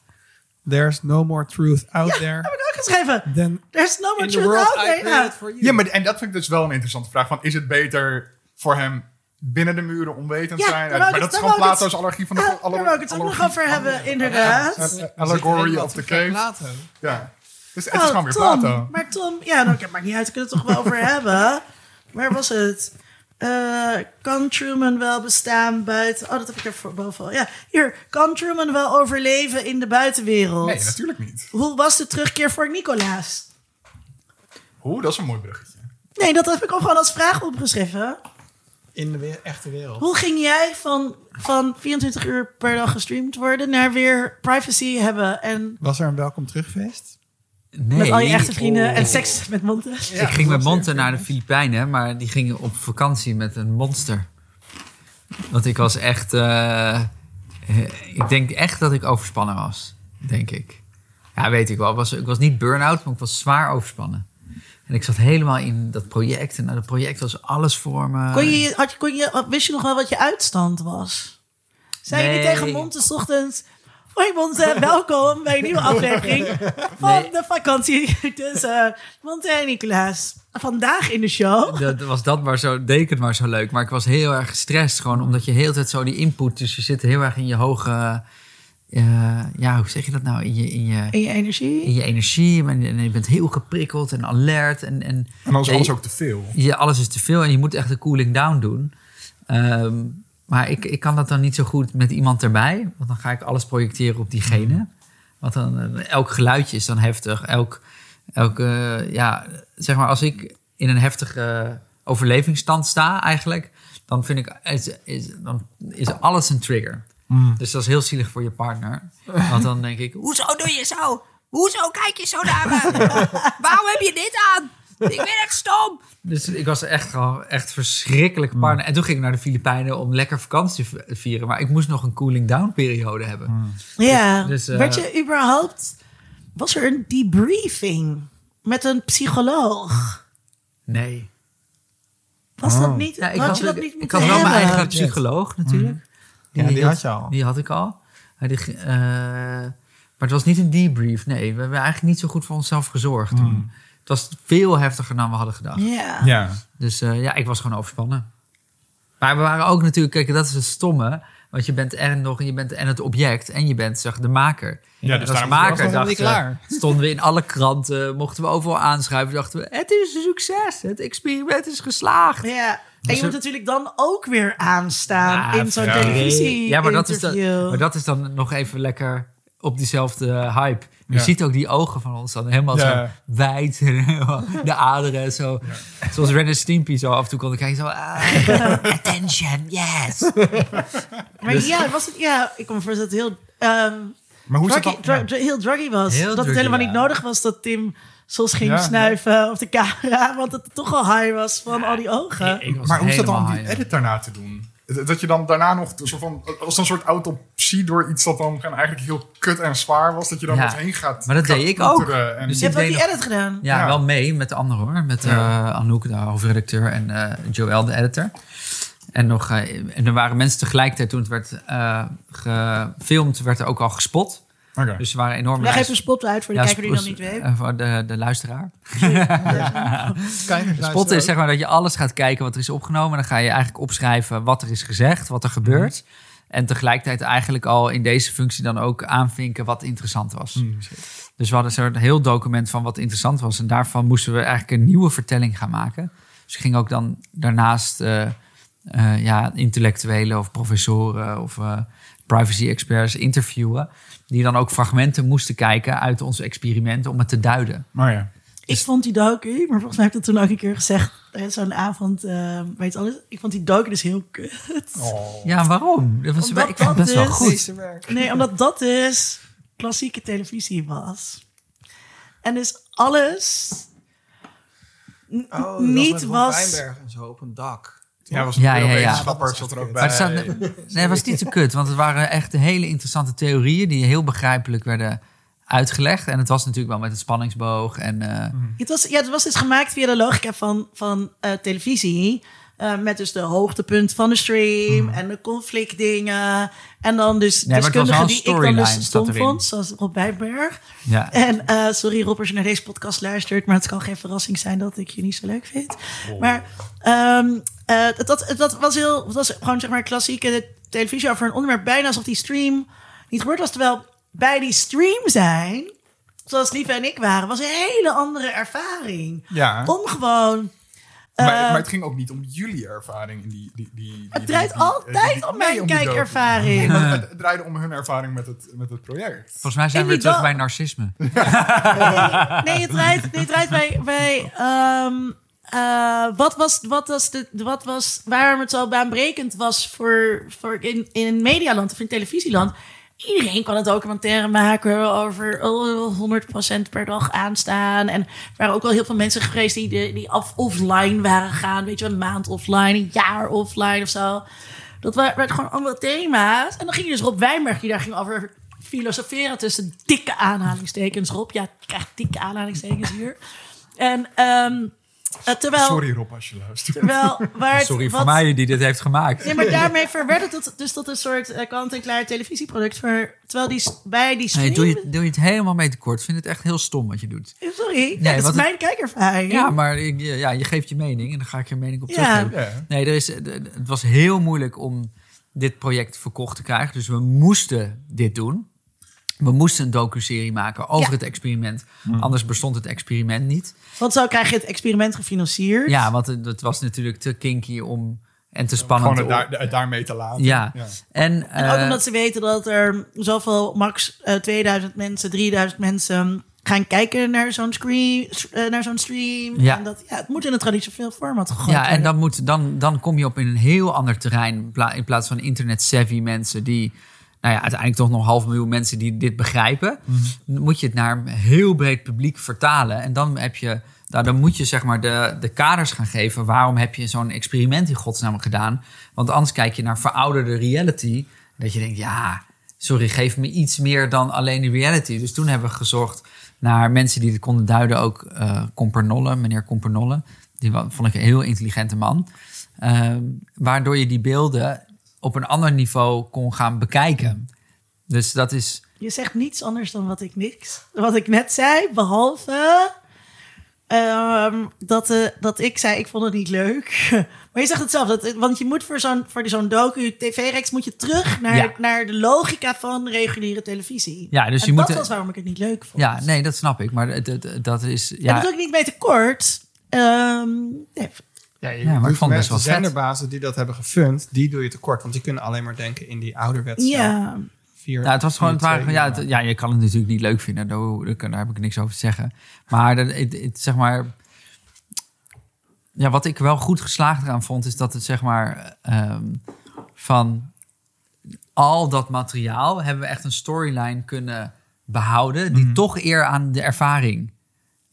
There's no more truth out Heb there ik ook geschreven. than There's no more the truth out there. Ja. Ja, maar en dat vind ik dus wel een interessante vraag. Van, is het beter voor hem binnen de muren onwetend Ja, zijn? maar dat is het- gewoon het- Plato's allergie van de... Ja, alle- daar wou ik het ook nog over hebben, inderdaad. Eh, Zit eh, Allegory of the Cave. Plato. Ja. Dus het is Oh, gewoon weer Tom. Plato. Maar Tom, ja, nou, heb maar niet uit, we kunnen het toch wel over <laughs> hebben. Waar was het? eh, kan Truman wel bestaan buiten... Oh, dat heb ik er boven. Ja, hier. Kan Truman wel overleven in de buitenwereld? Nee, natuurlijk niet. Hoe was de terugkeer voor Nicolaas? Oeh, dat is een mooi bruggetje. Nee, dat heb ik ook gewoon als vraag opgeschreven. In de echte wereld. Hoe ging jij van, van 24 uur per dag gestreamd worden... naar weer privacy hebben en Was er een welkom terugfeest? Nee. met al je echte vrienden Oh. en seks met Monte? ik ging met Monte naar de Filipijnen, maar die gingen op vakantie met een monster. Want ik was echt... eh, ik denk echt dat ik overspannen was. Denk ik. Ja, weet ik wel. Ik was, ik was niet burn-out, maar ik was zwaar overspannen. En ik zat helemaal in dat project. En nou, dat project was alles voor me. Kon je, had je, kon je, wist je nog wel wat je uitstand was? Zei je niet Nee. tegen Monte 's ochtends... Hoi Monte, welkom bij een nieuwe <laughs> aflevering van Nee. de vakantie tussen Monte en Nicolaas. Vandaag in de show. Dat was dat maar zo, het maar zo leuk. Maar ik was heel erg gestrest, gewoon omdat je heel de tijd zo die input. Dus je zit heel erg in je hoge. Eh, ja, hoe zeg je dat nou? In je, in je, En je energie. in je energie. En je- en je bent heel geprikkeld en alert. En, en En dan is Ja, alles je- ook te veel. je, alles is te veel en je moet echt een cooling down doen. Ehm, maar ik, ik kan dat dan niet zo goed met iemand erbij. Want dan ga ik alles projecteren op diegene. Want dan, eh, elk geluidje is dan heftig. Elk, elk eh, ja, zeg maar als ik in een heftige overlevingsstand sta eigenlijk... dan vind ik, is, is, dan is alles een trigger. Dus dat is heel zielig voor je partner. Want dan denk ik, hoezo doe je zo? Hoezo kijk je zo naar me? <laughs> Waarom heb je dit aan? Ik ben echt stom. Dus ik was echt gewoon echt verschrikkelijke partner. En toen ging ik naar de Filipijnen om lekker vakantie te vieren. Maar ik moest nog een cooling down periode hebben. Ja. Dus, eh, Werd je überhaupt... Was er een debriefing met een psycholoog? Nee. Was dat niet... Ja, ik had had, je dat ik, niet ik had wel mijn eigen psycholoog natuurlijk. Ja, die had je al. Die had ik al. Die, eh, maar het was niet een debrief. Nee, we hebben eigenlijk niet zo goed voor onszelf gezorgd toen. Het was veel heftiger dan we hadden gedacht. Ja. Ja. Dus eh, ja, ik was gewoon overspannen. Maar we waren ook natuurlijk, kijk, dat is het stomme. Want je bent en nog, je bent en het object en je bent zeg, de maker. Ja, En dus als maker dachten, niet klaar. stonden we in <laughs> alle kranten, mochten we overal aanschuiven. Dachten we, het is een succes, het experiment is geslaagd. Ja. En Dus je moet natuurlijk dan ook weer aanstaan Ja, in zo'n televisie Ja, maar dat, is dan, interview. maar dat is dan nog even lekker op diezelfde hype. Je Ja. ziet ook die ogen van ons dan helemaal Ja. zo wijd. <laughs> De aderen zo. Zoals Ren en Stimpy zo af en toe kon ik kijken. Zo, ah, <laughs> attention, yes. <laughs> Maar Dus- ja, was het, ja, ik me voorstellen dat het heel, ehm Maar hoe dat druggy, dan? dru- dru- heel druggy was. Heel dat druggy, het helemaal ja. niet nodig was dat Tim soms ging Ja, snuiven op de camera. <laughs> Want het toch al high was van al die ogen. Ik Maar hoe is dat dan om die high, edit daarna te doen? Dat je dan daarna nog soort van, als een soort autopsie door iets dat dan eigenlijk heel kut en zwaar was, dat je dan Ja. heen gaat. Maar dat deed ik ook. En, Dus je hebt ik ook die nog- edit gedaan. Ja, Ja. wel mee met de anderen hoor. Met eh Anouk, de hoofdredacteur, en eh Joël, de editor. En, nog, eh, en er waren mensen tegelijkertijd toen het werd gefilmd, werd er ook al gespot. Oké. Dus er waren enorme Leg even spot uit voor de Ja, kijker die dat sp- niet weet. eh, voor de, de luisteraar. <laughs> Kijkers Spotten is zeg maar dat je alles gaat kijken wat er is opgenomen. En dan ga je eigenlijk opschrijven wat er is gezegd, wat er gebeurt. En tegelijkertijd eigenlijk al in deze functie dan ook aanvinken wat interessant was. Dus we hadden zo'n heel document van wat interessant was. En daarvan moesten we eigenlijk een nieuwe vertelling gaan maken. Dus ik ging ook dan daarnaast eh, eh, ja, intellectuelen of professoren of privacy experts interviewen. Die dan ook fragmenten moesten kijken uit onze experimenten om het te duiden. Maar ja. Ik vond die docu, maar volgens mij heb ik dat toen ook een keer gezegd. eh, Zo'n avond, eh weet alles. Ik vond die docu dus heel kut. Oh. Ja, waarom? Dat was, Omdat ik vond het best wel dat goed. Nee, omdat dat dus klassieke televisie was. En dus alles Oh, niet was... en zo op een dak. Ja, was Ja, ja, ja, ja. wetenschapper zat er ook bij. Maar het, nee, het was niet zo kut, want het waren echt hele interessante theorieën die heel begrijpelijk werden uitgelegd. En het was natuurlijk wel met een spanningsboog. En, eh, Het was, ja, het was dus gemaakt via de logica van, van eh, televisie. Eh, met dus de hoogtepunt van de stream en de conflictdingen. En dan dus Hmm. Was deskundigen die ik dan dus stom vond. Zoals Rob Wijnberg. ja. En eh, sorry Rob, als je naar deze podcast luistert. Maar het kan geen verrassing zijn dat ik je niet zo leuk vind. Maar ehm, eh, dat, dat, was heel... Was gewoon zeg maar klassieke televisie over een onderwerp. Bijna alsof die stream niet gebeurd was. Terwijl bij die stream zijn... Zoals Lieve en ik waren, was een hele andere ervaring Ja. om gewoon Maar, Eh, maar het ging ook niet om jullie ervaring in die... die, die, die Het draait die- die- altijd die- om nee, mijn kijkervaring. Het, draaide om hun ervaring met het, met het project. Volgens mij zijn In we weer terug bij narcisme. <laughs> Nee, het draait, nee, het draait bij. bij ehm, eh, wat was, wat was de, wat was, waarom het zo baanbrekend was voor, voor in, in medialand of in televisieland. Iedereen kan een documentaire maken over oh, 100% per dag aanstaan. En er waren ook wel heel veel mensen geweest die, die, af, offline waren gaan. Weet je, wel, een maand offline, een jaar offline of zo. Dat wa- werd gewoon allemaal thema's. En dan ging je dus Rob Wijnberg, die daar ging over filosoferen tussen dikke aanhalingstekens. Rob, ja, je krijgt dikke aanhalingstekens hier. En ehm, eh, terwijl... Sorry Rob als je luistert. Terwijl, waar het, Sorry wat, voor mij die dit heeft gemaakt. Nee, maar daarmee verwwerd het tot, dus tot een soort eh, kant-en-klaar televisieproduct. Voor, terwijl die, bij die stream... Nee, doe, je, doe je het helemaal mee tekort. Ik vind het echt heel stom wat je doet. Sorry, ja, Nee, dat wat is het- mijn kijkervaring. Ja, maar ik- ja, je geeft je mening en dan ga ik je mening op Ja. teruggeven. Ja. Nee, er is, het was heel moeilijk om dit project verkocht te krijgen. Dus we moesten dit doen. We moesten een docu-serie maken over Ja. het experiment. Anders bestond het experiment niet. Want zo krijg je het experiment gefinancierd. Ja, want het, het was natuurlijk te kinky om en te spannend. Gewoon het, om- daar, het daarmee te laten. ja. Ja. En, En ook eh, omdat ze weten dat er zoveel, max eh 2000 mensen, 3000 mensen gaan kijken naar zo'n screen, eh, naar zo'n stream. Ja. En dat, ja, het moet in een traditioneel format gegooid Ja, en dan, moet, dan, dan kom je op in een heel ander terrein. In plaats van internet-savvy mensen die... Nou ja, uiteindelijk toch nog een half miljoen mensen die dit begrijpen. Dan moet je het naar een heel breed publiek vertalen. En dan heb je... Nou, dan moet je zeg maar de, de kaders gaan geven. Waarom heb je zo'n experiment in godsnaam gedaan? Want anders kijk je naar verouderde reality. Dat je denkt, ja, sorry, geef me iets meer dan alleen de reality. Dus toen hebben we gezorgd naar mensen die het konden duiden. Ook eh Compernolle, meneer Compernolle. Die vond ik een heel intelligente man. Ehm, waardoor je die beelden op een ander niveau kon gaan bekijken. Dus dat is... Je zegt niets anders dan wat ik niks. Wat ik net zei, behalve ehm, dat, eh, dat ik zei, ik vond het niet leuk. <laughs> Maar je zegt het zelf, dat, want je moet voor zo'n voor zo'n docu tv-reeks moet je terug naar, Ja. naar de logica van reguliere televisie. Ja, dus en je dat moet- was waarom ik het niet leuk vond. Ja, nee, dat snap ik. Maar het- dat is... En Ja, dat doe ik niet mee tekort. Ehm nee, Ja, je Ja, maar ik vond het best met wel zenderbazen die dat hebben gefund, die doe je tekort. Want die kunnen alleen maar denken in die ouderwetse ja. vier. Ja, het was gewoon, het vier, waren, twee, ja, het- ja, je kan het natuurlijk niet leuk vinden. Daar, daar heb ik niks over te zeggen. Maar, dat- het, het, zeg maar, ja, wat ik wel goed geslaagd eraan vond, is dat het zeg maar ehm, van al dat materiaal hebben we echt een storyline kunnen behouden, die toch eer aan de ervaring,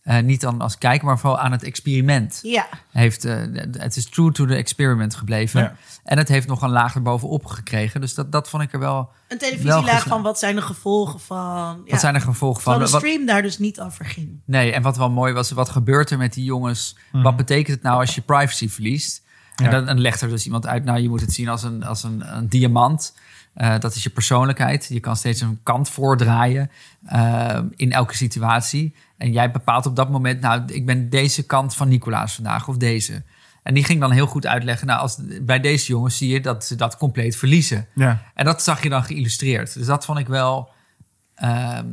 eh, niet dan als kijker, maar vooral aan het experiment ja. heeft, eh, het is true to the experiment gebleven. Ja. En het heeft nog een laag erbovenop gekregen. Dus dat, dat vond ik er wel. Een televisielaag van wat zijn de gevolgen van... Ja, Wat zijn de gevolgen van? Terwijl de Wat- stream daar dus niet over ging. nee, en wat wel mooi was, wat gebeurt er met die jongens? Wat betekent het nou als je privacy verliest? En Ja. dan, dan legt er dus iemand uit, nou, je moet het zien als een, als een, een diamant. Eh, dat is je persoonlijkheid. Je kan steeds een kant voordraaien eh, in elke situatie. En jij bepaalt op dat moment, nou, ik ben deze kant van Nicolaas vandaag of deze. En die ging dan heel goed uitleggen, nou, als, bij deze jongens zie je dat ze dat compleet verliezen. Ja. En dat zag je dan geïllustreerd. Dus dat vond ik wel. ehm,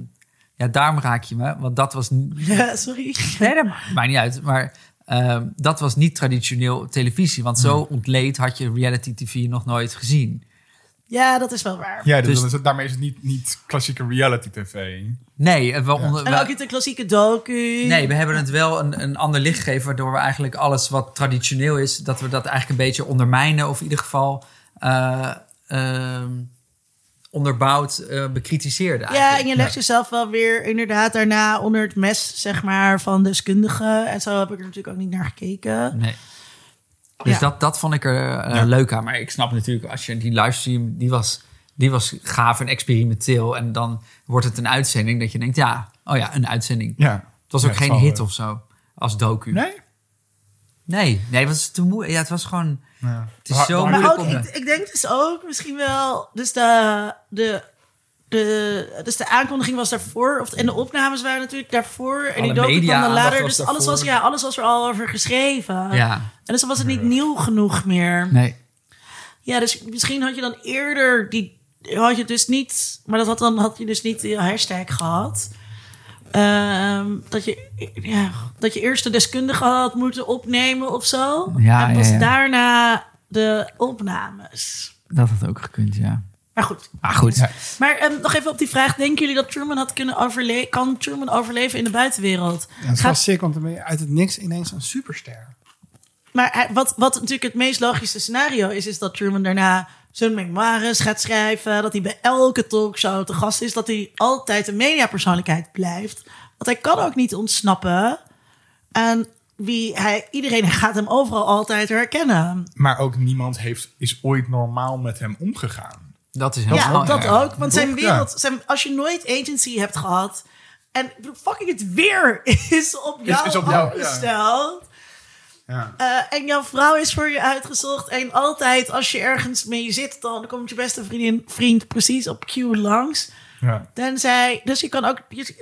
ja, daarom raak je me. Want dat was. <laughs> Ja, sorry. Nee, dat maakt maakt niet uit. Maar ehm, dat was niet traditioneel televisie. Want zo ontleed had je reality TV nog nooit gezien. Ja, dat is wel waar. Ja, dus, Dus- is daarmee is het niet, niet klassieke reality tv. Nee, en wel onder, En ook niet een klassieke docu. nee, we hebben het wel een, een ander licht gegeven. Waardoor we eigenlijk alles wat traditioneel is. dat we dat eigenlijk een beetje ondermijnen. Of in ieder geval. eh, ehm, onderbouwd eh bekritiseerden. Ja, en je legt jezelf wel weer inderdaad daarna onder het mes, zeg maar, van deskundigen. En zo heb ik er natuurlijk ook niet naar gekeken. Nee. Dus Ja. dat, dat vond ik er eh, leuk aan. Maar ik snap natuurlijk, als je die livestream, die was, die was gaaf en experimenteel. En dan wordt het een uitzending dat je denkt, ja, oh ja, een uitzending. Ja. Het was ook Ja, geen hit of zo, als docu. Nee? nee, nee, het was te moeilijk. Ja, het was gewoon, Ja. het is zo Maar moeilijk ook, om... ik, ik denk dus ook misschien wel, dus de, de, de, dus de aankondiging was daarvoor, of, en de opnames waren natuurlijk daarvoor. En die docu kwam dan later. Dus alles was, ja, alles was er al over geschreven. Ja, En dus dan was het niet nieuw genoeg meer. nee. Ja, dus misschien had je dan eerder die. Had je dus niet. Maar dat had dan had je dus niet de hashtag gehad. ehm, dat, je, ja, dat je eerst de deskundige had moeten opnemen of zo. Ja, en pas ja, ja. daarna de opnames. Dat had ook gekund, ja. Maar goed. Maar goed. Ja. Maar ehm, nog even op die vraag. Denken jullie dat Truman had kunnen overleven? Kan Truman overleven in de buitenwereld? Ja, het is Gaat- wel sick, want dan ben je uit het niks ineens een superster. Maar hij- wat, wat natuurlijk het meest logische scenario is, is dat Truman daarna zijn memoires gaat schrijven. Dat hij bij elke talkshow te gast is. Dat hij altijd een mediapersoonlijkheid blijft. Want hij kan ook niet ontsnappen. En wie hij, iedereen gaat hem overal altijd herkennen. Maar ook niemand heeft, is ooit normaal met hem omgegaan. Dat is heel Ja, snel, dat ook. Want zijn wereld, zijn, als je nooit agency hebt gehad. En fucking het weer <laughs> is op jou is op jou, ja. Eh, en jouw vrouw is voor je uitgezocht. En altijd als je ergens mee zit, dan komt je beste vriendin, vriend precies op cue langs. Ja. Tenzij, dus je kan ook,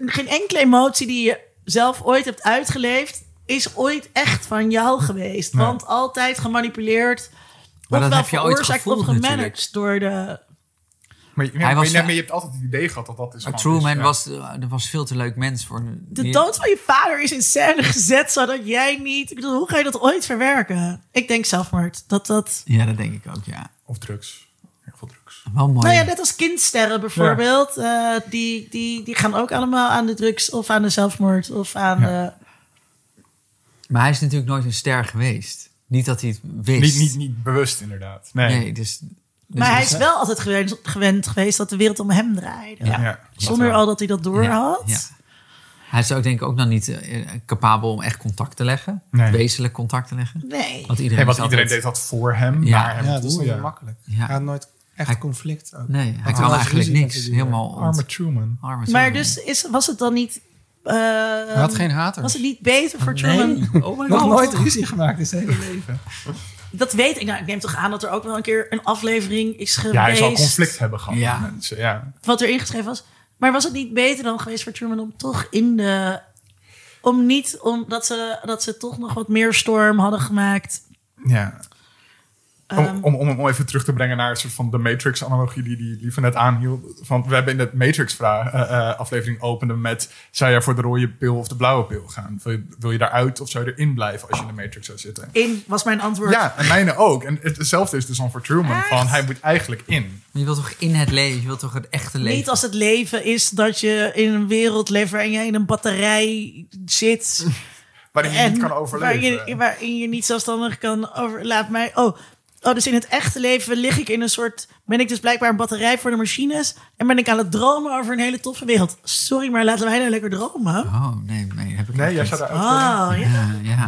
geen enkele emotie die je zelf ooit hebt uitgeleefd, is ooit echt van jou geweest. Nee. Want altijd gemanipuleerd. Maar dat ofwel heb je ooit of gemanaged door de... Maar, je- Hij maar, was- je- maar je hebt altijd het idee gehad dat dat is. Truman is, ja. was, er was veel te leuk mens voor. De die- dood van je vader is in scène gezet, zodat jij niet... Ik bedoel, hoe ga je dat ooit verwerken? Ik denk zelfmoord. Dat dat... Ja, dat denk ik ook, ja. Of drugs. Heel veel drugs. Wel mooi. Nou ja, net als kindsterren bijvoorbeeld. eh, die, die, die gaan ook allemaal aan de drugs of aan de zelfmoord of aan Ja. de... Maar hij is natuurlijk nooit een ster geweest. Niet dat hij het wist. Niet, niet, niet bewust, inderdaad. Nee. Nee, dus... dus Maar hij dus- is wel altijd gewend, gewend geweest dat de wereld om hem draaide. Ja. Ja. Zonder al dat hij dat door Ja, had. ja. Hij is ook denk ik ook nog niet eh, capabel om echt contact te leggen. Nee. Wezenlijk contact te leggen. Nee. Want iedereen, is iedereen altijd- deed dat voor hem, Ja. naar hem Ja, dat is niet ja. makkelijk. Ja. Hij had nooit echt Hij- conflict ook. Nee, hij Had kan eigenlijk niks. die Helemaal Arme Truman. arme Maar dus is, was het dan niet... eh, Hij had geen haters. Was het niet beter voor Truman? Nee. Oh my Nog god. nooit ruzie gemaakt in zijn hele leven. Dat weet ik. Nou, ik neem toch aan dat er ook wel een keer een aflevering is geweest... Ja, hij zal conflict hebben gehad Ja. met mensen. Ja. Wat er ingeschreven was. Maar was het niet beter dan geweest voor Truman om toch in de... Om niet... Omdat ze, dat ze toch nog wat meer storm hadden gemaakt. ja. Ehm, Om, om, om hem even terug te brengen naar een soort van de Matrix-analogie die die Lieve net aanhield. Van, we hebben in de Matrix-aflevering opende met... zou jij voor de rode pil of de blauwe pil gaan? Wil je, wil je daaruit of zou je erin blijven als je in de Matrix zou zitten? In was mijn antwoord. Ja, en mijne ook. En het- hetzelfde is dus dan voor Truman. Van, hij moet eigenlijk in. Je wilt toch in het leven, je wilt toch het echte leven. Niet als het leven is dat je in een wereld leeft waarin je in een batterij zit. Waarin je en niet kan overleven. Waarin je, waarin je niet zelfstandig kan over. Laat mij. Oh, oh, dus in het echte leven lig ik in een soort. Ben ik dus blijkbaar een batterij voor de machines. En ben ik aan het dromen over een hele toffe wereld. Sorry, maar laten wij nou lekker dromen. Oh, nee, nee, heb ik Nee, jij niet. zou daar Oh, ja. Ja, ja.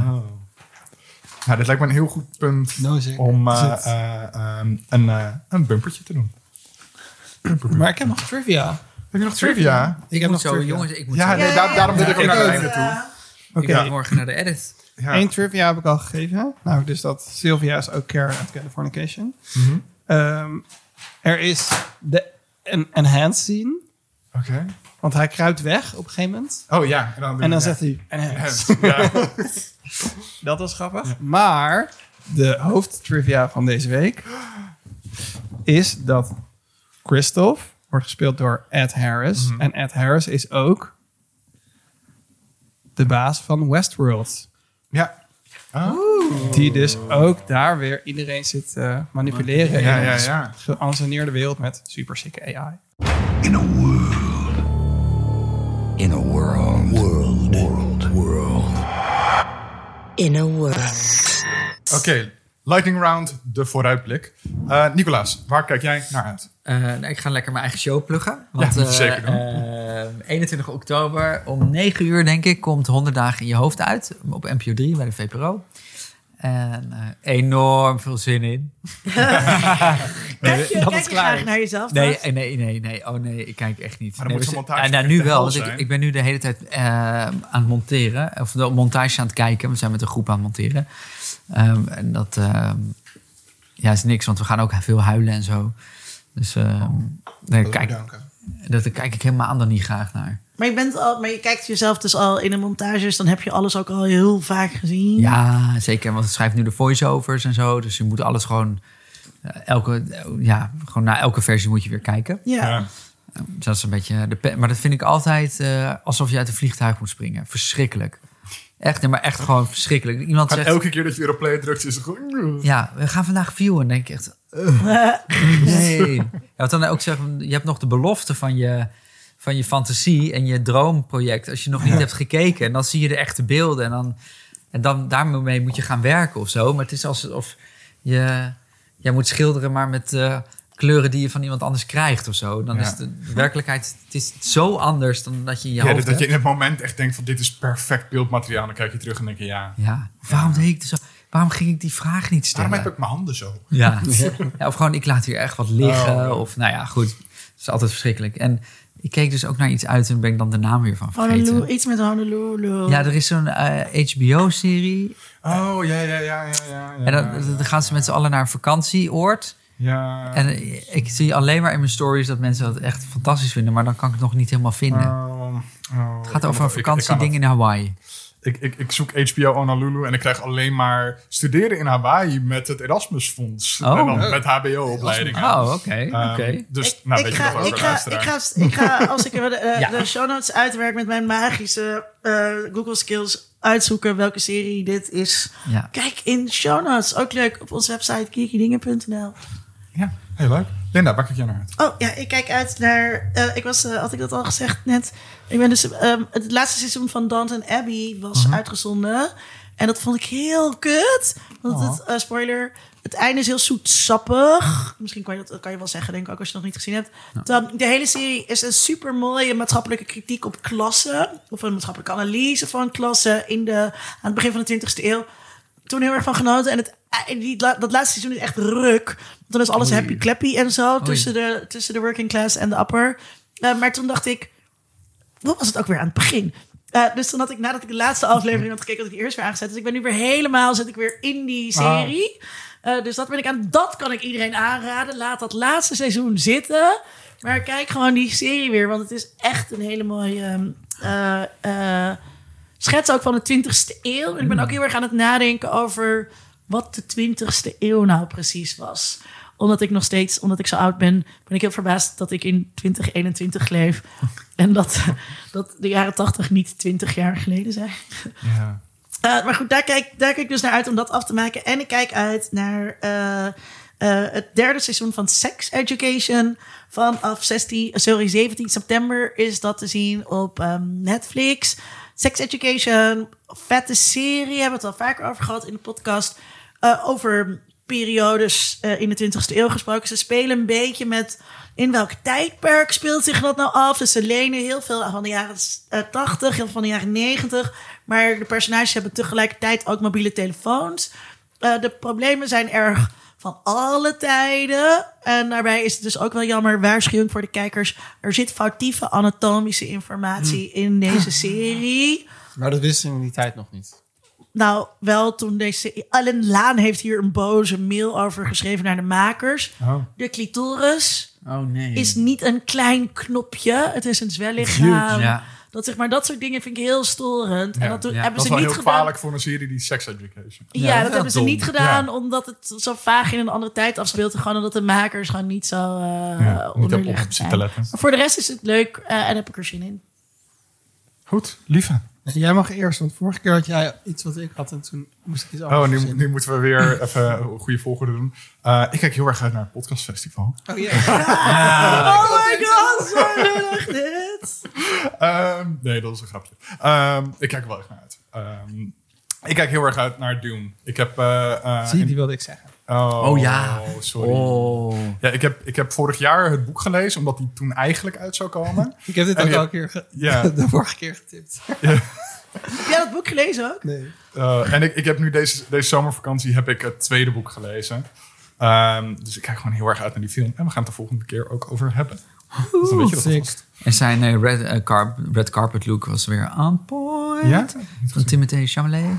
Nou, dit lijkt me een heel goed punt No, zeker. om eh, eh, ehm, een, eh, een bumpertje te doen. Maar ik heb nog trivia. Heb je nog trivia? Ik heb nog zo, trivia. jongens, ik moet Ja, zo. nee, daar- daarom wil ik ook naar het ook. einde toe. Oké, Ik moet morgen naar de edit. Ja. één trivia heb ik al gegeven. Nou, dus dat Sylvia is ook Karen uit Californication. Ehm, er is de een enhanced scene. Oké. Want hij kruipt weg op een gegeven moment. Oh ja. En dan, En dan zegt hij enhanced. Ja. <laughs> Dat was grappig. Maar de hoofdtrivia van deze week is dat Christoph wordt gespeeld door Ed Harris. Mhm. En Ed Harris is ook de baas van Westworld. Ja. Ah. Die dus ook daar weer iedereen zit te manipuleren. Ja, in ja, een ja. geanceneerde wereld met super sikke AI. In a world. In a world. World. World. World. In a world. Oké. Lightning round, de vooruitblik. Eh Nicolaas, waar kijk jij naar uit? Eh, ik ga lekker mijn eigen show pluggen. Want, Ja, <laughs> eh, zeker doen. eh, 21 oktober om 9 uur, denk ik, komt 100 dagen in je hoofd uit. Op NPO 3 bij de VPRO. En eh, enorm veel zin in. <laughs> Kijk je, dat kijk je klaar graag naar jezelf? Nee, nee, nee, nee. Oh nee, ik kijk echt niet. Maar dan nee, moet montage ah, nou, nu wel. Want ik, ik ben nu de hele tijd eh, aan het monteren. Of de montage aan het kijken. We zijn met een groep aan het monteren. Ehm, en dat ehm, ja, is niks, want we gaan ook veel huilen en zo. Dus ehm, nee, kijk, dat kijk ik helemaal dan niet graag naar. Maar je, bent al, maar je kijkt jezelf dus al in de montages. Dan heb je alles ook al heel vaak gezien. Ja, zeker. Want het schrijft nu de voice-overs en zo. Dus je moet alles gewoon... eh, elke, ja, gewoon naar elke versie moet je weer kijken. Ja. Ja. Dat is een beetje de pe- maar dat vind ik altijd eh, alsof je uit een vliegtuig moet springen. Verschrikkelijk. Echt, nee, maar echt gewoon verschrikkelijk. Iemand Gaat zegt, elke keer dat je weer op play drukt, is het gewoon... ja, we gaan vandaag viewen. Denk ik echt, <laughs> nee. Ja, wat dan ook zeggen, je hebt nog de belofte van je, van je fantasie en je droomproject. Als je nog niet hebt gekeken, en dan zie je de echte beelden. En dan, en dan daarmee moet je gaan werken of zo. Maar het is alsof je, jij moet schilderen, maar met eh, kleuren die je van iemand anders krijgt of zo. Dan Ja. is de, werkelijkheid het is zo anders dan dat je in je Ja, hoofd dat, dat je hebt. in het moment echt denkt van dit is perfect beeldmateriaal. Dan kijk je terug en denk je ja, Ja, waarom deed ik zo? Waarom ging ik die vraag niet stellen? waarom heb ik mijn handen zo? Ja. <laughs> ja, of gewoon ik laat hier echt wat liggen. Oh. Of nou ja, goed. Het is altijd verschrikkelijk. En ik keek dus ook naar iets uit en ben ik dan de naam weer van vergeten. Honolulu, iets met Honolulu. Ja, er is zo'n eh, HBO-serie. Oh, ja, ja, ja, ja, ja. ja En dan, dan gaan ze met z'n allen naar een vakantieoord. Ja. En ik zie alleen maar in mijn stories dat mensen dat echt fantastisch vinden. Maar dan kan ik het nog niet helemaal vinden. Oh, oh, het ik gaat over een vakantieding in Hawaii. Ik, ik, ik zoek HBO Honolulu en ik krijg alleen maar studeren in Hawaii met het Erasmus-fonds. Oh. En dan met HBO-opleidingen. Oh, oké. Ehm, oké. Dus, Ik, nou, ik, weet je ga, nog wel, ik, ga, ik, ga, ik ga, als ik de, <laughs> eh, Ja. de show notes uitwerk met mijn magische eh, Google skills, uitzoeken welke serie dit is. Ja. Kijk in de show notes. Ook leuk op onze website kikidingen.nl. Ja, heel leuk. Linda, waar kijk jij naar uit? Oh ja, ik kijk uit naar. eh, ik was, eh, had ik dat al gezegd net? Ik ben dus. ehm, het laatste seizoen van Downton Abbey was Mhm. uitgezonden. En dat vond ik heel kut. Want Oh. het, eh, spoiler. Het einde is heel zoetsappig. Misschien kan je dat kan je wel zeggen, denk ik ook, als je het nog niet gezien hebt. Dan, de hele serie is een super mooie maatschappelijke kritiek op klassen. Of een maatschappelijke analyse van klassen in de, aan het begin van de 20e eeuw. Toen heel erg van genoten. En het, en die, la- dat laatste seizoen is echt ruk. Want dan is alles happy clappy en zo. Tussen de, tussen de working class en de upper. Eh, maar toen dacht ik, wat was het ook weer aan het begin? Eh, dus toen had ik, nadat ik de laatste aflevering had gekeken, had ik die eerst weer aangezet. Dus ik ben nu weer helemaal, zit ik weer in die serie. Eh, dus dat ben ik aan. Dat kan ik iedereen aanraden. Laat dat laatste seizoen zitten. Maar kijk gewoon die serie weer, want het is echt een hele mooie ehm, eh, eh, schets ook van de 20ste eeuw. En ik ben ook heel erg aan het nadenken over wat de 20ste eeuw nou precies was. Omdat ik nog steeds, omdat ik zo oud ben, ben ik heel verbaasd dat ik in 2021 leef. <laughs> En dat, dat de jaren 80 niet 20 jaar geleden zijn. Ja. Uh, <laughs> maar goed, daar kijk, daar kijk ik dus naar uit om dat af te maken. En ik kijk uit naar uh, uh, het derde seizoen van Sex Education. Vanaf 16, sorry, 17 september is dat te zien op um, Netflix. Sex Education, vette serie, hebben we het al vaker over gehad in de podcast. Uh, over periodes uh, in de 20e eeuw gesproken. Ze spelen een beetje met in welk tijdperk speelt zich dat nou af. Dus ze lenen heel veel van de jaren uh, 80, heel veel van de jaren 90. Maar de personages hebben tegelijkertijd ook mobiele telefoons. Uh, de problemen zijn erg van alle tijden. En daarbij is het dus ook wel jammer, waarschuwing voor de kijkers. Er zit foutieve anatomische informatie Hmm. in deze serie. Maar dat wisten we in die tijd nog niet. Nou, wel toen deze... Ellen Laan heeft hier een boze mail over geschreven naar de makers. Oh. De clitoris oh, nee. is niet een klein knopje. Het is een zwellichaam. Ja. Dat, zeg maar, dat soort dingen vind ik heel storend. Ja, en dat, ja. hebben Dat is ze wel niet heel gedaan. gevaarlijk voor een serie die Sex Education. Ja, Ja, dat hebben ze niet gedaan Ja. omdat het zo vaag in een andere tijd afspeelt. Gewoon omdat de makers gewoon niet zo uh, Ja, niet op, op onderlegd zitten zijn. letten. Maar voor de rest is het leuk uh, en heb ik er zin in. Goed, lieve. <laughs> Jij mag eerst, want vorige keer had jij iets wat ik had en toen moest ik iets Oh, anders nu, verzinnen. nu moeten we weer <laughs> even een goede volgorde doen. Uh, ik kijk heel erg uit naar het podcastfestival. Oh, ja. <laughs> oh my god, zo dit. Um, nee, dat is een grapje. Um, ik kijk er wel echt naar uit. Um, ik kijk heel erg uit naar Dune. Ik heb... Uh, uh, Zie je, die wilde ik zeggen. Oh, Oh ja. sorry. Oh. Ja, ik heb, ik heb vorig jaar het boek gelezen, omdat die toen eigenlijk uit zou komen. <laughs> Ik heb dit En ook al een keer Ja. <laughs> de vorige keer getipt. <laughs> Heb jij dat boek gelezen ook? Nee. Uh, en ik, ik heb nu deze, deze zomervakantie heb ik het tweede boek gelezen. Um, dus ik kijk gewoon heel erg uit naar die film. En we gaan het de volgende keer ook over hebben. Dus dan weet je dat sick. alvast. En zijn eh, red, eh, carp- red carpet look was weer on point. Ja? Van Timothée Chalamet.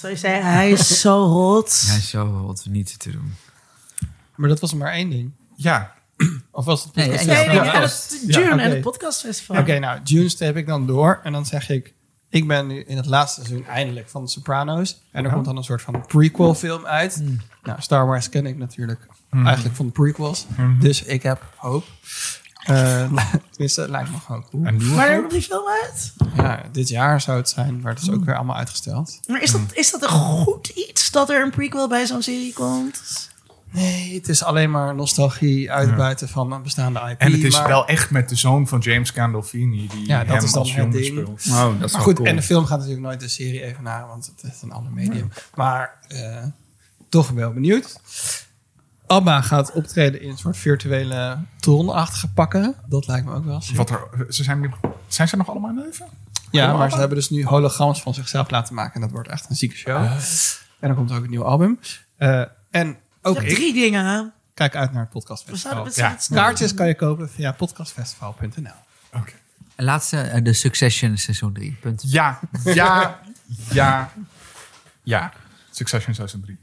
Zo je zei, hij is zo hot. <laughs> Hij is zo hot niet te doen. Maar dat was maar één ding. Ja, Of was het podcast? Nee, Ja, ja. het June oké. en het podcastfestival. Oké, nou, June heb ik dan door. En dan zeg ik, ik ben nu in het laatste seizoen eindelijk van de Sopranos. En er komt dan een soort van prequel film uit. Nou, Star Wars ken ik natuurlijk eigenlijk van de prequels. Dus ik heb hoop. Eh, <laughs> tenminste, lijkt me gewoon cool. Er komt die film uit? Ja, dit jaar zou het zijn, maar het is ook weer allemaal uitgesteld. Maar is dat, is dat een goed iets dat er een prequel bij zo'n serie komt? Nee, het is alleen maar nostalgie uitbuiten van een bestaande IP. En het is maar, wel echt met de zoon van James Gandolfini die Ja, dat hem is dan als het jongen ding. speelt. Oh, dat is Maar goed, en de film gaat natuurlijk nooit de serie evenaren, want het is een ander medium. Maar eh, toch wel benieuwd. Abba gaat optreden in een soort virtuele tronachtige pakken. Dat lijkt me ook wel. Wat er, ze zijn, nu- zijn ze nog allemaal in leven? Ja, Abba? maar ze hebben dus nu holograms van zichzelf laten maken. En dat wordt echt een zieke show. En dan komt ook een nieuw album. Eh, en ook Ik heb ik drie dingen. hè? kijk uit naar het podcastfestival. Ja. Kaartjes kan je kopen via podcastfestival.nl. Oké. En laatste, eh, de Succession seizoen 3. Punt. Ja, ja, ja, ja. Succession seizoen 3.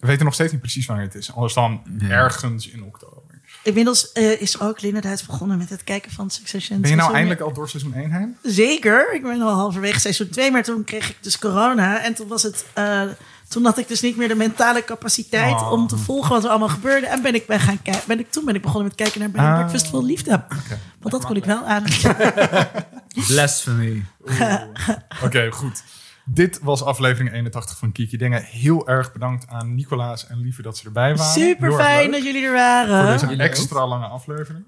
We weten nog steeds niet precies wanneer het is. Anders dan ergens in oktober. Inmiddels eh, is ook Linda Duits begonnen met het kijken van Succession. Ben je nou Seizoen- eindelijk al door seizoen 1 heen? Zeker. Ik ben al halverwege seizoen 2, maar toen kreeg ik dus corona. En toen was het. eh, toen had ik dus niet meer de mentale capaciteit Oh. om te volgen wat er allemaal gebeurde. En ben ik, ben gaan kijken. Ben ik, toen ben ik begonnen met kijken naar Bed and Ah. Breakfast Vol Liefde. Want dat kon ik wel aan. <laughs> <laughs> Blasphemy. Oké, goed. Dit was aflevering 81 van Kiki Dingen. Heel erg bedankt aan Nicolaas en Lieve dat ze erbij waren. Super fijn dat jullie er Voor waren. deze Jullie extra lange aflevering.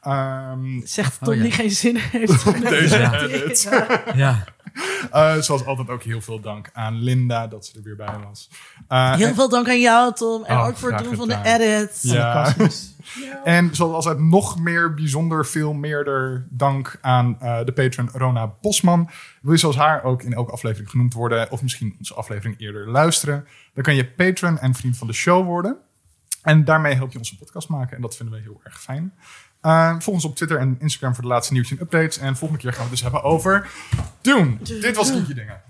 Ehm, Zegt Tom Oh, ja. die geen zin heeft. <laughs> Deze. Ja. Eh, zoals altijd ook heel veel dank aan Linda dat ze er weer bij was. Eh, Heel en- veel dank aan jou, Tom. En Oh, ook voor het doen van de gedaan. edit. Ja. <laughs> En zoals altijd nog meer bijzonder veel meerder dank aan eh, de patron Rona Bosman. Wil je zoals haar ook in elke aflevering genoemd worden of misschien onze aflevering eerder luisteren, dan kan je patron en vriend van de show worden. En daarmee help je onze podcast maken en dat vinden we heel erg fijn. Eh, volg ons op Twitter en Instagram voor de laatste nieuwtjes en updates. En volgende keer gaan we het dus hebben over Doen. Dit was Kiekje Dingen.